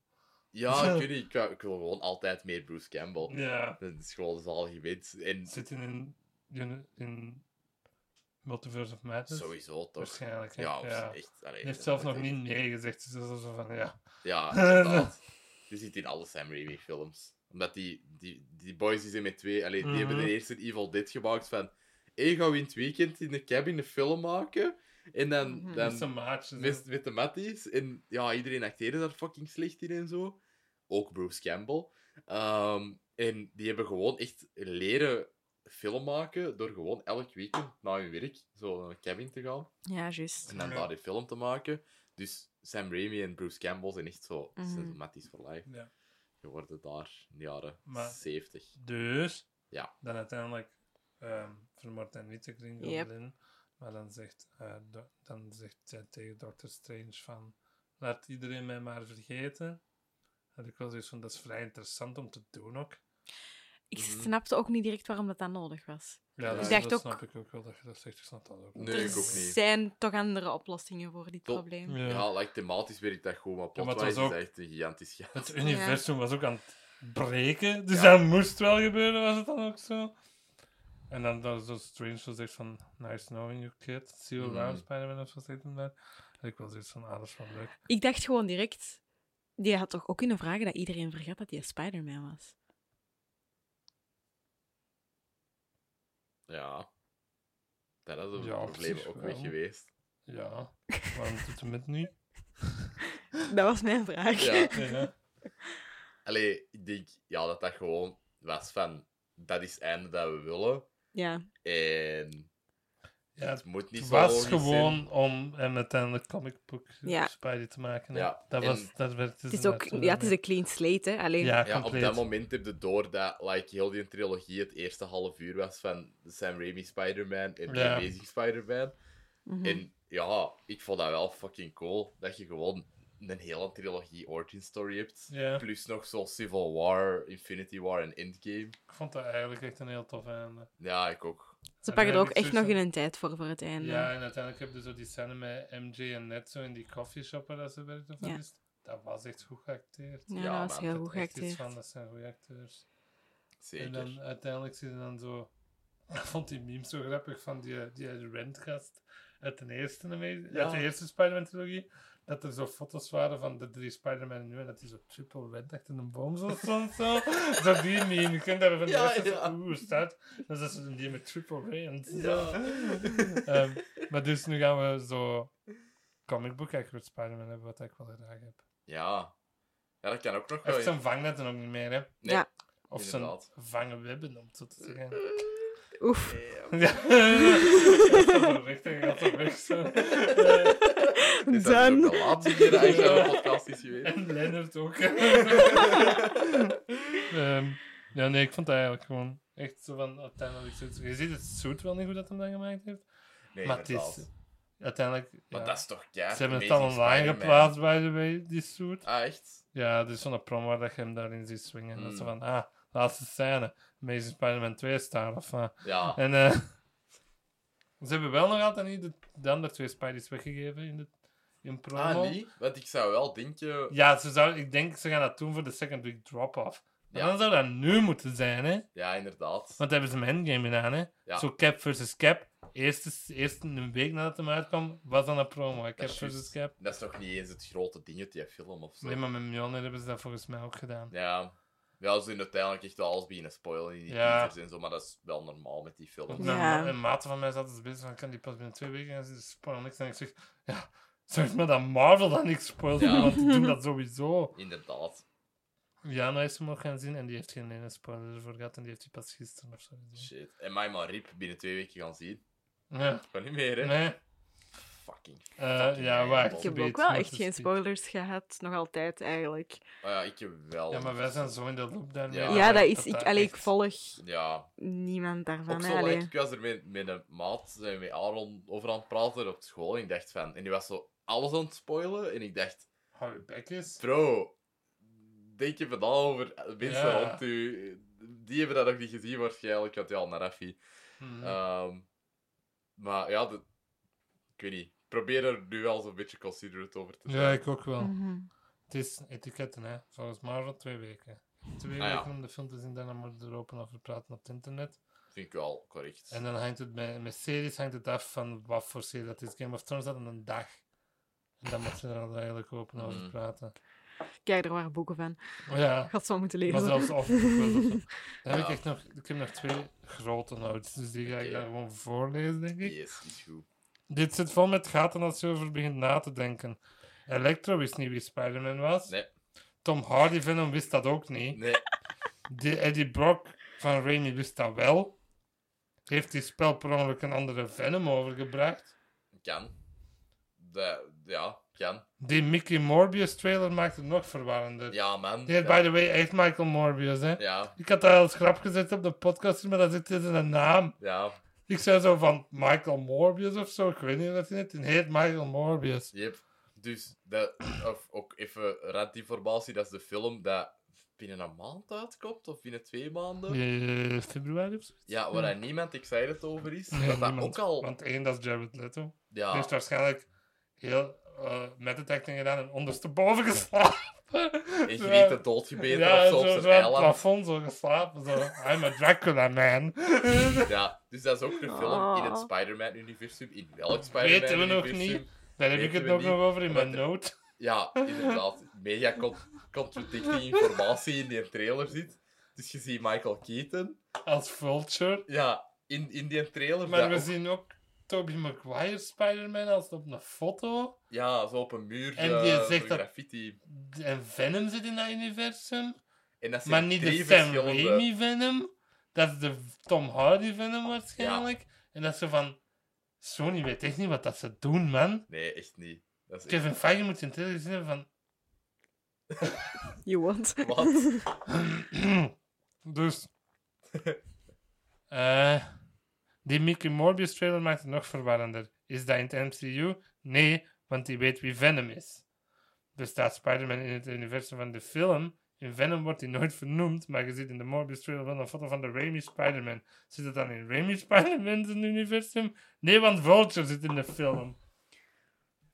Ja, ik niet. Ik, ik wil gewoon altijd meer Bruce Campbell. Ja. Dat is gewoon dat is al gewend. En Zitten in, in, in Multiverse of Madness? sowieso toch. Waarschijnlijk, hè? Ja, ja. echt. allee, Hij heeft zelf nog echt- niet nee gezegd, dus dat is zo van, ja. Ja, inderdaad. Die zit in alle Sam Raimi films. Omdat die, die, die boys die zijn met twee... Allee, die hebben Mhm. de eerste Evil Dead gemaakt van... Hé, gaan we in het weekend in de cabin een film maken? En dan... Mhm. dan Met zijn maatjes. met, met de matties. En ja, iedereen acteerde daar fucking slecht in en zo. Ook Bruce Campbell. Ehm, en die hebben gewoon echt leren film maken door gewoon elk weekend na hun werk zo naar een cabin te gaan. Ja, juist. En dan daar die film te maken. Dus Sam Raimi en Bruce Campbell zijn echt zo zo matties for life. Ja. geworden daar in de jaren Maar- 70. Dus, Ja. dan uiteindelijk ehm vermoordt hij niet Yep. Maar dan zegt, eh, do- dan zegt hij tegen Doctor Strange van... Laat iedereen mij maar vergeten. En ik was zoiets van, dat is vrij interessant om te doen ook. Ik Mhm. snapte ook niet direct waarom dat dan nodig was. Ja, Ik dat, dacht dat ook- snap ik ook wel, dat je dat zegt. Ik snap dat ook wel. Nee, er ik ook niet. zijn toch andere oplossingen voor dit probleem. Ja. Ja, like, thematisch werkt dat goed, maar Ja, maar het plotwise was is ook- dat echt een gigantisch gat. Het universum was ook aan het breken, dus Ja. dat moest wel gebeuren, was het dan ook zo. En dan dat zo Strange zo zegt van, nice knowing you kid, see you around. Spider-Man of zo zegt hem daar. En ik was zoiets van, ah, dat is wel leuk. Ik dacht gewoon direct... Die had toch ook kunnen vragen dat iedereen vergat dat hij Spider-Man was? Ja. Dat is een Ja, op probleem ook wel. geweest. Ja, waarom doet hem het niet? Dat was mijn vraag. Ja. Ja. Allee, ik denk ja, dat dat gewoon was van... Dat is het einde dat we willen. Ja. En... Ja, het moet niet Het zo was gewoon zijn. om hem uiteindelijk comic book Ja. Spidey te maken. hè. Ja, Dat en- was, dat werd Het is ook ja, het is een clean slate, hè. Alleen, Ja, Ja, op dat moment heb je door dat like, heel die trilogie het eerste half uur was van de Sam Raimi Spider-Man en de Ja. Amazing Spider-Man. Mhm. En ja, ik vond dat wel fucking cool. Dat je gewoon een hele trilogie origin story hebt. Ja. Plus nog zo Civil War, Infinity War en Endgame. Ik vond dat eigenlijk echt een heel tof einde. Ja, ik ook. Ze En pakken er ook echt nog in een tijd voor voor het einde. Ja, en uiteindelijk heb je zo die scène met MJ en net zo in die coffeeshop waar dat ze werkte. Ja. Dat was echt goed geacteerd. Ja, Ja, dat was heel goed geacteerd. van, dat zijn goede acteurs. Zeker. En dan uiteindelijk zie je dan zo... Ik vond die meme zo grappig van die, die Rent-gast uit de eerste, uit de eerste Spider-Man-trilogie. Dat er zo foto's waren van de drie Spider-Man nu en dat die zo triple Rent achter een boom zo stond. Zo, zo die meme. Je kent daar van de Ja, eerste ja. oeh, staat. Dan is dat die met triple Rent. Ja. Ehm, maar dus nu gaan we zo comic book accurate Spider-Man hebben, wat ik wel graag heb. Ja. Ja, dat kan ook nog Hij wel. heeft zijn vangnetten ook niet meer, hè. Nee, Ja. Of zijn vangenwebben, om het zo te zeggen. Oef. Nee, Ja. Dat is richting, gaat zo weg zo. Dat Dan. dus ook de laatste keer dat hij aan de podcast is geweest? En Leonard ook. Ehm, ja, nee, ik vond het eigenlijk gewoon echt zo van uiteindelijk. Je ziet het zoet wel niet hoe dat hem dat gemaakt heeft. Nee, maar het is uiteindelijk. Maar ja, dat is toch keihard ze hebben het al online geplaatst, by the way, die suit. Ah, echt? Ja, is zo'n promo waar dat je hem daarin ziet swingen. Dat is zo Mm. van, ah, laatste scène. Amazing Spider-Man 2 staan. Of, uh, Ja. en eh, ze hebben wel nog altijd niet de, de andere twee Spideys weggegeven in, de, in promo. Ah, niet? Want ik zou wel denken... Ja, ze zou, ik denk ze gaan dat doen voor de second week drop-off. Maar Ja. dan zou dat nu moeten zijn, hè? Ja, inderdaad. Want hebben ze hem Endgame gedaan, hè? Ja. Zo Cap versus Cap. Eerst, eerst een week nadat hem uitkwam, was dan een promo. Cap versus. Cap. Dat is nog niet eens het grote ding uit die film of zo. Nee, maar met Mjolnir hebben ze dat volgens mij ook gedaan. Ja. Ja, ze zijn uiteindelijk echt wel alles beginnen spoilen in die Ja. teasers en zo, maar dat is wel normaal met die films. Ja. Een, maat van mij zat dus bezig van, kan die pas binnen twee weken en ze spoilen niks. En ik zeg, ja, zeg maar dat Marvel dan niks spoilt, Ja. want die doen dat sowieso. Inderdaad. Jana heeft hem ook gaan zien en die heeft geen ene spoiler ervoor gehad en die heeft die pas gisteren of zo gezien. Shit. En mij maar Rip binnen twee weken gaan zien. Ja, Kan niet meer, hè? nee. Fucking. Eh, Fucking ja, wacht. Ik heb ook wel echt geen spoilers gehad. Nog altijd, eigenlijk. Oh ja, ik heb wel. Ja, maar wij zijn zo in de loop daarmee. Ja. Ja, dat is... Ik, dat allee, ik volg Ja, niemand daarvan. ook zo, allee. ik was er met, met een maat, zijn we met Aaron over aan het praten op school. En ik dacht van, en die was zo alles aan het spoilen. En ik dacht, Hou je bek eens. bro, denk je van over mensen Ja. rond u. Die hebben dat nog niet gezien waarschijnlijk, want ja, naar Raffi. Mhm. Ehm, maar ja, de, ik weet niet. Ik probeer er nu wel zo'n beetje considerate over te zijn. Ja, ik ook wel. Mhm. Het is etiketten, hè. Volgens Marvel twee weken. Twee Ah, ja. weken om de film te zien, daarna moet je er open over praten op het internet. Vind ik wel correct. En dan hangt het bij, met series hangt het af van wat voor serie dat is. Game of Thrones had een dag. En dan moet je er al eigenlijk open over Mhm. praten. Kijk, er waren boeken van. Oh ja, Ik had zo moeten maar lezen. zelfs af. Dan heb ik echt nog, ik heb nog twee grote notes, dus die ga ik daar gewoon voorlezen, denk ik. Yes, is goed. Dit zit vol met gaten als je over begint na te denken. Electro wist niet wie Spider-Man was. Nee, Tom Hardy Venom wist dat ook niet. nee. Die Eddie Brock van Raimi wist dat wel. Heeft die spel per ongeluk een andere Venom overgebracht. Kan. De, ja, kan. Die Mickey Morbius trailer maakt het nog verwarrender. Ja, man. Die ja. by the way, echt Michael Morbius, hè. Ja, Ik had dat als grap gezet op de podcast, maar dat zit in zijn naam. ja. Ik zei zo van Michael Morbius of zo. Ik weet niet wat hij. Die heet Michael Morbius. Yep. Dus, dat, of ook even randinformatie, dat is de film dat binnen een maand uitkomt, of binnen twee maanden. Februari of? Ja, waar daar niemand excited over is. Nee, dat dat niemand. ook al... Want één, dat is Jared Leto. Die Ja, heeft waarschijnlijk heel uh, met het acting gedaan en ondersteboven en Zo- genieten doodgebeten ja, of zo op zo, zijn het eiland. plafond zo geslapen. Zo. I'm a Dracula man. Ja, dus dat is ook een film in het Ah. Spider-Man-universum. In welk Spider-Man-universum? Weten we nog niet. Daar heb ik het we nog over in mijn note. Ja, inderdaad. Media con- contradicting informatie in die trailer zit. Dus je ziet Michael Keaton. Als Vulture. Ja, in, in die trailer. Maar we ook- zien ook Tobey Maguire Spider-Man als op een foto. Ja, zo op een muur. En eh, die zegt dat- graffiti. En Venom zit in dat universum. En dat zijn Maar niet de Sam. Raimi Venom. Dat is de Tom Hardy Venom waarschijnlijk. En dat is zo van... Sony weet echt niet wat dat ze doen, man. Nee, echt niet. Dat is echt... Kevin Feige moet in het trailer gezien hebben van... You want. Wat? dus... eh, Die Mickey Morbius trailer maakt het nog verwarrender. Is dat in het MCU? Nee, want die weet wie Venom is. Bestaat Spider-Man in het universum van de film? In Venom wordt hij nooit vernoemd, maar je ziet in de Morbius trailer wel een foto van de Raimi Spider-Man. Zit het dan in Raimi Spider-Man's universum? Nee, want Vulture zit in de film.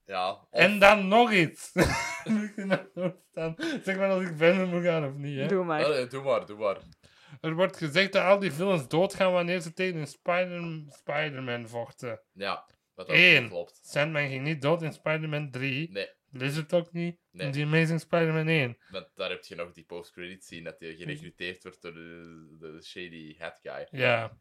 Ja. Of- En dan nog iets. Moet ik nog nog staan? zeg maar als ik Venom moet gaan of niet, hè? Doe maar. Eh, doe maar, doe maar. Er wordt gezegd dat al die villains doodgaan wanneer ze tegen een Spider- Spider-Man vochten. Ja, wat ook Eén. klopt. Sandman ging niet dood in Spider-Man 3. Nee, Lizard ook niet. Nee. In The Amazing Spider-Man 1. want daar heb je nog die post-credit scene dat hij gerecruiteerd wordt door de, de shady hat guy Ja.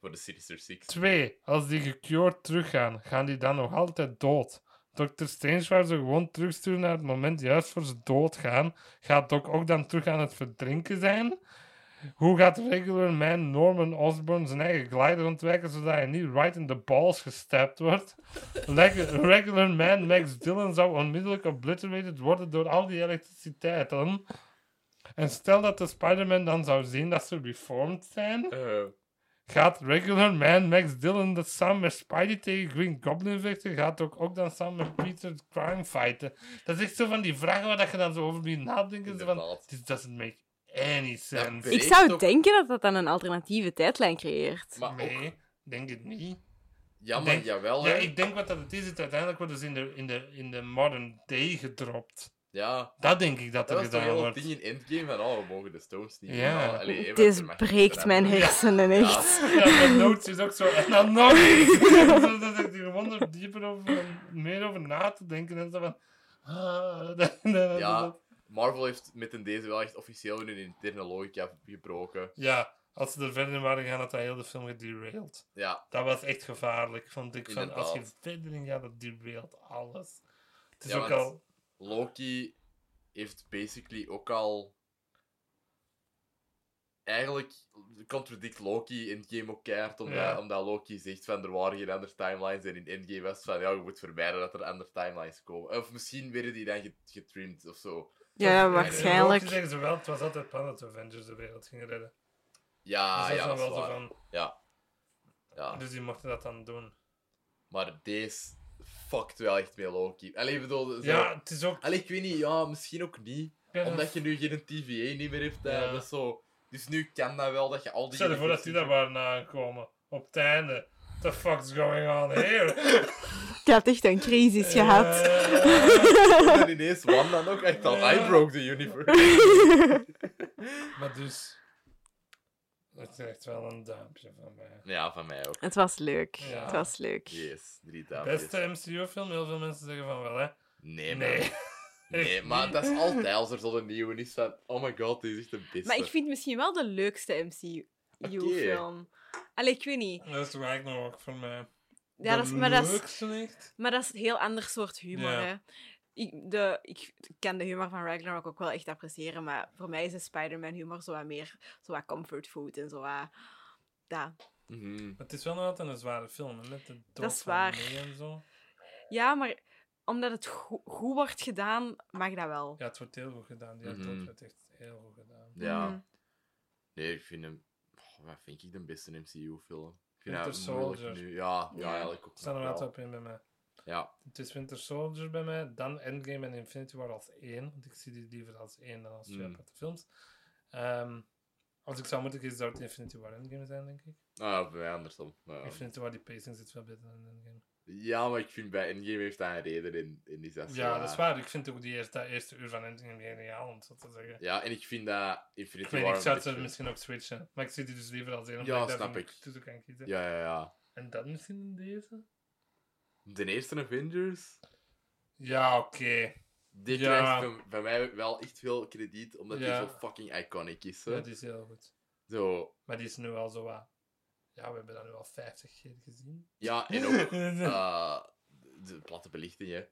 voor de Sinister Six. Twee. Als die gecured teruggaan, gaan die dan nog altijd dood. Dr. Strange waar ze gewoon terugsturen naar het moment juist voor ze doodgaan. Gaat Doc ook dan terug aan het verdrinken zijn? Hoe gaat regular man Norman Osborn zijn eigen glider ontwijken zodat hij niet right in the balls gestapt wordt? Regular man Max Dillon zou onmiddellijk obliterated worden door al die elektriciteit dan. En stel dat de Spider-Man dan zou zien dat ze reformed zijn Eh, gaat regular man Max Dillon dat samen met Spidey tegen Green Goblin vechten? Gaat ook, ook dan samen met Peter Crime fighten? Dat is echt zo van die vragen waar dat je dan zo over moet nadenken. Zo van, this doesn't make any sense. Ja, Ik zou toch- denken dat dat dan een alternatieve tijdlijn creëert. maar ook, nee, denk het niet. ja, maar denk- jawel, Ja, ik denk wat dat het is, is uiteindelijk worden ze in de, in de, in de modern day gedropt. Ja, Dat denk ik dat er dat was toch gedaan heel het wordt. ding in Endgame van, oh, we mogen de Stones niet. Ja. Ja. Allee, hè, Dit wat er mag breekt mijn hersenen echt. Ja, mijn notes is ook zo. En dan nog iets. Zo dat ik er gewoon er dieper over, meer over na te denken. En zo van... ah, dat- dat- Ja, dat- Marvel heeft met deze wel echt officieel hun interne logica gebroken. Ja, als ze er verder in waren gegaan, had dat heel de film gederailed. Ja, Dat was echt gevaarlijk, vond ik. Van, als je verder in gaat, dat derailt alles. Het is Ja, ook al... Loki heeft basically ook al. Eigenlijk contradict Loki in Game ook keihard, omdat, Ja. omdat Loki zegt van er waren geen andere timelines en in Endgame was van ja, je moet vermijden dat er andere timelines komen. Of misschien werden die dan get- getrimd of zo. Ja, waarschijnlijk. Loki zeggen ze wel, het was altijd plan dat de Avengers de wereld gingen redden. Ja, dus dat ja, is dat wel waar. van... Ja. ja. Dus die mochten dat dan doen. Maar deze fuckt wel echt met Loki. Allee, bedoel... Zo... Ja, het is ook... Allee, ik weet niet, ja, misschien ook niet. Omdat je nu geen TVA niet meer hebt. hè. Ja. Dat is zo... Dus nu kan dat wel dat je al die... Stel je voor dat die daar waren aankomen. Op het einde. What the fuck's going on here? Je hebt echt een crisis gehad. Eh, En ineens Wanda nog echt al... I broke the universe. maar dus... Het is echt wel een duimpje van mij. ja, van mij ook. Het was leuk. Ja. Het was leuk. Yes, drie duimpjes. Beste MCU-film? Heel veel mensen zeggen van wel, hè? Nee, man. Nee. Nee, maar dat is altijd als er zo'n nieuwe is van... Oh my god, die is echt de beste. Maar ik vind misschien wel de leukste MCU-film. Allee, ik weet niet. Dat is eigenlijk nog ook voor mij. Ja, dat is, maar, dat is, maar dat is een heel ander soort humor, Ja. hè. Ik, de, ik kan de humor van Ragnarok ook wel echt appreciëren, maar voor mij is de Spider-Man humor zo wat meer zo wat comfort food en zo wat... Dat. Mhm. Maar het is wel nog altijd een zware film, hè, met de dood Dat is van waar. En zo. Ja, maar omdat het go- goed wordt gedaan, mag dat wel. Ja, het wordt heel goed gedaan. Die dood wordt echt heel goed gedaan. Ja. Mhm. Nee, ik vind hem... Oh, wat vind ik de beste MCU-film? Winter Soldier. nu. Ja, ja, eigenlijk ook staan er wel op in bij mij. Ja. Het is Winter Soldier bij mij, dan Endgame en Infinity War als één. Want ik zie die liever als één dan als twee Mm. aparte films. Ehm, als ik zou moeten kiezen, zou het Infinity War Endgame zijn, denk ik. Ah, bij mij andersom. Ja. Infinity War, die pacing zit veel beter dan Endgame. Ja, maar ik vind bij Endgame heeft dat een reden in, in die zes. Ja, dat is waar. Ik vind ook die eerste, dat eerste uur van Endgame geniaal, om zo te zeggen. Ja, en ik vind dat Ik Infinity niet, War ik zou het beetje- misschien ook switchen. Maar ik zie die dus liever als één. Ja, snap ik. tussen kan kiezen. Ja, ja, ja. En dan misschien in deze? De eerste Avengers, Ja, oké. die Ja. krijgt van, van mij wel echt veel krediet, omdat Ja. die zo fucking iconic is. Hè? Ja, die is heel goed. Zo, Maar die is nu al zo wat... Ja, we hebben dat nu al 50 keer gezien. ja, en ook eh, de platte belichting, hè.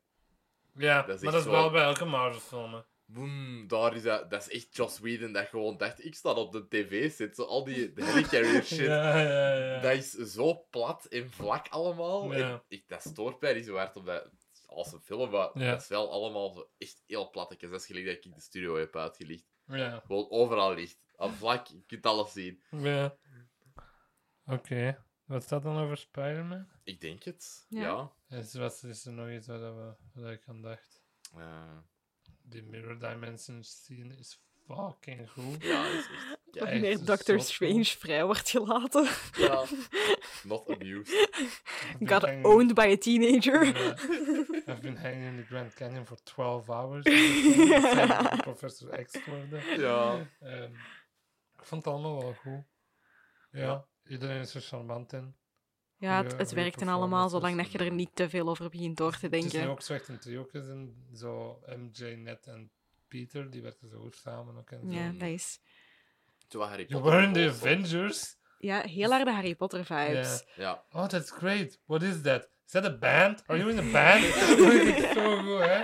ja, dat maar dat is wel zo- bij elke Marvel-film. hè. Boom, daar is dat, dat is echt Joss Whedon dat gewoon dacht, ik sta op de tv zit, zo al die helicarrier shit. Ja, ja, ja. Dat is zo plat en vlak allemaal. Ja. En ik, dat stoort mij niet zo hard, omdat als een film, maar dat is wel allemaal zo echt heel plattekjes. Dat is gelijk dat ik de studio heb uitgelicht. Ja. Gewoon overal licht. Aan vlak, je kunt alles zien. Ja. Oké. Wat staat dan over Spider-Man? Ik denk het. Ja. Ja. Is, was, is er nog iets waar, dat we, waar ik aan dacht? Eh, Die Mirror Dimension scene is fucking goed. ja, is echt... Ja, Wanneer Doctor Strange vrij wordt gelaten. ja. Not been Got hanging- owned by a teenager. Yeah. I've been hanging in the Grand Canyon for 12 hours. Ik Professor X worden. Ja. Ehm, ik vond het allemaal wel goed. Ja, iedereen is er charmant in. Ja, het, het werkt en allemaal, zolang dat je er niet te veel over begint door te Het is nu denken. ook zo echt een trio in zo MJ, Net en Peter, die werken zo goed samen ook en zo. Ja, dat is... You were in the. Avengers? Ja, heel harde Harry Potter vibes. Ja. Oh, that's great. What is that? Is that a band? Are you in a band? Dat is zo goed, hè?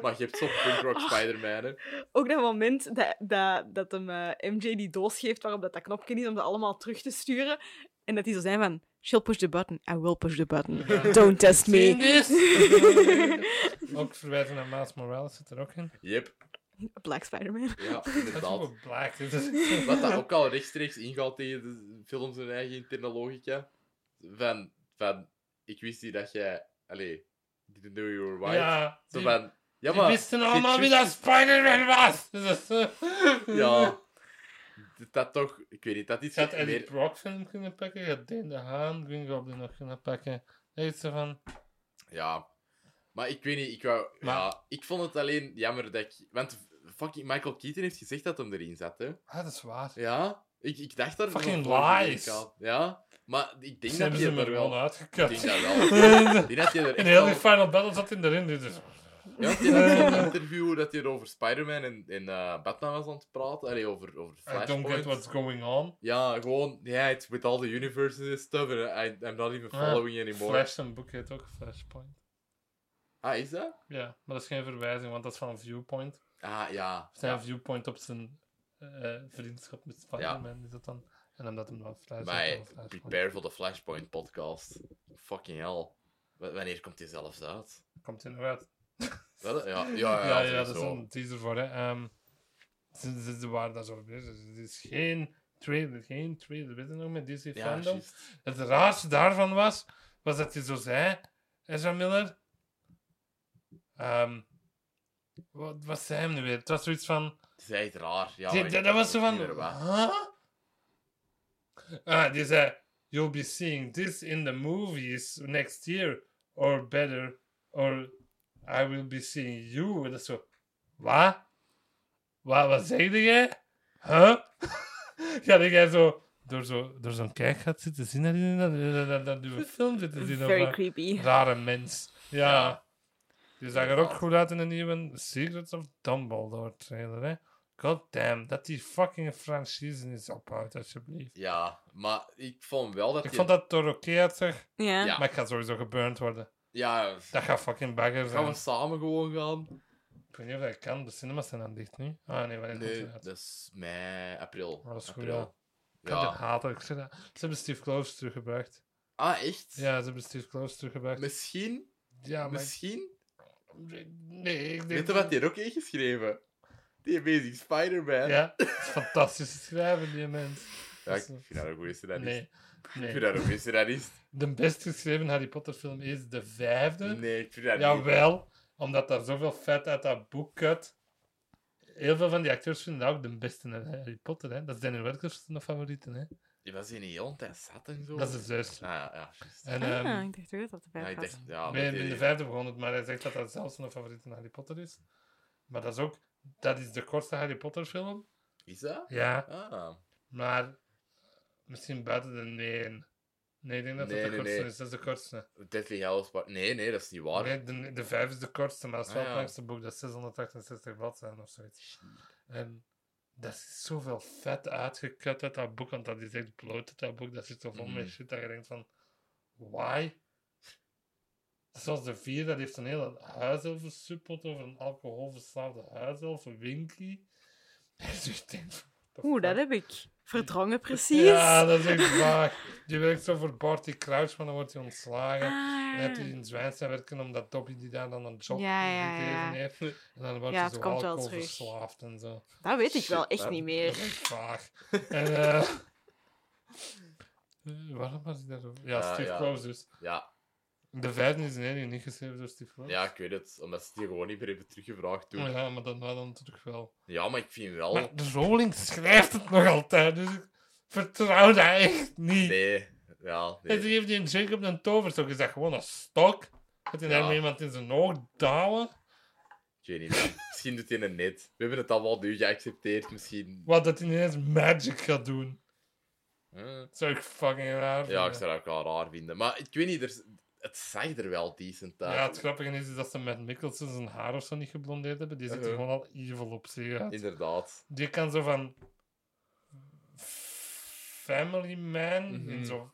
Maar je hebt zo'n punk rock Ah. Spider-Man, hè. Ook dat moment dat, dat, dat hem eh, MJ die doos geeft waarop dat, dat knopje is om ze allemaal terug te sturen. En dat die zo zijn van, she'll push the button, I will push the button. Don't test me. ook verwijzen naar Miles Morales zit er ook in. Yep. Black Spider-Man. Ja, Dat is inderdaad. wel black. Wat dat ook al rechtstreeks ingaat tegen de films hun eigen interne logica. Van, van ik wist niet dat jij... Allee, didn't know you were white. Ja, Zo die, van... Ja, die maar... wisten allemaal wie dat Spider-Man was. Dus Ja. Dat, toch... Ik weet niet, dat is Je had Eddie meer... Brock film kunnen pakken, je had Dane de Haan, Green Goblin nog kunnen pakken. Weet zo van... Ja. Maar ik weet niet, ik wou... Maar- Ja, ik vond het alleen jammer dat ik... Want fucking Michael Keaton heeft gezegd dat hem erin zat, hè. Ah, dat is waar. Ja. Ik, ik dacht daar Fucking lies. Ja. Maar ik denk dat ze er wel... Ik uitgekut. denk dat wel. Ik denk dat hij er In heel wel... die Final Battle zat hij erin. Dus... Ja, want die had zo'n interview dat hij over Spider-Man en, en eh, Batman was aan het praten. Allee, over, over I don't Flashpoint. get what's going on. Ja, gewoon, yeah, it's with all the universes and stuff, and I, I'm not even Ah, following anymore. Flash, een boek heet ook Flashpoint. Ah, is dat? Ja, maar dat is geen verwijzing, want dat is van een viewpoint. Ah, ja. Zijn ja. viewpoint op zijn eh, vriendschap met Spider-Man is dat dan. En omdat hem dan Flash Maar Flashpoint. prepare for the Flashpoint podcast. Fucking hell. W- wanneer komt die zelfs uit? Komt hij nog uit? Wel, Ja, ja, Ja, ja, ja, dat is een teaser voor, hè. Ehm, ze, ze, ze waren daar zo bezig. Het is geen trailer, geen trailer. Weet je nog met DC Ja, fandom? Het raarste daarvan was, was dat hij zo zei, Ezra Miller. Ehm, wat, wat zei hem nu weer? Het was zoiets van. Het is echt raar. Ja, die- dat, dat was zo van. Huh? Ah, die zei: You'll be seeing this in the movies next year, or better, or I will be seeing you. En dat is zo. Wat? Wat, wat zeg jij? Huh? Ga jij zo door zo'n door zo'n kijkgat zitten zien dat je dat, dat, dat, dat film zitten zien? of Very wat? creepy. Rare mens. Ja. Ja. Die zag er ook goed uit in de nieuwe Secrets of Dumbledore trailer, hè. God damn, dat die fucking franchise is ophoudt, alsjeblieft. Ja, maar ik vond wel dat Ik die- vond dat het er oké uitzag, Ja. Ja. maar ik ga sowieso geburnt worden. Ja, Dat gaat fucking bagger gaan zijn. we samen gewoon gaan? Ik weet niet of dat kan, de cinemas zijn aan dicht nu. Ah nee, wanneer Nee, het uit? dat is mei, april. Oh, dat is goed, april. ja. Ik had het Ja. haten, ik zeg dat. Ze hebben Steve Close teruggebracht. Ah, echt? Ja, ze hebben Steve Close teruggebracht. Misschien? Ja, maar... Misschien? Nee, ik denk... Weet je wat die ook heeft geschreven? Die Amazing Spider-Man. Ja, het is fantastisch schrijven, die mens. Ja, ik vind dat een goede scenarist. Nee, Ik vind nee. dat een goede scenarist. De best geschreven Harry Potter film is de vijfde. Nee, ik vind dat niet. Jawel, omdat daar zoveel vet uit dat boek uit. Heel veel van die acteurs vinden dat ook de beste in Harry Potter. Hè. Dat is Daniel Radcliffe zijn favorieten. Hè. Die was niet heel de tijd zat en zo. Dat is de zus. Ah, ja, ja. En, Ah, ehm, ik dacht ook dat het Ja, bij ik was. dacht, ja, nee, in de vijfde begon het, maar hij zegt dat dat zelfs zijn favoriete Harry Potter is. Maar dat is ook, dat is de kortste Harry Potter film. Is dat? Ja, Ah. maar misschien buiten de nee. Nee, ik denk dat Nee, dat de nee, kortste nee. is. Dat is de kortste. Deathly Hallows Part... Nee, nee, dat is niet waar. Nee, de, de vijf is de kortste, maar het is wel Ah, het ja. langste boek. Dat is 668 bladzijden of zoiets. En dat is zoveel vet uitgekut uit dat boek, want dat is echt bloot uit dat boek. Dat zit zo vol met Mhm. shit dat je denkt van, why? Zoals de vier, dat heeft een hele subplot over een alcoholverslaafde huiselfen, Winky. Dus ik denk van, what the Oeh, dat heb ik verdrongen precies. Ja, dat is echt vaag. Die werkt zo voor Barty Crouch, maar dan wordt hij ontslagen. Ah, En heeft hij in Zwijnstein werken omdat Dobby die daar dan een job Ja, ja, gegeven ja. heeft. En dan wordt Ja, hij zo komt wel alcoholverslaafd en zo. Dat weet ik wel echt niet Dat meer. is echt vaag. en, eh, waarom was ik daarover? Ja, Ah, Steve ja. Close dus. Ja, De vijfde is nee, niet geschreven door Steve ja, ik weet het. Omdat ze hier gewoon niet meer hebben teruggevraagd toen. Oh ja, maar dan, dan terug wel. Ja, maar ik vind wel... Maar de Rowling schrijft het nog altijd, dus ik vertrouw dat echt niet. Nee, ja, En nee. ze geeft die Jacob een toverstok. Is dat gewoon een stok? Gaat hij Ja. daarmee iemand in zijn oog dalen? Ik weet niet. Misschien doet hij het net. We hebben het allemaal nu geaccepteerd. Misschien... Wat dat hij ineens magic gaat doen. Hm. Dat zou ik fucking raar Ja, ik vinden. zou dat ook wel raar vinden. Maar ik weet niet, er... het zag er wel decent uit. Ja, het grappige is, is dat ze met Mikkelsen zijn haar of zo niet geblondeerd hebben. Die ziet er Uh-huh. gewoon al evil op zich uit. Inderdaad. Die kan zo van... Family man, Mhm. in zo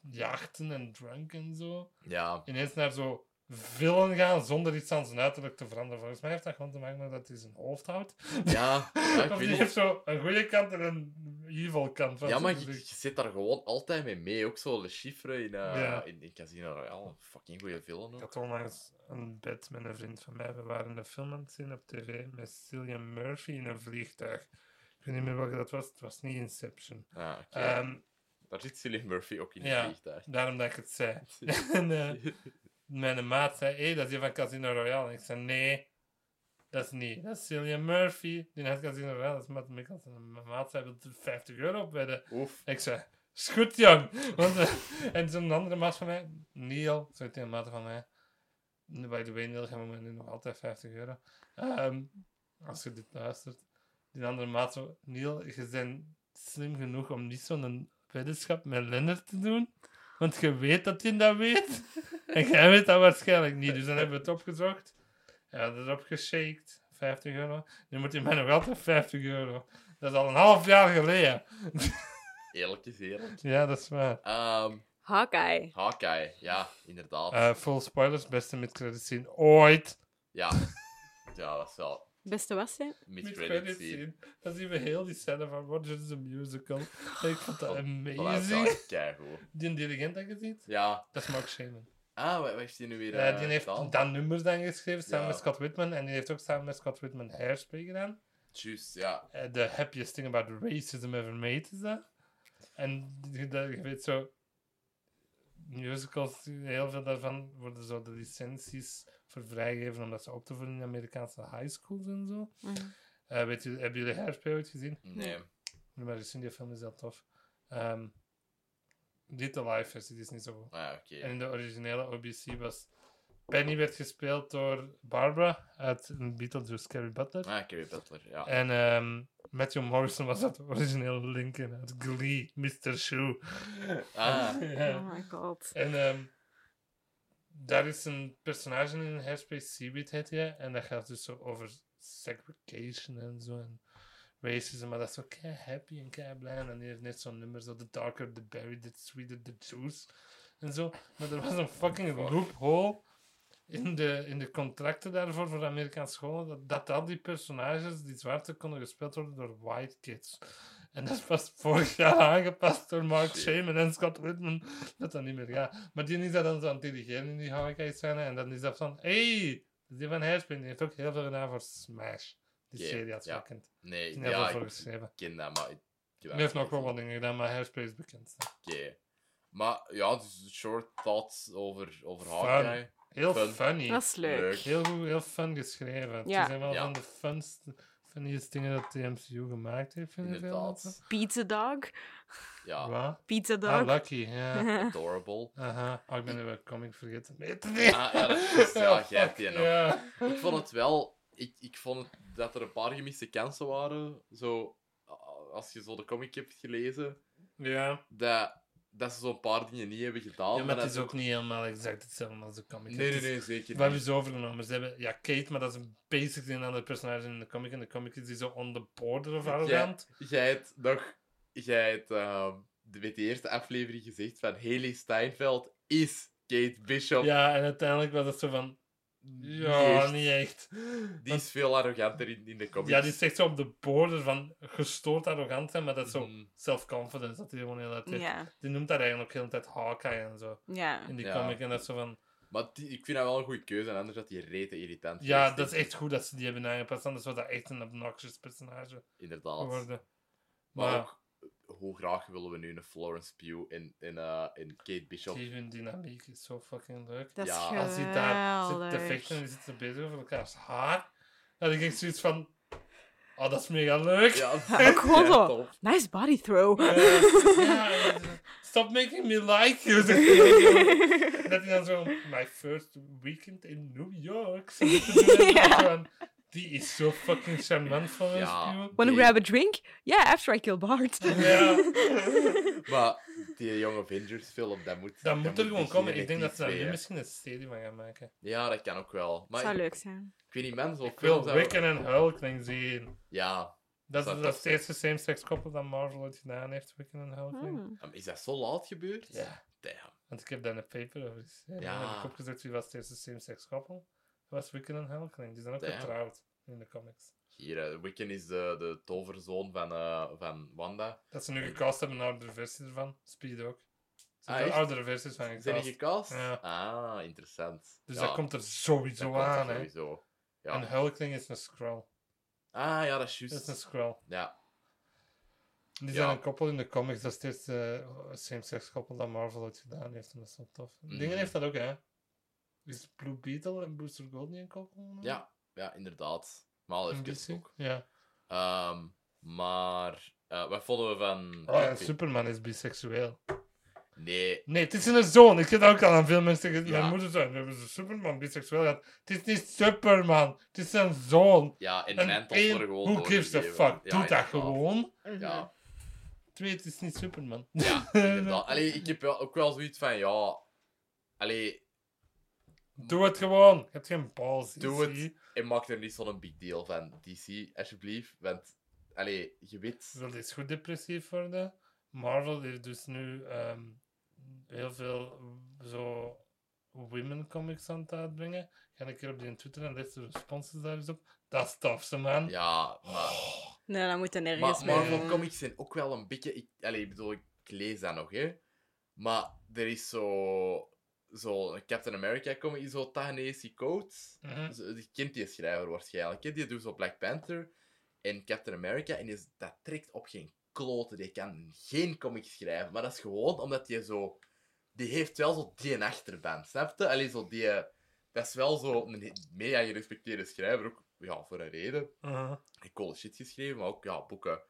jachten en drunk en zo. Ja, Ineens naar zo villain gaan zonder iets aan zijn uiterlijk te veranderen. Volgens mij heeft dat gewoon te maken met dat hij zijn hoofd houdt. ja, ja ik of weet die heeft zo een goede kant en een evil kant van Ja, maar je, zit daar gewoon altijd mee mee. Ook zo de chiffre in, eh Ja. in, in Casino Royale. Een fucking goede film Ik had onlangs een bed met een vriend van mij. We waren een film aan het zien op tv met Cillian Murphy in een vliegtuig. Ik weet niet meer welke dat was. Het was niet Inception. Ah, oké. Ehm, Daar zit Cillian Murphy ook in ja. het vliegtuig. daarom dat ik het zei. en eh, mijn maat zei, hé, dat is die van Casino Royale. En ik zei, nee, dat is niet. Dat is Cillian Murphy. Die uit Casino Royale, dat is Matt Mikkelsen. En mijn maat zei, wil er 50 euro op wedden? Ik zei, is goed, jong. Want, eh, en zo'n andere maat van mij, Neil, zo een maat van mij. By the way, Neil, gaan we nu nog altijd 50 euro. Ehm, als je dit luistert. Die andere maat Neil, je bent slim genoeg om niet zo'n weddenschap met Lennart te doen. Want je weet dat hij dat weet. en jij weet dat waarschijnlijk niet. Dus dan hebben we het opgezocht. Ja, dat is opgeshaked. 50 euro. Nu moet hij mij nog altijd 50 euro. Dat is al een half jaar geleden. Eerlijk is eerlijk. Ja, dat is waar. Ehm Hawkeye. Hawkeye, ja, inderdaad. Eh full spoilers, beste mid-credit scene ooit. Ja. ja, dat is wel Beste was hij? mid-credit scene. Dan zien we heel die scène van Rogers the Musical. En ik vond dat dat amazing. is keigoed. Die dirigent dat je ziet, Ja. dat is Mark Shaman. Ah, wat heeft hij nu weer Eh, eh, die heeft gedaan? dan nummers dan geschreven samen Ja. met Scott Whitman. En die heeft ook samen met Scott Whitman Hairspray gedaan. Juist, ja. Eh, The happiest thing about racism ever made is dat. En dat- je weet zo, musicals, heel veel daarvan worden zo de licenties voor vrijgegeven omdat ze op te voeren in Amerikaanse high schools en zo. Eh, weet je, hebben jullie Hairspray ooit gezien? Nee. Maar eens zien, die film is heel tof. Ehm niet de live versie, is niet zo goed. Ah, oké. En in de originele OBC was Penny werd gespeeld door Barbara uit Beetlejuice, Carrie Butler. Ah, Carrie Butler, ja. En ehm, Matthew Morrison was dat originele Lincoln uit Glee, Mr. Shoe. Ah, Ja. Oh my god. En ehm, daar is een personage in Hairspray, Seaweed heet hij. En dat gaat dus zo over segregation en zo. En racism, maar dat is zo kei happy en kei blij. En die heeft net zo'n nummer, zo The Darker the Berry, The Sweeter the Juice. En zo. Maar er was een fucking loophole in de, in de contracten daarvoor voor de Amerikaanse scholen. Dat, dat al die personages, die zwarte, konden gespeeld worden door white kids. En dat is pas vorig jaar aangepast door Mark. Shaman en Scott Whitman. Dat dat niet meer gaat. Maar die is dat dan zo aan het dirigeren in die Hawkeye scène. En dan is dat van, hey, die van Hairspray die heeft ook heel veel gedaan voor Smash. Die Oké, serie had je ja. kent. nee, Die heeft ja, ik geschreven. ken dat, maar... Ik, Die heeft nog wel wat dingen gedaan, maar Hairspray is bekend. Oké. Maar ja, dus short thoughts over, over Fun. Hawkeye. Heel Fun. funny. Dat is leuk. Leuk. Heel goed, heel fun geschreven. Ja. Ze zijn wel Ja. van de funste, funniest dingen dat de MCU gemaakt heeft, vind ik wel. Inderdaad. Pizza Dog. Ja, Wat? Pizza Ah, Dog. lucky, ja. adorable. Aha. Oh, ik ben nu een comic vergeten. Nee, Ah, ja, dat is. Ja, jij hebt die nog. Ja. Ik vond het wel... Ik, ik vond het, dat er een paar gemiste kansen waren. Zo, als je zo de comic hebt gelezen, Ja. dat, dat ze zo'n paar dingen niet hebben gedaan. ja, maar het is ook niet helemaal exact hetzelfde als de comic. Nee, nee, nee, zeker Wat hebben ze overgenomen? Ze hebben, ja, Kate, maar dat is een basically een ander personage in de comic. En de comic is die zo on the border of arrogant. Jij hebt nog... Jij hebt ehm, met de eerste aflevering gezegd van Haley Steinfeld is Kate Bishop. Ja, en uiteindelijk was het zo van... Niet Ja, echt. niet echt. Die is veel arroganter in, in de comics. Ja, die is echt zo op de border van gestoord arrogant zijn, maar dat is zo Mhm. self-confidence dat hij gewoon heel tijd heeft. Ja. Die noemt dat eigenlijk ook heel tijd Hawkeye en zo. Ja. In die Ja. comic. En dat is zo van... Maar die- ik vind dat wel een goede keuze, en anders had die rete irritant Ja, dat is echt goed dat ze die hebben aangepast. Anders was dat echt een obnoxious personage. Inderdaad. geworden. Maar Maar ook hoe graag willen we nu een Florence Pugh in, in, eh, in Kate Bishop? Die hun dynamiek is zo fucking leuk. Dat is Ja, Als hij daar zit te vechten en die zitten bezig over elkaars haar, dan denk ik zoiets van... Oh, dat is mega leuk. Ja, gewoon ja, zo. Nice body throw. Ja, stop making me like you. dat hij dan zo, my first weekend in New York. Ja. Die is zo fucking charmant van ons, Ja. Wanna Die- grab a drink? Yeah, after I kill Bart. Ja. Maar die Young Avengers film, dat moet... Dat moet er gewoon komen. Ik denk dat ze daar nu misschien een serie van gaan maken. Ja, dat kan ook wel. Maar Zou ik, leuk zijn. ik weet niet, mensen... Ik wil Wiccan en Hulkling zien. Ja. Dat is dat het eerste same-sex koppel dat Marvel ooit gedaan heeft, Wiccan en Hulkling. Hmm. Um, Is dat zo laat gebeurd? Ja. Damn. Want ik heb daar een paper over. Ja. En heb ik opgezet wie was het eerste same-sex koppel. Dat was Wiccan en Hulkling. Die zijn ook Damn. getrouwd in de comics. Hier, eh, Wiccan is de, de toverzoon van, eh, van Wanda. Dat ze nu gecast hebben een oudere versie ervan. Speed ook. Ze Ah, oudere versies van Zijn die gecast. gecast? Ja. Ah, interessant. Dus Ja, dat komt er sowieso dat aan, hè. sowieso. Ja. En Hulkling is een Skrull. Ah, ja, dat is Dat is een juist. Skrull. Ja. Die Ja. zijn een koppel in de comics. Dat is het eerste eh, same-sex koppel dat Marvel ooit gedaan heeft. En dat is wel tof. Mhm. Dingen heeft dat ook, hè. Is Blue Beetle en Booster Gold niet een koppel? Ja, ja, inderdaad. Maar al In even ook. Ja. Ehm, maar, eh, wat vonden we van... Oh, Kingpin? Superman is biseksueel. Nee, Nee, het is een zoon. Ik heb ook al aan veel mensen tegen Ja. mijn moeder zijn. We hebben ze Superman biseksueel gehad. Het is niet Superman. Het is een zoon. ja, en En mantles één, worden gewoon who gives a fuck? Ja, Doe dat gewoon. Ja, Twee, het is niet Superman. ja inderdaad. Allee, ik heb ook wel zoiets van, ja... Allee, Doe het gewoon. Je hebt geen balls. Doe het. en maak er niet zo'n big deal van, DC, alsjeblieft. Want, allee, je weet... Wil eens goed depressief worden? Marvel heeft dus nu ehm, heel veel zo women comics aan het uitbrengen. Ga een keer op die Twitter en lees de responses daar eens op. Dat is tof, ze man. Ja, maar... Nee, dan moet er nergens Maar mee Marvel. Comics zijn ook wel een beetje... Ik, allee, ik bedoel, ik lees dat nog, hè. Maar er is zo... Zo Captain America comic, zo Ta-Nehisi Coates. Mhm. Zo, Je kent die schrijver waarschijnlijk. Hè? Die doet zo Black Panther en Captain America. En die is, dat trekt op geen kloten. Die kan geen comics schrijven. Maar dat is gewoon omdat hij zo... Die heeft wel zo die achterband, snap je? Allee, zo die... Dat is wel zo een mega gerespecteerde schrijver. Ook ja, voor een reden. Mhm. Hij heeft coole shit geschreven, maar ook ja, boeken.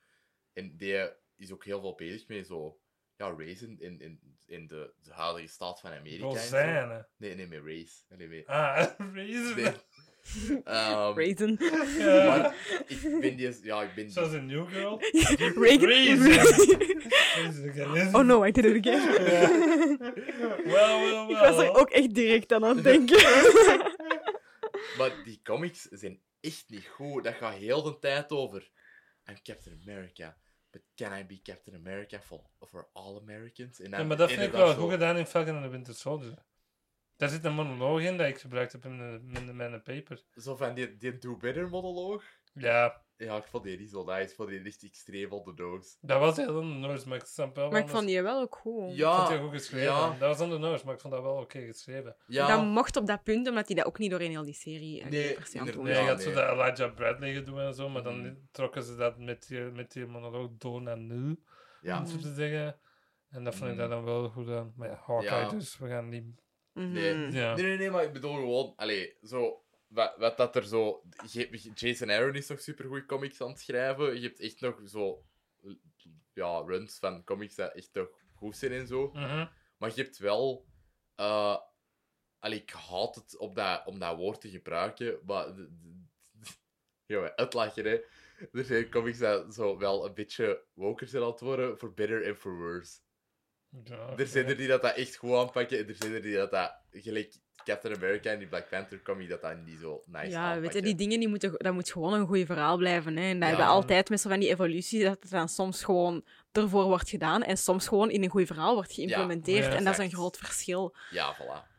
En die is ook heel veel bezig met zo... Ja, racen in, in, in de, de huidige staat van Amerika. Rozijnen. Nee, nee, met race. Nee, met... Ah, Razor. Nee. Raisin. Ja. maar ik ben die... Ja, ik ben... Zoals een New Girl. Raisin. Oh no, I did it again. Wel, wel, Ik was er ook echt direct aan het denken. Maar die comics zijn echt niet goed. Dat gaat heel de tijd over... I'm Captain America. But can I be Captain America for, for all Americans? En dan Ja, maar dat vind ik wel goed gedaan in Falcon and the Winter Soldier. Daar zit een monoloog in dat ik gebruikt heb in, de, in de- mijn paper. Zo van die, die Do Better monoloog. Ja, Ja, ik vond die niet zo nice. Ik vond die echt extreem on the nose. dat was heel on the nose, maar ik snap wel Maar ik vond die wel ook goed. Ik Ja, vond die goed geschreven. ja. Dat was on the nose, maar ik vond dat wel oké geschreven. ja. Dat mocht op dat punt, omdat hij dat ook niet doorheen heel die serie eh, Nee, per se aan doen Nee, Ja, je had zo dat Elijah Bradley gedoe en zo, maar dan Mhm. trokken ze dat met die, met die monoloog door naar nu, ja. om zo te zeggen. En dat vond ik Mhm. daar dan wel goed aan. Maar ja, Hawkeye Ja. dus, we gaan niet... Mhm. Nee. Ja. Nee, nee, nee, maar ik bedoel gewoon, allee, zo, wat, wat dat er zo. Jason Aaron is nog supergoed comics aan het schrijven. Je hebt echt nog zo, ja, runs van comics dat echt nog goed zijn en zo. Mhm. Maar je hebt wel, allee, ik haat het om dat, om dat woord te gebruiken, maar, jongen, uitlachen, hè. Er zijn comics dat zo wel een beetje woker zijn aan het worden, for better and for worse. Ja, Er zijn er die dat, dat echt goed aanpakken, en er zijn er die dat, dat gelijk Captain America en die Black Panther comic dat dat niet zo nice Ja, weet je, die dingen die moeten, dat moet gewoon een goed verhaal blijven. Hè. En dat Ja. hebben we altijd met zo van die evolutie, dat het dan soms gewoon ervoor wordt gedaan en soms gewoon in een goed verhaal wordt geïmplementeerd. Ja, en dat is een groot verschil. Ja, voilà.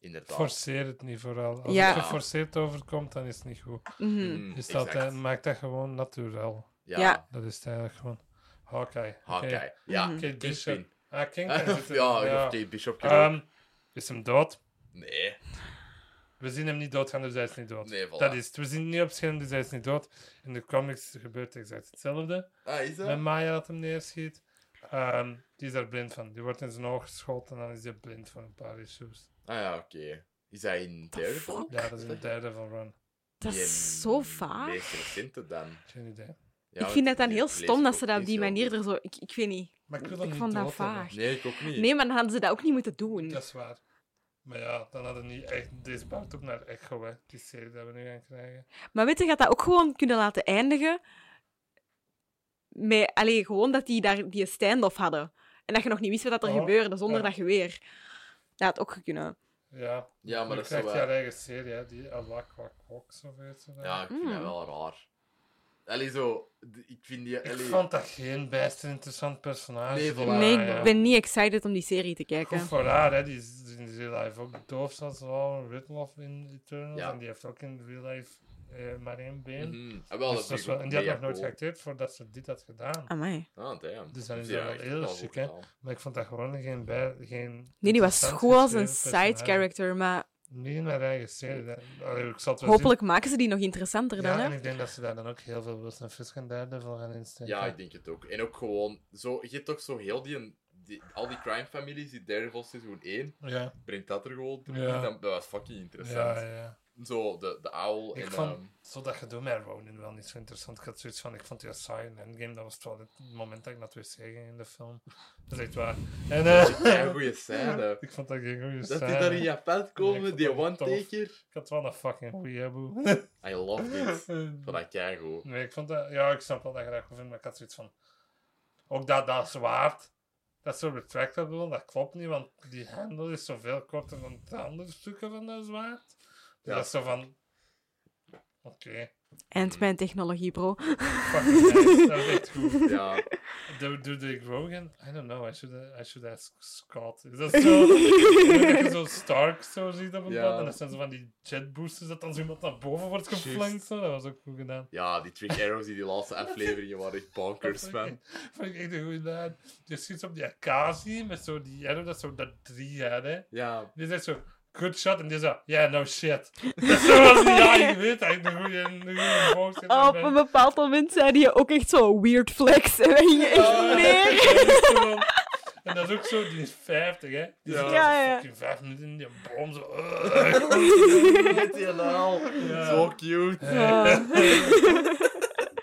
Inderdaad. Forceer het niet vooral. Als Ja. het geforceerd overkomt, dan is het niet goed. Mhm. Dus dat, exact. eh, maak dat gewoon natuurlijk. Ja, Ja. Dat is het eigenlijk gewoon. Hawkeye. Oké. Hawkeye. Ja, Mhm. Kate Bishop. Kingpin. Ah, er- ja, ja. Kate Bishop. ook. Ehm, is hem dood? Nee. We zien hem niet doodgaan, dus hij is niet dood. Nee, voilà. Dat is het. We zien hem niet op scherm, dus hij is niet dood. In de comics gebeurt exact hetzelfde. Ah, is dat? Met Maya dat hem neerschiet. Ehm, die is daar blind van. Die wordt in zijn oog geschoten en dan is hij blind voor een paar issues. Ah ja, oké. Is hij in The Daredevil? fuck? Ja, dat is een derde van Run. Dat Die is zo in vaag. meest recente dan. Geen idee. Ja, ik vind het dan heel stom dat ze dat op die manier er zo... Ik, ik weet niet. Maar ik wil Ik niet vond dat vaag. Nee, ik ook niet. Nee, maar dan hadden ze dat ook niet moeten doen. Dat is waar. Maar ja, dan hadden we niet echt... Deze bouwt ook naar Echo, hè. Die serie dat we nu gaan krijgen. Maar weet je, gaat dat ook gewoon kunnen laten eindigen met... Allee, gewoon dat die daar die stand-off hadden. En dat je nog niet wist wat er Oh, gebeurde, zonder ja. dat je weer... Dat had ook kunnen. Ja. Ja, maar Dan dat is zo wel- eigen serie, hè. Die Alak Wak Wok, of weet je dat. Ja, ik vind dat Mm. wel raar. Allee, zo... Ik vind die... Ik vond dat geen best interessant personage. Nee, Die- voilà. nee, ja. ik ben niet excited om die serie te kijken. Goed voor haar, hè. Die is in real life ook doof, zoals wel Ridloff in Eternals. Ja. En die heeft ook in real life eh, maar één been. mhm. Ah, wel, Dus dat is wel, en die had nog nooit geacteerd voordat ze dit had gedaan. Amai. Ah, damn. Dus dan is Ja, dat wel echt heel wel chic, hè. Maar ik vond dat gewoon geen... Bij, geen Nee, die was goed als een geschreven side personage. character, maar Niet in haar eigen serie. dat- Allee, ik zal het wel hopelijk maken ze die nog interessanter dan, Ja, hè? en ik denk dat ze daar dan ook heel veel Wilson Fisk en Daredevil gaan insteken. Ja, ik denk het ook. En ook gewoon... Zo, je hebt toch zo heel die... die al die crime-families, die Daredevil seizoen 1, Ja, brengt dat er gewoon toe. Ja. Dat, dat was fucking interessant. ja, ja. Zo, de, de owl Ik en... vond- ehm, Zo dat gedoe met Ronin wel niet zo interessant. Ik had zoiets van, ik vond die saai in Endgame. Dat was wel het moment dat ik naar het wc ging in de film. Dat is echt waar. En, dat is eh een goede scène. ik vond dat geen goede Dat scène. die daar in Japan komen, die dat one-taker. Ik had wel een fucking goeie hebben. I love it. Van dat keigoed. Nee, ik vond dat... Ja, ik snap wel dat je dat goed vindt, maar ik had zoiets van... Ook dat, dat zwaard, dat is zo retractable, dat klopt niet, want die hendel is zoveel korter dan de andere stukken van dat zwaard. Dus Ja. dat is zo van... Oké, Ant-Man technologie, bro. fucking nice, dat is echt goed. Ja. Do, do they Grogan? I don't know, I should, I should ask Scott. Is dat zo? dat je zo Stark zo ziet op een Ja. pad, en dat zijn zo van die jet boosters dat dan zo iemand naar boven wordt geflankt. Zo. Dat was ook goed gedaan. ja, die Trick Arrows die die laatste afleveringen waren echt bonkers, man. vond ik echt een goede. Je schiet op die Akazi met zo die arrow, dat zo dat drie had, hè. Ja, Die zo, good shot, en die zo, yeah, no shit. zo was die, ja, je weet dat ik een goede, boodschap Oh, op een bepaald moment zei hij ook echt zo weird flex. En dan ging je echt Ja, neer. dat is gewoon- En dat is ook zo, die is 50, hè. Die Ja. Ja, ja, 5 minuten in die boom, zo. met die. Ja. Zo cute. Ja.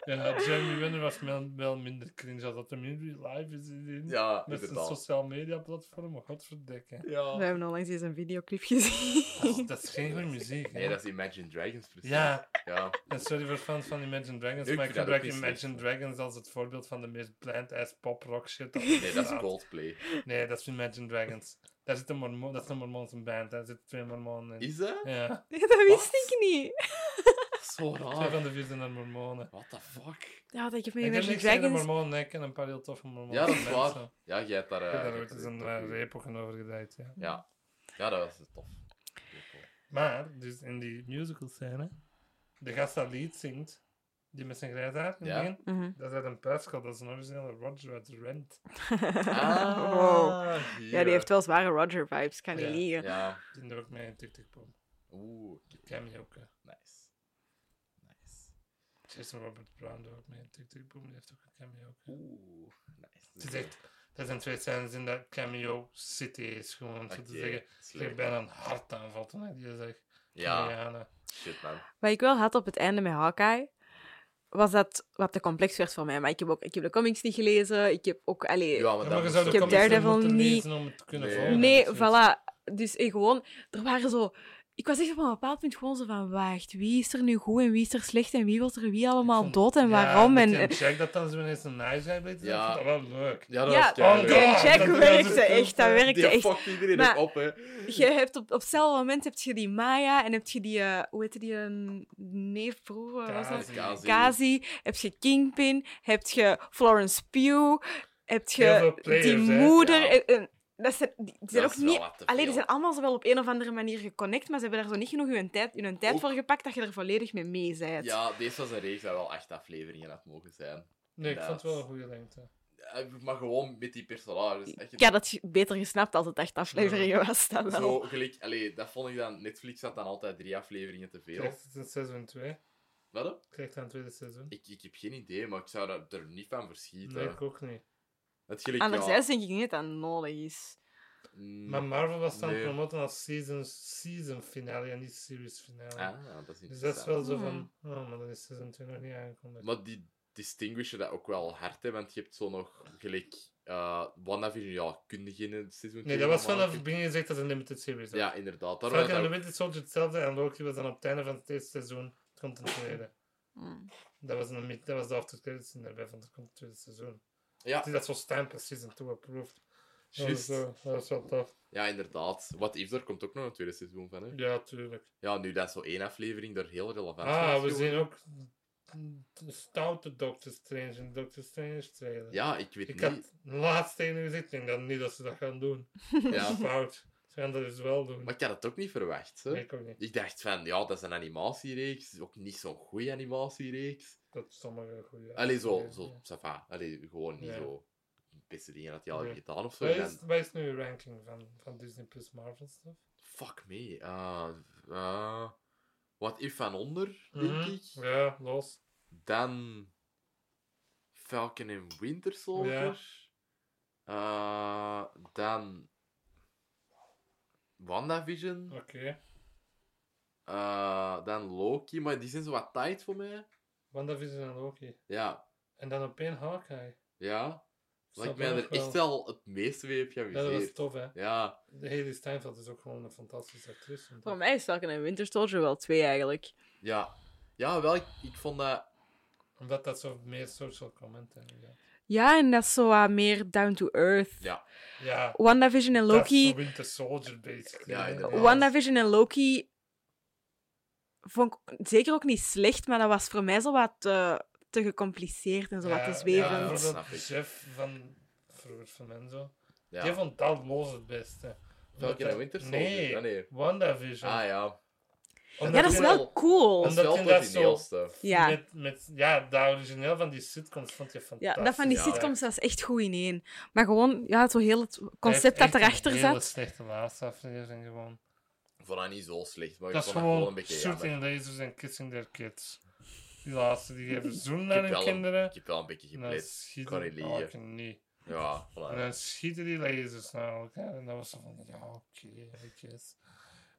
Ja, Jeremy Renner was wel, wel minder cringe als dat hem in real life is. In, Ja, met zijn inderdaad. sociaal media platform, godverdikke. Ja. We hebben onlangs eens een videoclip gezien. Dat is, dat is geen goede muziek. Nee, dat is Imagine Dragons precies. Ja, Ja. en sorry voor fans van Imagine Dragons, Ik maar ik gebruik Imagine. Dragons als het voorbeeld van de meest bland-ass pop-rock shit. Nee, dat is. Coldplay. Nee, dat is Imagine Dragons. Daar zit een mormoon, dat is een mormoonse band, daar zitten twee mormonen in. Is dat? Ja, Dat wist ik niet. Zo twee raar. van de vier zijn dan mormonen. What the fuck? Ja, dat ik heb met Ik heb niks tegen de mormonen, nee, ik ken een paar heel toffe mormonen. Ja, dat is mensen. waar. Ja, jij hebt daar... Ik eh, heb daar ooit eens een ook- uh, over gedraaid, ja. Ja. Ja, dat was tof. Maar, dus in die musical scène, de gast dat lied zingt, die met zijn grijs haar in Ja. begin, Mhm. dat is uit een Pascal, dat is een originele Roger uit Rent. Ah, Wow. hier. Ja, die heeft wel zware Roger-vibes, kan niet Ja. liegen. Ja. Die er ook mee in Tic Tic Boom. Oeh, Cameo ook. hè. nice. Jason Robert Brown doet ook mee in Tic Tic Boom, die heeft ook een cameo. Oeh, nice. Het is echt, dat zijn twee scènes in dat cameo city is gewoon, om zo te zeggen. Ik bijna een hartaanval toen ik die zegt. Ja, shit man. Wat ik wel had op het einde met Hawkeye, was dat wat te complex werd voor mij. Maar ik heb, ook, ik heb de comics niet gelezen. Ik heb ook... Allee, Ja, maar Ja, dat maar je was zou ook- de Ik heb Daredevil niet- lezen om het te kunnen Nee. volgen. Nee, Zoiets. voilà. Dus eh, gewoon, er waren zo... Ik was echt op een bepaald punt gewoon zo van, wacht, wie is er nu goed en wie is er slecht en wie wil er wie allemaal vond- dood en Ja, waarom? En, Jack dat dan zo ineens een nice guy zijn, Ja. dat wel leuk. Ja, dat ja, was Oh, ja, Jack dat- werkte echt, dat werkte Die echt. iedereen Maar- op, hè. Je hebt op, op hetzelfde moment heb je die Maya en heb je die, eh, hoe heette die, een neef vroeger? Was dat? Kazi. Kazi. Kazi, heb je Kingpin, heb je Florence Pugh, heb je die moeder. Dat zijn, die, zijn Dat ook niet... wat te Allee, die zijn allemaal zo wel op een of andere manier geconnect, maar ze hebben daar zo niet genoeg hun tijd, hun tijd Ook- voor gepakt dat je er volledig mee mee bent. Ja, deze was een reeks dat wel acht afleveringen had mogen zijn. Nee, ik vond het wel een goede lengte. Ja, Maar gewoon met die personages. Echt, Ik had het beter gesnapt als het echt afleveringen was. Dan wel. Zo, gelijk, allee, dat vond ik dan... Netflix had dan altijd drie afleveringen te veel. Krijgt het een seizoen 2? Wat? Krijgt het een tweede seizoen? Ik, ik heb geen idee, maar ik zou dat er niet van verschieten. Nee, ik ook niet. Anderzijds denk ik niet dat dat nodig is. mm, Maar Marvel was dan Nee. promoten als season, season finale en niet series finale. Ah, dat is dus dat is wel zo Hmm. van, oh, maar dan is season 2 nog niet aangekondigd. Maar die distinguishen dat ook wel hard, hè, want je hebt zo nog gelijk. Uh, WandaVision, ja, kun je geen seizoen Nee, dat was vanaf het begin gezegd dat het een limited series was. Ja, inderdaad. Daar Falcon the Winter Soldier hetzelfde en Loki was dan op het einde van het eerste seizoen. Het komt een tweede. Hmm. Dat was, een, dat was de after credits scene daarbij van het komt tweede seizoen. Ja, Het is dat zo stamp als season 2 approved. Dat dat was wel tof. Ja, inderdaad. What If, daar komt ook nog een tweede seizoen van, hè? Ja, tuurlijk. Ja, nu dat is zo één aflevering daar heel relevant Ah, van we is zien ook de stoute Doctor Strange en Doctor Strange trailer. Ja, ik weet Ik niet. had laatst tegen u gezegd, ik denk dan niet dat ze dat gaan doen. Dat Ja, is fout. Ze gaan dat dus wel doen. maar ik had het ook niet verwacht, hè? Nee, ik ook niet. Ik dacht van, ja, dat is een animatiereeks. Ook niet zo'n goede animatiereeks. Dat is sommige goede. Allee, zo, Ja. zo, va. Allee, gewoon niet Ja. zo beste dingen dat hij al Nee. gedaan of zo. Wat En is, wat is nu je ranking van, van Disney Plus Marvel stuff? Fuck me. Uh, uh, What If van onder, denk Mhm. ik. Ja, los. Dan Falcon en Winter Soldier. Uh, dan WandaVision. Oké. Uh, dan Loki, maar die zijn zo wat tight voor mij. WandaVision en Loki. Ja, En dan op één Hawkeye. ja. Dat Snap ik mij je er wel? echt wel het meeste mee heb Ja, dat was geamuseerd. tof, hè. Ja, De Haley Steinfeld is ook gewoon een fantastische actrice. Voor mij is Falcon en Winter Soldier wel twee eigenlijk. ja. Ja, wel, ik, ik vond dat... Omdat dat zo meer social comment heeft. Ja. En dat is zo wat meer down to earth. Ja, ja WandaVision en dat is Loki. Winter Soldier, basically. Ja, hè. inderdaad. WandaVision en Loki vond ik zeker ook niet slecht, maar dat was voor mij zo wat te, te gecompliceerd en zo wat te Ja, zwevend. Ja, dat bijvoorbeeld. Jeff van vroeger van Menzo. ja. Die vond dat los het beste. Hij- Winter Soldier? Nee, Ah, nee. WandaVision. Ah, ja. Omdat ja, dat is wel cool. Dat is Omdat wel dat stuff. Ja. Met, met, ja, dat origineel van die sitcoms vond je Ja, fantastisch. dat van die Ja. sitcoms, dat is echt goed ineen. Maar gewoon, ja, zo heel het concept dat erachter een hele zat. slechte laatste aflevering gewoon. Ik vond dat niet zo slecht, maar ik Dat is vond dat gewoon een beetje jammer. shooting lasers en kissing their kids. Die laatste, die geven zoen Ik naar hun kinderen. ik heb wel een beetje En dan geplet. Kan niet oh, liegen. ik niet. Ja, En voilà. dan schieten die lasers naar elkaar. En dat was zo van, ja, oké, I guess.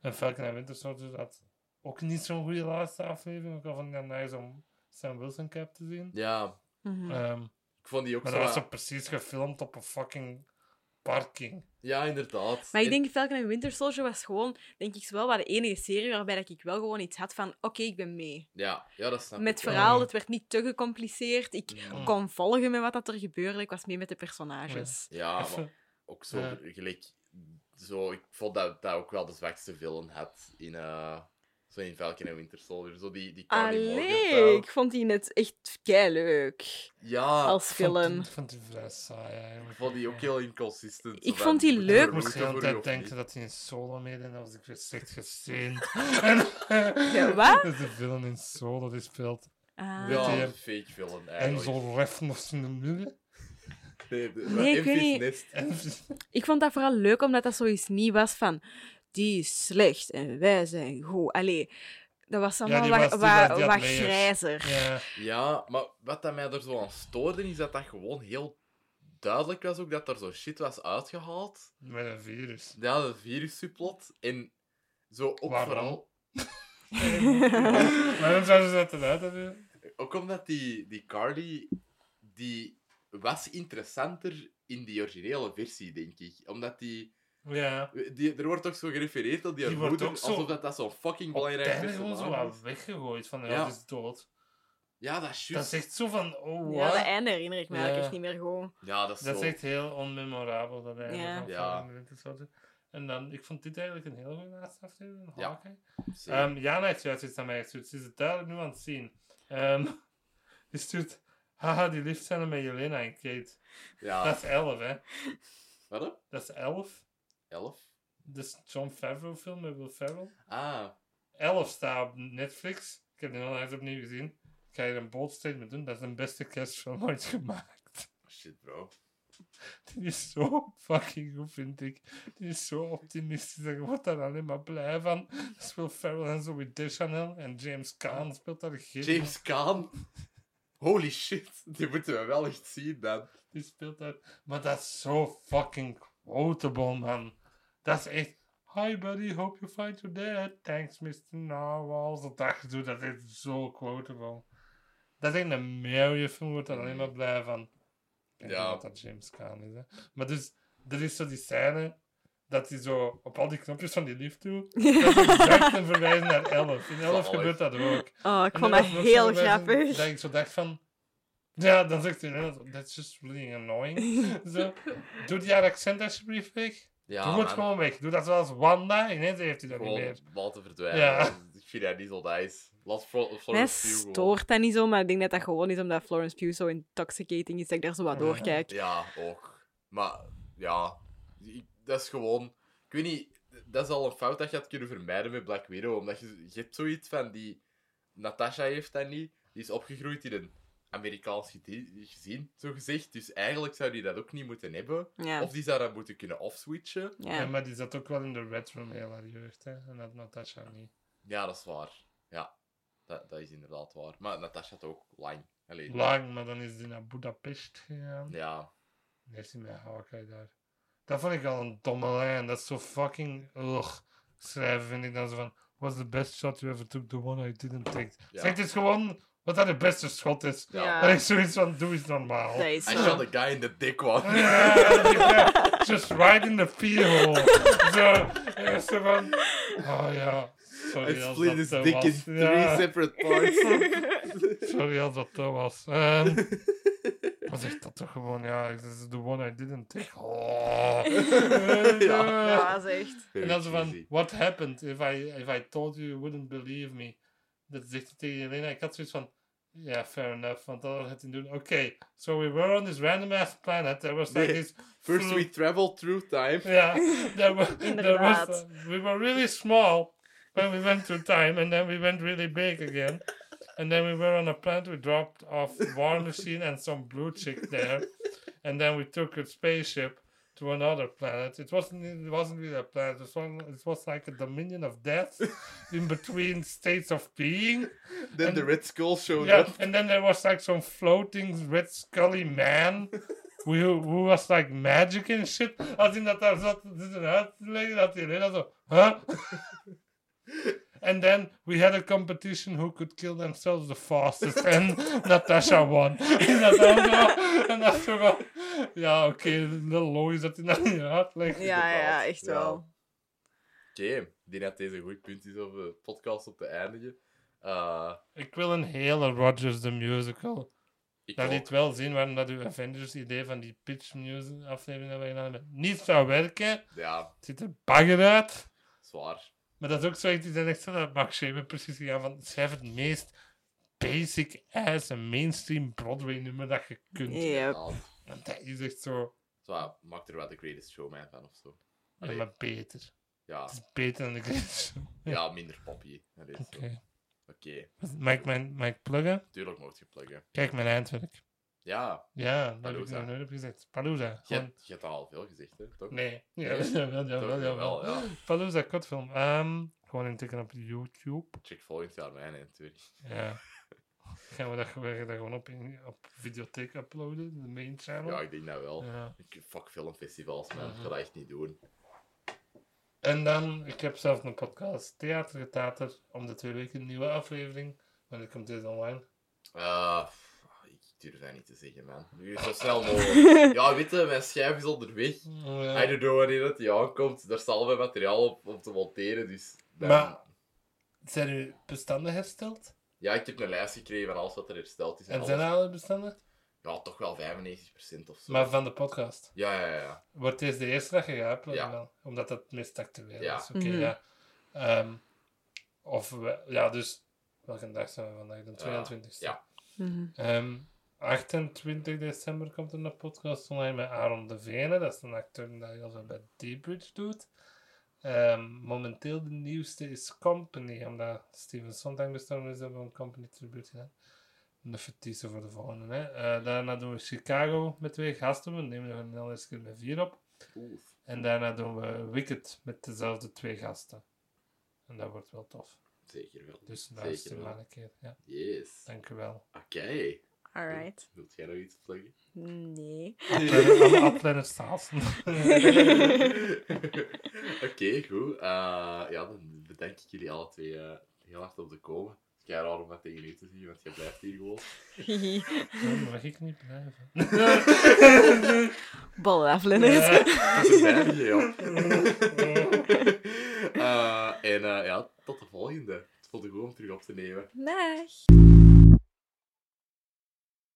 En Falcon en Winter Soldier had ook niet zo'n goede laatste aflevering. Ook al vond ik dat nice om Sam Wilson cap te zien. Ja, Mhm. Ehm, ik vond die ook maar zo... dat was precies gefilmd op een fucking parking. Ja, inderdaad. Maar ik En- denk Falcon en Winter Soldier was gewoon, denk ik, wel de enige serie waarbij dat ik wel gewoon iets had van, oké, ik ben mee. Ja, ja, dat snap Met ik wel. verhaal, het werd niet te gecompliceerd. Ik Mm. kon volgen met wat dat er gebeurde. Ik was mee met de personages. Ja, maar ook zo Ja. gelijk... Zo, ik vond dat dat ook wel de zwakste villain had in, eh zo in Falcon en Winter Soldier. Zo die, die Allee, ik vond die net echt kei leuk Ja, als Ik vond die- film. Ik vond die vrij saai eigenlijk. ik vond die ook heel inconsistent. Ik vond die leuk. Ik moest de hele tijd denken dat hij in solo meedeed en dan was ik weer slecht gezeend. Ja, wat? Dat is de villain in solo die speelt. Ah. Ja, een fake villain En eigenlijk. zo ref nog zijn midden. Nee, de, Nee, ik weet niet. Nest. En Ik vond dat vooral leuk omdat dat zoiets niet was van die is slecht en wij zijn goed. Allee, dat was allemaal wat, was- wat, was- grijzer. ja, Ja, maar wat dat mij er zo aan stoorde, is dat dat gewoon heel duidelijk was ook dat er zo shit was uitgehaald. met een virus. Ja, de virus-subplot. En zo ook Waarom? vooral... Waarom zouden ze dat eruit hebben? Ook omdat die, die Carly... Die was interessanter in die originele versie, denk ik. Omdat die... Ja. die er wordt toch zo gerefereerd tot die, Die wordt moeder, ook zo alsof dat, dat zo'n fucking belangrijk het einde gewoon zo wat is. weggegooid van, ja, Ja. die is dood. Ja, dat is Dat juist. is echt zo van, oh, Ja, wat? dat einde herinner ik me eigenlijk Ja. echt niet meer goed. Ja, dat is Dat is zo... echt heel onmemorabel, dat einde Ja. van Ja. En dan, ik vond dit eigenlijk een heel goede laatste aflevering. Ja. Ehm Jana heeft juist iets aan mij gestuurd. Ze is het duidelijk nu aan het zien. Ehm die stuurt... Haha, die lief zijn met Jelena en Kate. ja. Dat is 11, hè. Wat? Dat is 11. Elf? Dus John Favreau film met Will Ferrell. Ah, 11 staat op Netflix. Ik heb die al eens opnieuw gezien. Ik ga hier een bold statement doen. Dat is de beste kerstfilm ooit gemaakt. shit, bro. Die is zo fucking goed, vind ik. Die is zo optimistisch je wordt daar alleen maar blij van. Will Ferrell en Zoe Deschanel. En James Caan speelt daar geen... James Caan? Holy shit, die moeten we wel echt zien, dan. Die speelt daar. Maar dat is zo fucking quotable, man. Dat is echt. Hi buddy, hope you find your dad. Thanks, Mr. Narwhals. Dat dat gedoe, dat is zo quotable. Dat is een mooie film, wordt er alleen maar blij van. Ik denk Ja. dat dat James Caan is, hè. Maar dus, er is zo die scène dat hij zo op al die knopjes van die lift doet. Dat is exact een verwijzing naar 11. In 11 Zalig. gebeurt dat ook. Oh, ik vond dat heel grappig. Dat ik zo dacht van... Ja, dan zegt hij, nee, that's just really annoying. zo, doe die haar accent alsjeblieft weg. Ja, doe het gewoon weg. Doe dat zoals Wanda. Ineens heeft hij dat niet meer. laten verdwijnen. Ja. Ik vind dat niet zo nice. Laat Flo- Mij Florence gewoon- stoort dat niet zo, maar ik denk dat dat gewoon is omdat Florence Pugh zo intoxicating is, dat ik daar zo wat doorkijk. Ja, ook. Maar, ja. ik- dat is gewoon... Ik weet niet... Dat is al een fout dat je had kunnen vermijden met Black Widow. Omdat je, je hebt zoiets van die... Natasha heeft dat niet. Die is opgegroeid in een Amerikaans gezin, zo gezegd. Dus eigenlijk zou die dat ook niet moeten hebben. Ja. Of die zou dat moeten kunnen offswitchen. Ja. Ja. maar die zat ook wel in de Red Room heel haar jeugd. Hè. En dat Natasha niet. Ja, dat is waar. Ja, dat, dat is inderdaad waar. Maar Natasha had ook lang. Allee, Lang, maar dan is die naar Budapest gegaan. Ja, Dan heeft hij met Hawkeye daar. Dat vond ik al een domme lijn. Dat is zo fucking... Ugh. Schrijven vind ik dan zo van... What's the best shot you ever took? The one I didn't take. Ja. Zeg het gewoon wat dat de beste schot is. Ja. Dat ik zoiets van, doe eens normaal. Dat is I shot the guy in the dick one. Ja, guy just right in the pee hole. Zo, en zo van, oh ja, sorry I als split dat his dick in was. three Ja, separate parts. sorry als dat te was. Ehm maar zeg dat toch gewoon, ja, this is the one I didn't take. Oh. Ja. Ja, dat is echt. En dan zo van, what happened if I, if I told you, you wouldn't believe me. Dat zegt hij tegen Jelena. Ik had zoiets van, ja, fair enough, want dat had hij doen. Oké, so we were on this random ass planet. There was like this First we traveled through time. Yeah, there were, there was, uh, we were really small when we went through time, and then we went really big again. And then we were on a planet, we dropped off War Machine and some blue chick there. And then we took a spaceship to another planet. It wasn't it wasn't really a planet, it was, one, it was like a dominion of death in between states of being. Then And- the Red Skull showed Yeah, up. and then there was like some floating red scully man who, who was like magic and shit. Als hij dat daar zat zitten uit te leggen, dat hij alleen zo, huh? and then we had a competition who could kill themselves the fastest, and Natasha won. En dat van, ja oké, little Lois dat hij dat niet uitlegt. Ja, ja, echt wel. Oké, ik denk dat deze een goed punt is om de podcast op te eindigen. Eh, Ik wil een hele Rogers the Musical. ik Dat liet wel zien waarom dat uw Avengers idee van die pitch music aflevering dat we gedaan hebben niet zou werken. Ja, Het ziet er bagger uit. zwaar. Maar dat is ook zoiets die dan echt zo dat Max Shaver precies gegaan van schrijf het meest basic ass en mainstream Broadway nummer dat je kunt. Yep. En dat is echt zo, Zo, maak er wel de greatest showman van of zo. Allee, maar beter. ja, Het is beter dan de Great Show. ja, minder poppy. Zo. Oké. Oké, Mag ik mijn, mag ik pluggen? tuurlijk mocht je pluggen. Kijk mijn eindwerk. Ja, Ja, dat heb ik nog nooit op gezegd. Palooza. je Gewoon- hebt, je hebt al veel gezegd, hè? Toch? Nee. Ja, Nee? jawel, jawel, jawel. ja. Palooza, kortfilm. Ehm gewoon intikken op YouTube. Check volgend jaar mijn natuurlijk. Ja. Gaan we dat, gewoon- dat gewoon op, in, op videotheek uploaden, de main channel? Ja, ik denk dat wel. Ja. Ik fuck filmfestivals, man. Ik Mhm. ga dat echt niet doen. En dan, ik heb zelf een podcast, Theater Getater, om de twee weken een nieuwe aflevering. Wanneer komt dit online? Ik durf dat niet te zeggen, man. Nu zo snel mogelijk. ja, weet je, mijn schijf is onderweg. Ja. I don't know wanneer dat die aankomt. Daar staat al mijn materiaal op om te monteren, dus... dan- Maar- Zijn uw bestanden hersteld? Ja, ik heb een lijst gekregen van alles wat er hersteld is. En En zijn alles. alle bestanden? Ja, toch wel 95% of zo. Maar van de podcast. Ja, ja, ja. Wordt deze de eerste dag uploaden Ja. dan? Omdat dat het meest actueel Ja. is. Oké, Mhm. ja. Ehm, of, we, ja, dus... Welke dag zijn we vandaag? De 22e. ja. Mhm. Ehm, 28 december komt er een podcast online met Aaron de Vene. Dat is een acteur die heel veel bij Deepbridge doet. Ehm, momenteel de nieuwste is Company, omdat Steven Sondheim gestorven is, hebben we een Company tribute gedaan. Een teaser voor de volgende. Hè. Eh, daarna doen we Chicago met twee gasten. We nemen nog een hele keer met vier op. Oef. En daarna doen we Wicked met dezelfde twee gasten. En dat wordt wel tof. Zeker wel. Dus luister maar een keer. Ja, Yes. dankjewel. Oké. Alright. Wilt jij nog iets pluggen? Nee. Appleiner Staalsen. Oké, goed. Eh, ja, dan bedank ik jullie alle twee eh, heel hard om te komen. Het is raar om dat tegen u te zien, want jij blijft hier gewoon. Dan mag ik niet blijven. Bal aflenners. Ja. Dat is een bijtje, ja. Eh, en eh, ja, tot de volgende. Het voelde goed om terug op te nemen. Dag.